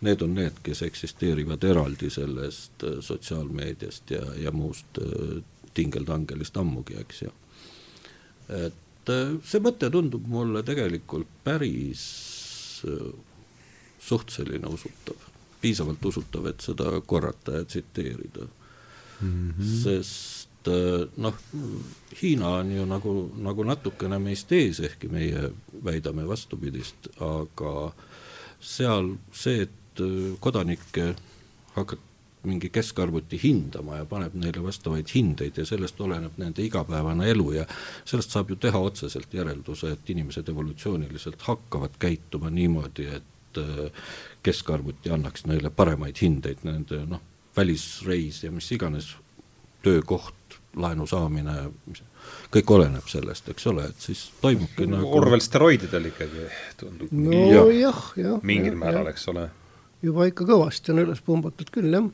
need on need, kes eksisteerivad eraldi sellest äh, sotsiaalmeediast ja, ja muust äh, tingeltangelist ammugi, eks ju. et äh, see mõte tundub mulle tegelikult päris suht selline usutav, piisavalt usutav, et seda korrata ja tsiteerida mm. -hmm. sest noh, Hiina on ju nagu, nagu natukene meist ees, ehkki meie väidame vastupidist, aga seal see, et kodanikke hakkab mingi keskarvuti hindama ja paneb neile vastavaid hindeid ja sellest oleneb nende igapäevane elu ja sellest saab ju teha otseselt järelduse, et inimesed evolutsiooniliselt hakkavad käituma niimoodi, et et keskarvuti annaks neile paremaid hindeid, nende noh, välisreis ja mis iganes, töökoht, laenu saamine, kõik oleneb sellest, eks ole, et siis toimubki nagu Orwell steroididel ikkagi tundub. no jah, jah, jah. mingil ja, määral, eks ole. juba ikka kõvasti on üles pumbatud küll, jah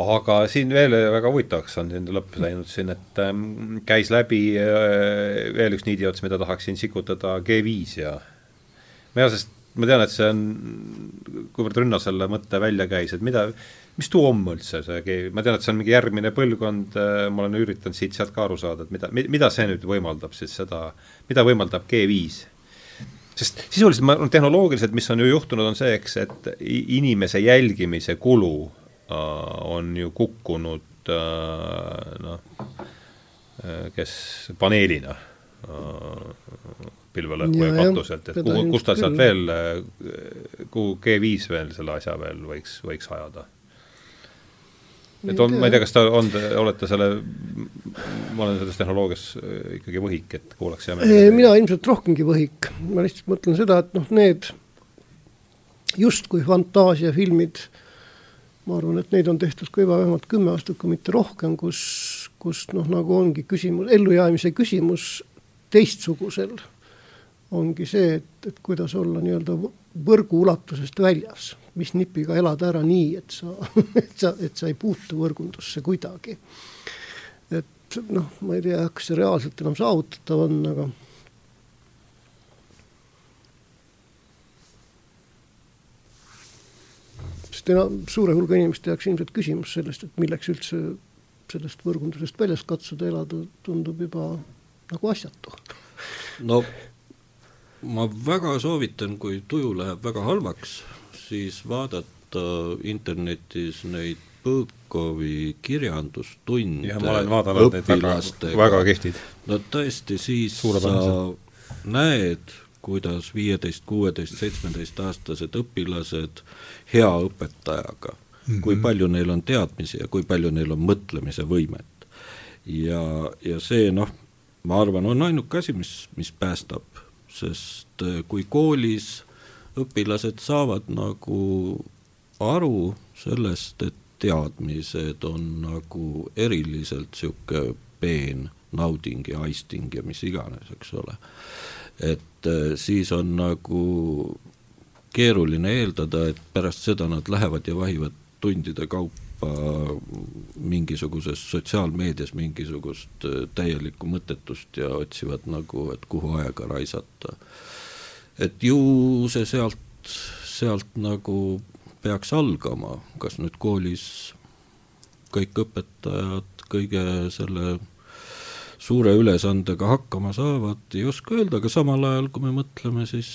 aga siin veel väga huvitavaks on siin lõpp läinud siin, et ähm, käis läbi äh, veel üks niidiots, mida tahaksin sikutada, G5 ja ma ei tea, sest ma tean, et see on, kuivõrd Rünno selle mõtte välja käis, et mida, mis tuu on üldse see ma tean, et see on mingi järgmine põlvkond, äh, ma olen üritanud siit-sealt ka aru saada, et mida, mida see nüüd võimaldab siis seda, mida võimaldab G5? sest sisuliselt ma, tehnoloogiliselt, mis on ju juhtunud, on see, eks, et inimese jälgimise kulu äh, on ju kukkunud äh, noh, äh, kes paneelina äh, pilvelõhkuja katuselt, et kuhu, kust ta sealt veel, kuhu G5 veel selle asja veel võiks, võiks ajada? Et on, ma ei tea, kas ta on, olete selle, ma olen selles tehnoloogias äh, ikkagi võhik, et kuulaks hea meelega. mina ilmselt rohkemgi võhik, ma lihtsalt mõtlen seda, et noh, need justkui fantaasiafilmid, ma arvan, et neid on tehtud ka juba vähemalt kümme aastat, kui mitte rohkem, kus, kus noh, nagu ongi küsimus, ellujäämise küsimus teistsugusel. Ongi see, et, et kuidas olla nii-öelda võrgu ulatusest väljas, mis nipiga elada ära nii, et sa, et sa, et sa ei puutu võrgundusse kuidagi. et noh, ma ei tea, kas see reaalselt enam saavutatav on, aga sest enam suure hulga inimeste jaoks ilmselt küsimus sellest, et milleks üldse sellest võrgundusest väljas katsuda elada, tundub juba nagu asjatu. no ma väga soovitan, kui tuju läheb väga halvaks, siis vaadata internetis neid Põõkovi kirjandustunde. neid väga, kihvtid. no tõesti, siis sa näed, kuidas viieteist, kuueteist, seitsmeteistaastased õpilased hea õpetajaga mm, -hmm. kui palju neil on teadmisi ja kui palju neil on mõtlemise võimet. ja, ja see noh, ma arvan, on ainuke asi, mis, mis päästab sest äh, kui koolis õpilased saavad nagu aru sellest, et teadmised on nagu eriliselt niisugune peen nauding ja aisting ja mis iganes, eks ole. et äh, siis on nagu keeruline eeldada, et pärast seda nad lähevad ja vahivad tundide kaupa mingisuguses sotsiaalmeedias mingisugust äh, täielikku mõttetust ja otsivad nagu, et kuhu aega raisata. Et ju see sealt, sealt nagu peaks algama, kas nüüd koolis kõik õpetajad kõige selle suure ülesandega hakkama saavad, ei oska öelda, aga samal ajal, kui me mõtleme, siis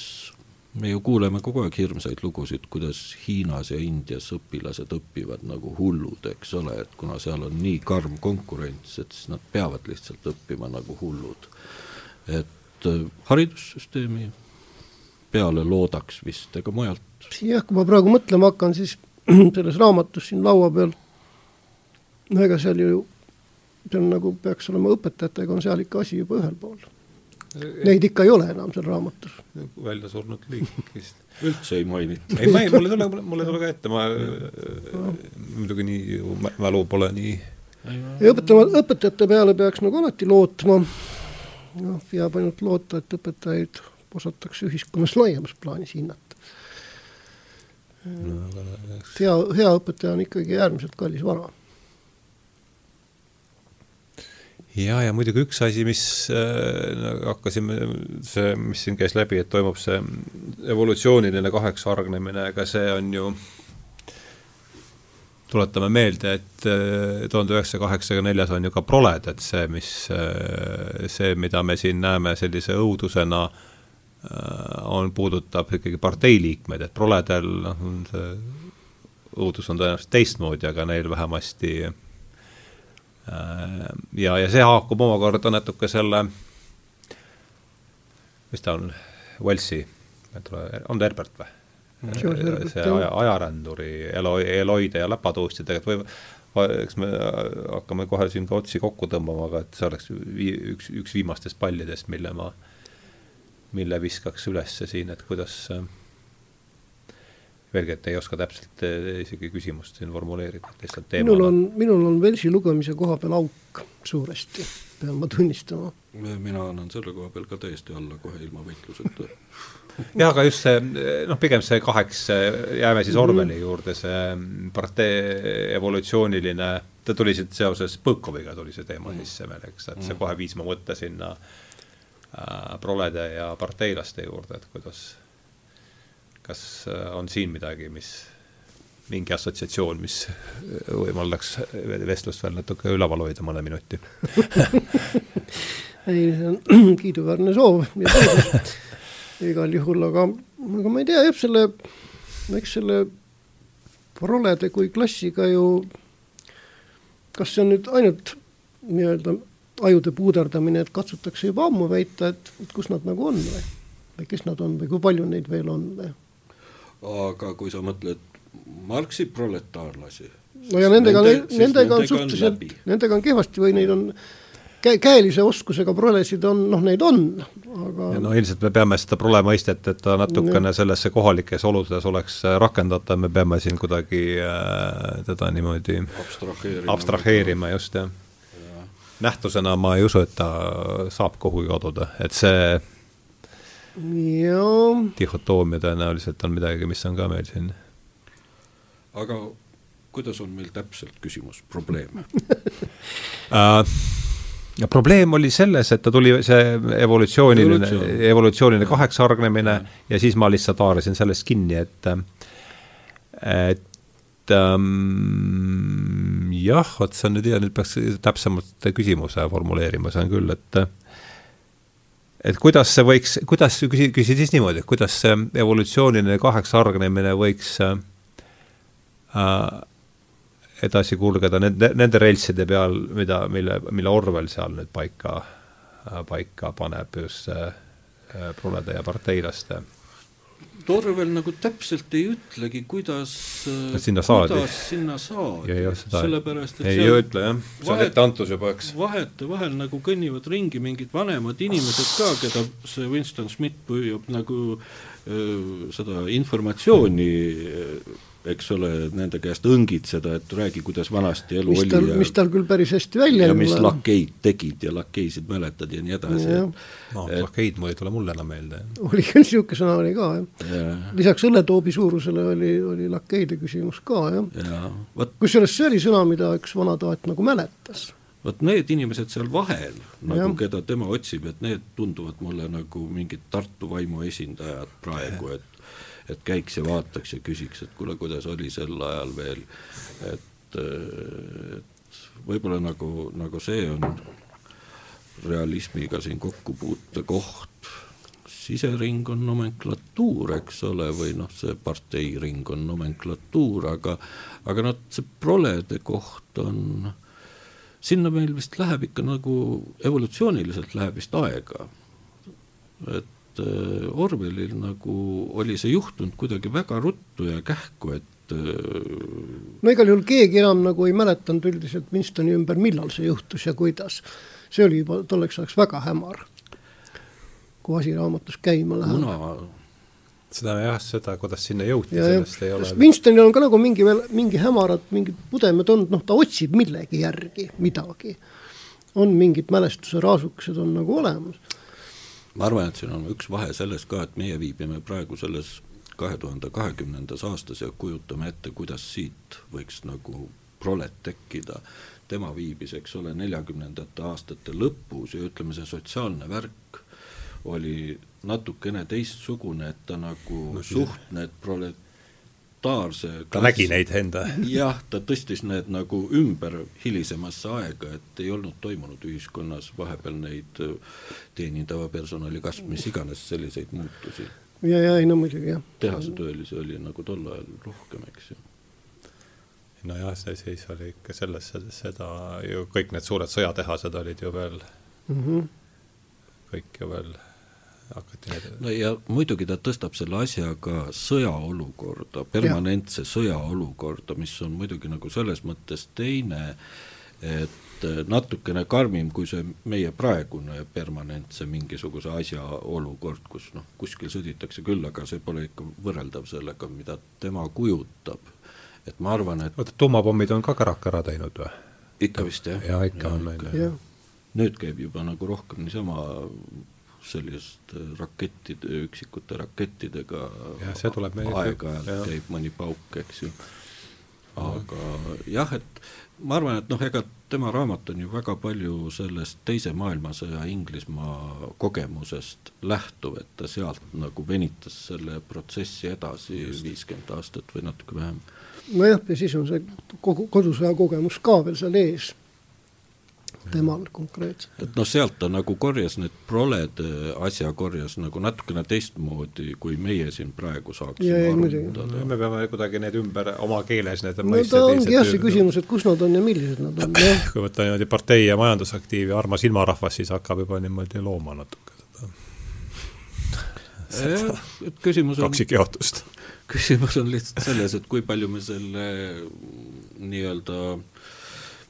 me ju kuuleme kogu aeg hirmsaid lugusid, kuidas Hiinas ja Indias õpilased õpivad nagu hullud, eks ole, et kuna seal on nii karm konkurents, et siis nad peavad lihtsalt õppima nagu hullud. et äh, haridussüsteemi peale loodaks vist, ega mujalt. jah, kui ma praegu mõtlema hakkan, siis selles raamatus siin laua peal, no ega seal ju, see on nagu peaks olema õpetajatega, on seal ikka asi juba ühel pool Neid ikka ei ole enam seal raamatus. välja surnud liik vist üldse ei mainita. ei, ma ei, mul ei tule, mul ei tule ka ette, ma no. muidugi nii, mälu pole nii. ja õpetama, õpetajate peale peaks nagu alati lootma. noh, jääb ainult loota, et õpetajaid osatakse ühiskonnas laiemas plaanis hinnata no,. hea, hea õpetaja on ikkagi äärmiselt kallis vara ja, ja muidugi üks asi, mis äh, hakkasime, see, mis siin käis läbi, et toimub see evolutsiooniline kaheks hargnemine, ega see on ju, tuletame meelde, et äh, tuhande üheksasaja kaheksakümne neljas on ju ka proled, et see, mis äh,, see, mida me siin näeme sellise õudusena äh,, on, puudutab ikkagi parteiliikmeid, et proledel noh, see õudus on tõenäoliselt teistmoodi, aga neil vähemasti äh, Äh, ja, ja see haakub omakorda natuke selle, mis ta on, Wellsi, on ta Herbert või? see aja, ajaränduri Elo-, Eloide ja läpatuustidega, et või eks me hakkame kohe siin ka otsi kokku tõmbama, aga et see oleks vii, üks, üks viimastest pallidest, mille ma, mille viskaks üles siin, et kuidas äh, veelgi, et ei oska täpselt äh, isegi küsimust siin formuleerida, et lihtsalt teemana. minul on, minul on versi lugemise koha peal auk suuresti, pean ma tunnistama. mina annan selle koha peal ka täiesti alla kohe ilma võitluseta jah, aga just see, noh, pigem see kaheks, jääme siis Orwelli juurde, see partei evolutsiooniline, ta tuli siit seoses Põlkoviga tuli see teema mm. sisse veel, eks, et see mm. kohe viis mu mõtte sinna äh, prolede ja parteilaste juurde, et kuidas, kas äh, on siin midagi, mis, mingi assotsiatsioon, mis võimaldaks vestlust veel natuke üleval hoida mõne minuti? Ei, see on kiiduväärne soov ja teadus igal juhul, aga, aga ma ei tea jah, selle, eks selle prolede kui klassiga ju, kas see on nüüd ainult nii-öelda ajude puuderdamine, et katsutakse juba ammu väita, et, kus nad nagu on või, või kes nad on või kui palju neid veel on või? aga kui sa mõtled Marxi proletaarlasi no ja nendega, nendega on suhteliselt, nendega on kehvasti või neid on kä-, käelise oskusega prolesid on, noh, neid on, aga ja no ilmselt me peame seda prole mõistet, et ta natukene sellesse kohalikes oludes oleks äh, rakendatav, me peame siin kuidagi äh, teda niimoodi abstraheerima, abstraheerima, just, jah. ja. Nähtusena ma ei usu, et ta saab kuhugi kaduda, et see dihhotoomia tõenäoliselt on midagi, mis on ka meil siin. aga kuidas on meil täpselt küsimus, probleem uh, ja probleem oli selles, et ta tuli, see evolutsiooniline, evolutsiooniline kaheksargnemine ja. ja siis ma lihtsalt haarasin sellest kinni, et et ähm, jah, vot see on nüüd nüüd peaks täpsemalt küsimuse formuleerima, see on küll, et et kuidas see võiks, kuidas, küsi, küsi siis niimoodi, et kuidas see evolutsiooniline kaheksargnemine võiks äh, edasi kulgeda nende, nende reltside peal, mida, mille, mille Orwell seal nüüd paika, paika paneb just see äh, prolede ja parteilaste. Orwell nagu täpselt ei ütlegi, kuidas sinna saadi, sinna saadi, sellepärast et ei ütle jah, see on etteantus juba, eks. vahetevahel nagu kõnnivad ringi mingid vanemad inimesed ka, keda see Winston Smith püüab nagu öö, seda informatsiooni öö, eks ole, nende käest õngitseda, et räägi, kuidas vanasti elu mis oli tal, ja mis tal küll päris hästi välja ja mis lakeid tegid ja lakeisid mäletad ja nii edasi ja,. no et, lakeid mul ei tule mulle enam meelde. oli küll, niisugune sõna oli ka, jah ja.. lisaks õlletoobi suurusele oli, oli lakeide küsimus ka, jah ja, ja.. kusjuures see oli sõna, mida üks vanataat nagu mäletas vot need inimesed seal vahel, nagu ja. keda tema otsib, et need tunduvad mulle nagu mingid Tartu vaimu esindajad praegu, et et käiks ja vaataks ja küsiks, et kuule, kuidas oli sel ajal veel, et, et võib-olla nagu, nagu see on realismiga siin kokkupuutekoht, sisering on nomenklatuur, eks ole, või noh, see parteiring on nomenklatuur, aga aga noh, see prolede koht on, sinna meil vist läheb ikka nagu evolutsiooniliselt läheb vist aega. et et äh, Orwellil nagu oli see juhtunud kuidagi väga ruttu ja kähku, et äh, no igal juhul keegi enam nagu ei mäletanud üldiselt Winstoni ümber, millal see juhtus ja kuidas. see oli juba tolleks ajaks väga hämar, kui asi raamatus käima läheb. kuna seda jah, seda, kuidas sinna jõuti, sellest ei ole Winstonil on ka nagu mingi veel, mingi hämarad, mingid pudemed olnud, noh, ta otsib millegi järgi midagi. on mingid mälestuse raasukesed on nagu olemas ma arvan, et siin on üks vahe selles ka, et meie viibime praegu selles kahe tuhande kahekümnendas aastas ja kujutame ette, kuidas siit võiks nagu prolet tekkida. tema viibis, eks ole, neljakümnendate aastate lõpus ja ütleme, see sotsiaalne värk oli natukene teistsugune, et ta nagu no, suht need prolet-, elementaarse ta nägi neid enda? jah, ta tõstis need nagu ümber hilisemasse aega, et ei olnud toimunud ühiskonnas vahepeal neid äh, teenindava personali kasv, mis iganes selliseid muutusi. ja, ja ei no muidugi jah. tehasetöölisi oli nagu tol ajal rohkem, eks ju nojah, see siis oli ikka selles, seda ju kõik need suured sõjatehased olid ju veel mm, -hmm. kõik ju veel hakati need no ja muidugi ta tõstab selle asja ka sõjaolukorda, permanentse sõjaolukorda, mis on muidugi nagu selles mõttes teine, et natukene karmim kui see meie praegune permanentse mingisuguse asja olukord, kus noh, kuskil sõditakse küll, aga see pole ikka võrreldav sellega, mida tema kujutab. et ma arvan, et oota, tuumapommid on ka käraka ära teinud või? ikka vist jah. jaa, ikka ja, on meil. nüüd käib juba nagu rohkem niisama selliste rakettide, üksikute rakettidega ja, see tuleb meil aeg-ajalt käib mõni pauk, eks ju. aga jah, et ma arvan, et noh, ega tema raamat on ju väga palju sellest Teise maailmasõja Inglismaa kogemusest lähtuv, et ta sealt nagu venitas selle protsessi edasi viiskümmend aastat või natuke vähem. nojah, ja siis on see kogu kodusõja kogemus ka veel seal ees temal konkreetselt. et noh, sealt ta nagu korjas need proled asja korjas nagu natukene teistmoodi, kui meie siin praegu saaksime arutada. me peame kuidagi need ümber oma keeles need no ta ongi jah see küsimus, et kus nad on ja millised nad on, jah. kui võtta niimoodi partei ja majandusaktiiv ja armas ilmarahvas, siis hakkab juba niimoodi looma natuke seda, seda et küsimus on kaksikjaotust. küsimus on lihtsalt selles, et kui palju me selle nii-öelda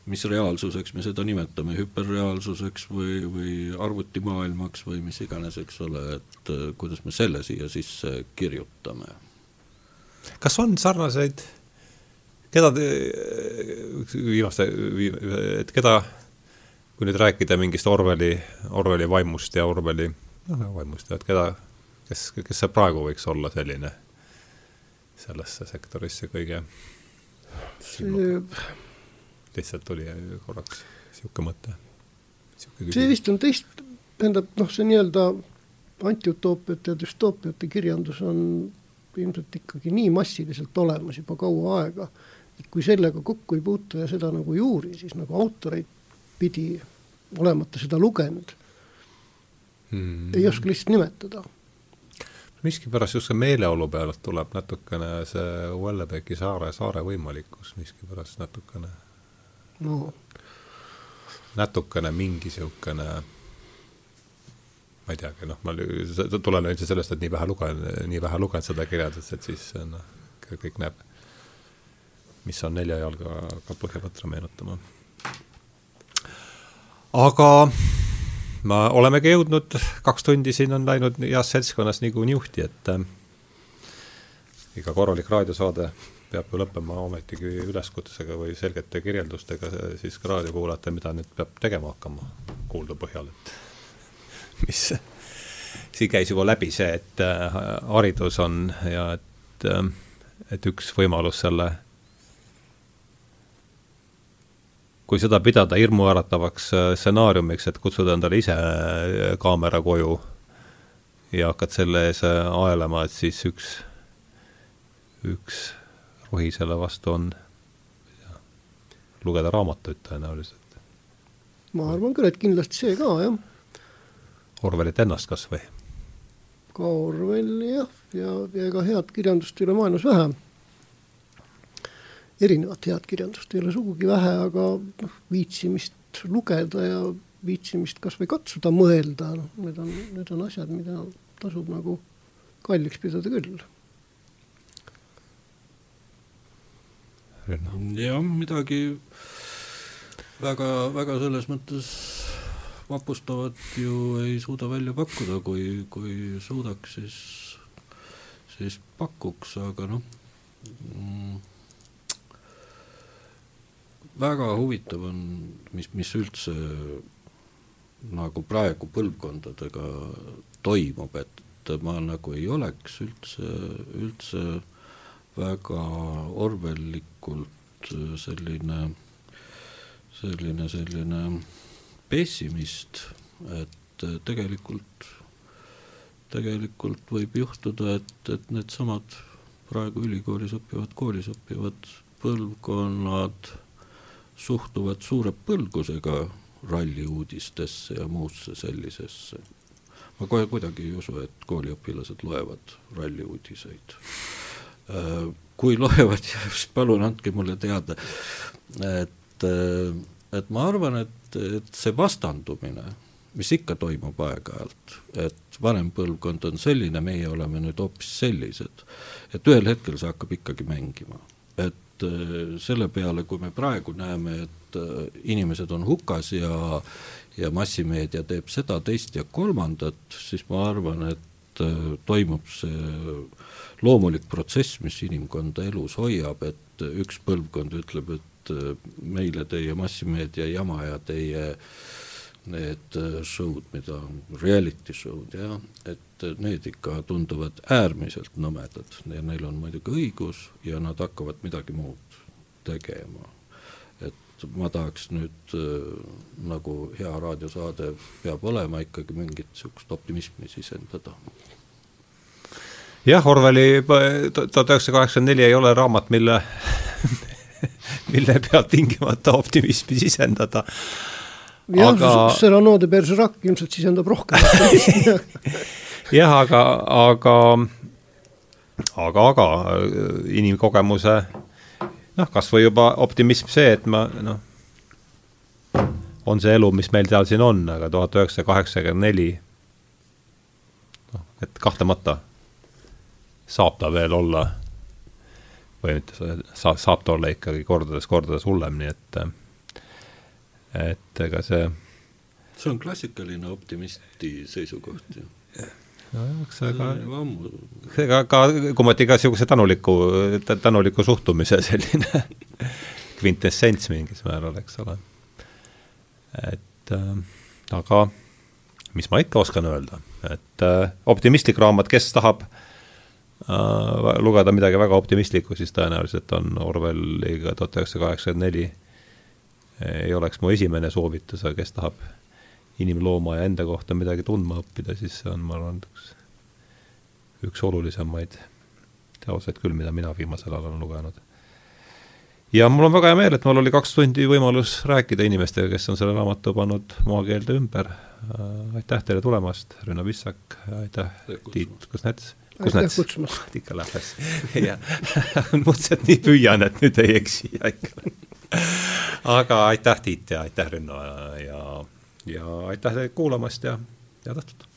mis reaalsuseks me seda nimetame, hüperreaalsuseks või, või arvutimaailmaks või mis iganes, eks ole, et äh, kuidas me selle siia sisse kirjutame. kas on sarnaseid, keda te, viimaste, et keda, kui nüüd rääkida mingist Orwelli, Orwelli vaimust ja Orwelli, noh, vaimust ja et keda, kes, kes see praegu võiks olla selline sellesse sektorisse kõige see lihtsalt tuli korraks niisugune mõte. see vist on teist, tähendab noh, see nii-öelda antiutoopiate ja düstoopiate kirjandus on ilmselt ikkagi nii massiliselt olemas juba kaua aega, et kui sellega kokku ei puutu ja seda nagu ei uuri, siis nagu autoreid pidi, olemata seda lugenud hmm., ei oska lihtsalt nimetada miskipärast just see meeleolu pealt tuleb natukene see Uellebeki saare, saare võimalikkus miskipärast natukene no natukene mingi niisugune ma ei teagi, noh, ma tulen üldse sellest, et nii vähe lugen, nii vähe lugenud seda kirjandust, et siis noh, kõik näeb, mis on nelja jalga ka Põhja-Võtra meenutama. aga me olemegi jõudnud, kaks tundi siin on läinud heas seltskonnas nagu niuhti, et äh, iga korralik raadiosaade peab ju lõppema ometigi üleskutsega või selgete kirjeldustega siis ka raadiokuulajatele, mida nüüd peab tegema hakkama kuulda põhjal, et mis, siin käis juba läbi see, et äh, haridus on ja et, äh, et üks võimalus selle, kui seda pidada hirmuäratavaks äh, stsenaariumiks, et kutsuda endale ise kaamera koju ja hakkad selle ees aelama, et siis üks, üks rohi selle vastu on lugeda raamatuid tõenäoliselt. ma arvan küll, et kindlasti see ka, jah. Orwellit ennast kas või? ka Orwelli jah, ja, ja ega head kirjandust ei ole maailmas vähe. erinevat head kirjandust ei ole sugugi vähe, aga noh, viitsimist lugeda ja viitsimist kas või katsuda mõelda, noh, need on, need on asjad, mida tasub nagu kalliks pidada küll jah, midagi väga, väga selles mõttes vapustavat ju ei suuda välja pakkuda, kui, kui suudaks, siis, siis pakuks, aga noh mm,, väga huvitav on, mis, mis üldse nagu praegu põlvkondadega toimub, et ma nagu ei oleks üldse, üldse väga orwellikult selline, selline, selline pessimist, et tegelikult, tegelikult võib juhtuda, et, et needsamad praegu ülikoolis õppivad, koolis õppivad põlvkonnad suhtuvad suure põlgusega ralliuudistesse ja muusse sellisesse. ma kohe kuidagi ei usu, et kooliõpilased loevad ralliuudiseid Äh, kui loevad, siis palun andke mulle teada. et, äh, et ma arvan, et, et see vastandumine, mis ikka toimub aeg-ajalt, et vanem põlvkond on selline, meie oleme nüüd hoopis sellised, et ühel hetkel see hakkab ikkagi mängima. et äh, selle peale, kui me praegu näeme, et äh, inimesed on hukas ja ja massimeedia teeb seda, teist ja kolmandat, siis ma arvan, et äh, toimub see loomulik protsess, mis inimkonda elus hoiab, et üks põlvkond ütleb, et meile teie massimeedia jama ja teie need show'd, mida reality show'd jah, et need ikka tunduvad äärmiselt nõmedad. Ja neil on muidugi õigus ja nad hakkavad midagi muud tegema. et ma tahaks nüüd äh, nagu hea raadiosaade peab olema ikkagi mingit niisugust optimismi sisendada. jah, Orwelli tuhat üheksasada kaheksakümmend neli ei ole raamat, mille mille pealt tingimata optimismi sisendada. jah aga..., Cyrano de Bergerac ilmselt sisendab rohkem jah, aga, aga aga, aga inimkogemuse noh, kas või juba optimism see, et ma noh, on see elu, mis meil seal siin on, aga tuhat üheksasada kaheksakümmend neli, noh, et kahtlemata saab ta veel olla, või mitte, saab, saab ta olla ikkagi kordades-kordades hullem, nii et et ega see see on klassikaline optimisti seisukoht ju see ka, ega ka, kumati ka niisuguse tänuliku, tänuliku suhtumise selline kvintessents mingis määral, eks ole. et äh, aga mis ma ikka oskan öelda, et äh, optimistlik raamat, kes tahab äh, lugeda midagi väga optimistlikku, siis tõenäoliselt on Orwelliga tuhat üheksasada kaheksakümmend neli ei oleks mu esimene soovitus, aga kes tahab inimlooma ja enda kohta midagi tundma õppida, siis see on, ma arvan, üks, üks olulisemaid teoseid küll, mida mina viimasel ajal olen lugenud. ja mul on väga hea meel, et mul oli kaks tundi võimalus rääkida inimestega, kes on selle raamatu pannud maakeelde ümber. Äh, aitäh teile tulemast, Rünno Pissak, aitäh, Tiit Kusnets aitäh kutsumast. ikka läheb hästi, jah. mõtlesin, et nii püüan, et nüüd ei eksi ikka. aga aitäh, Tiit ja aitäh, Rünno ja, ja aitäh kuulamast ja head õhtut!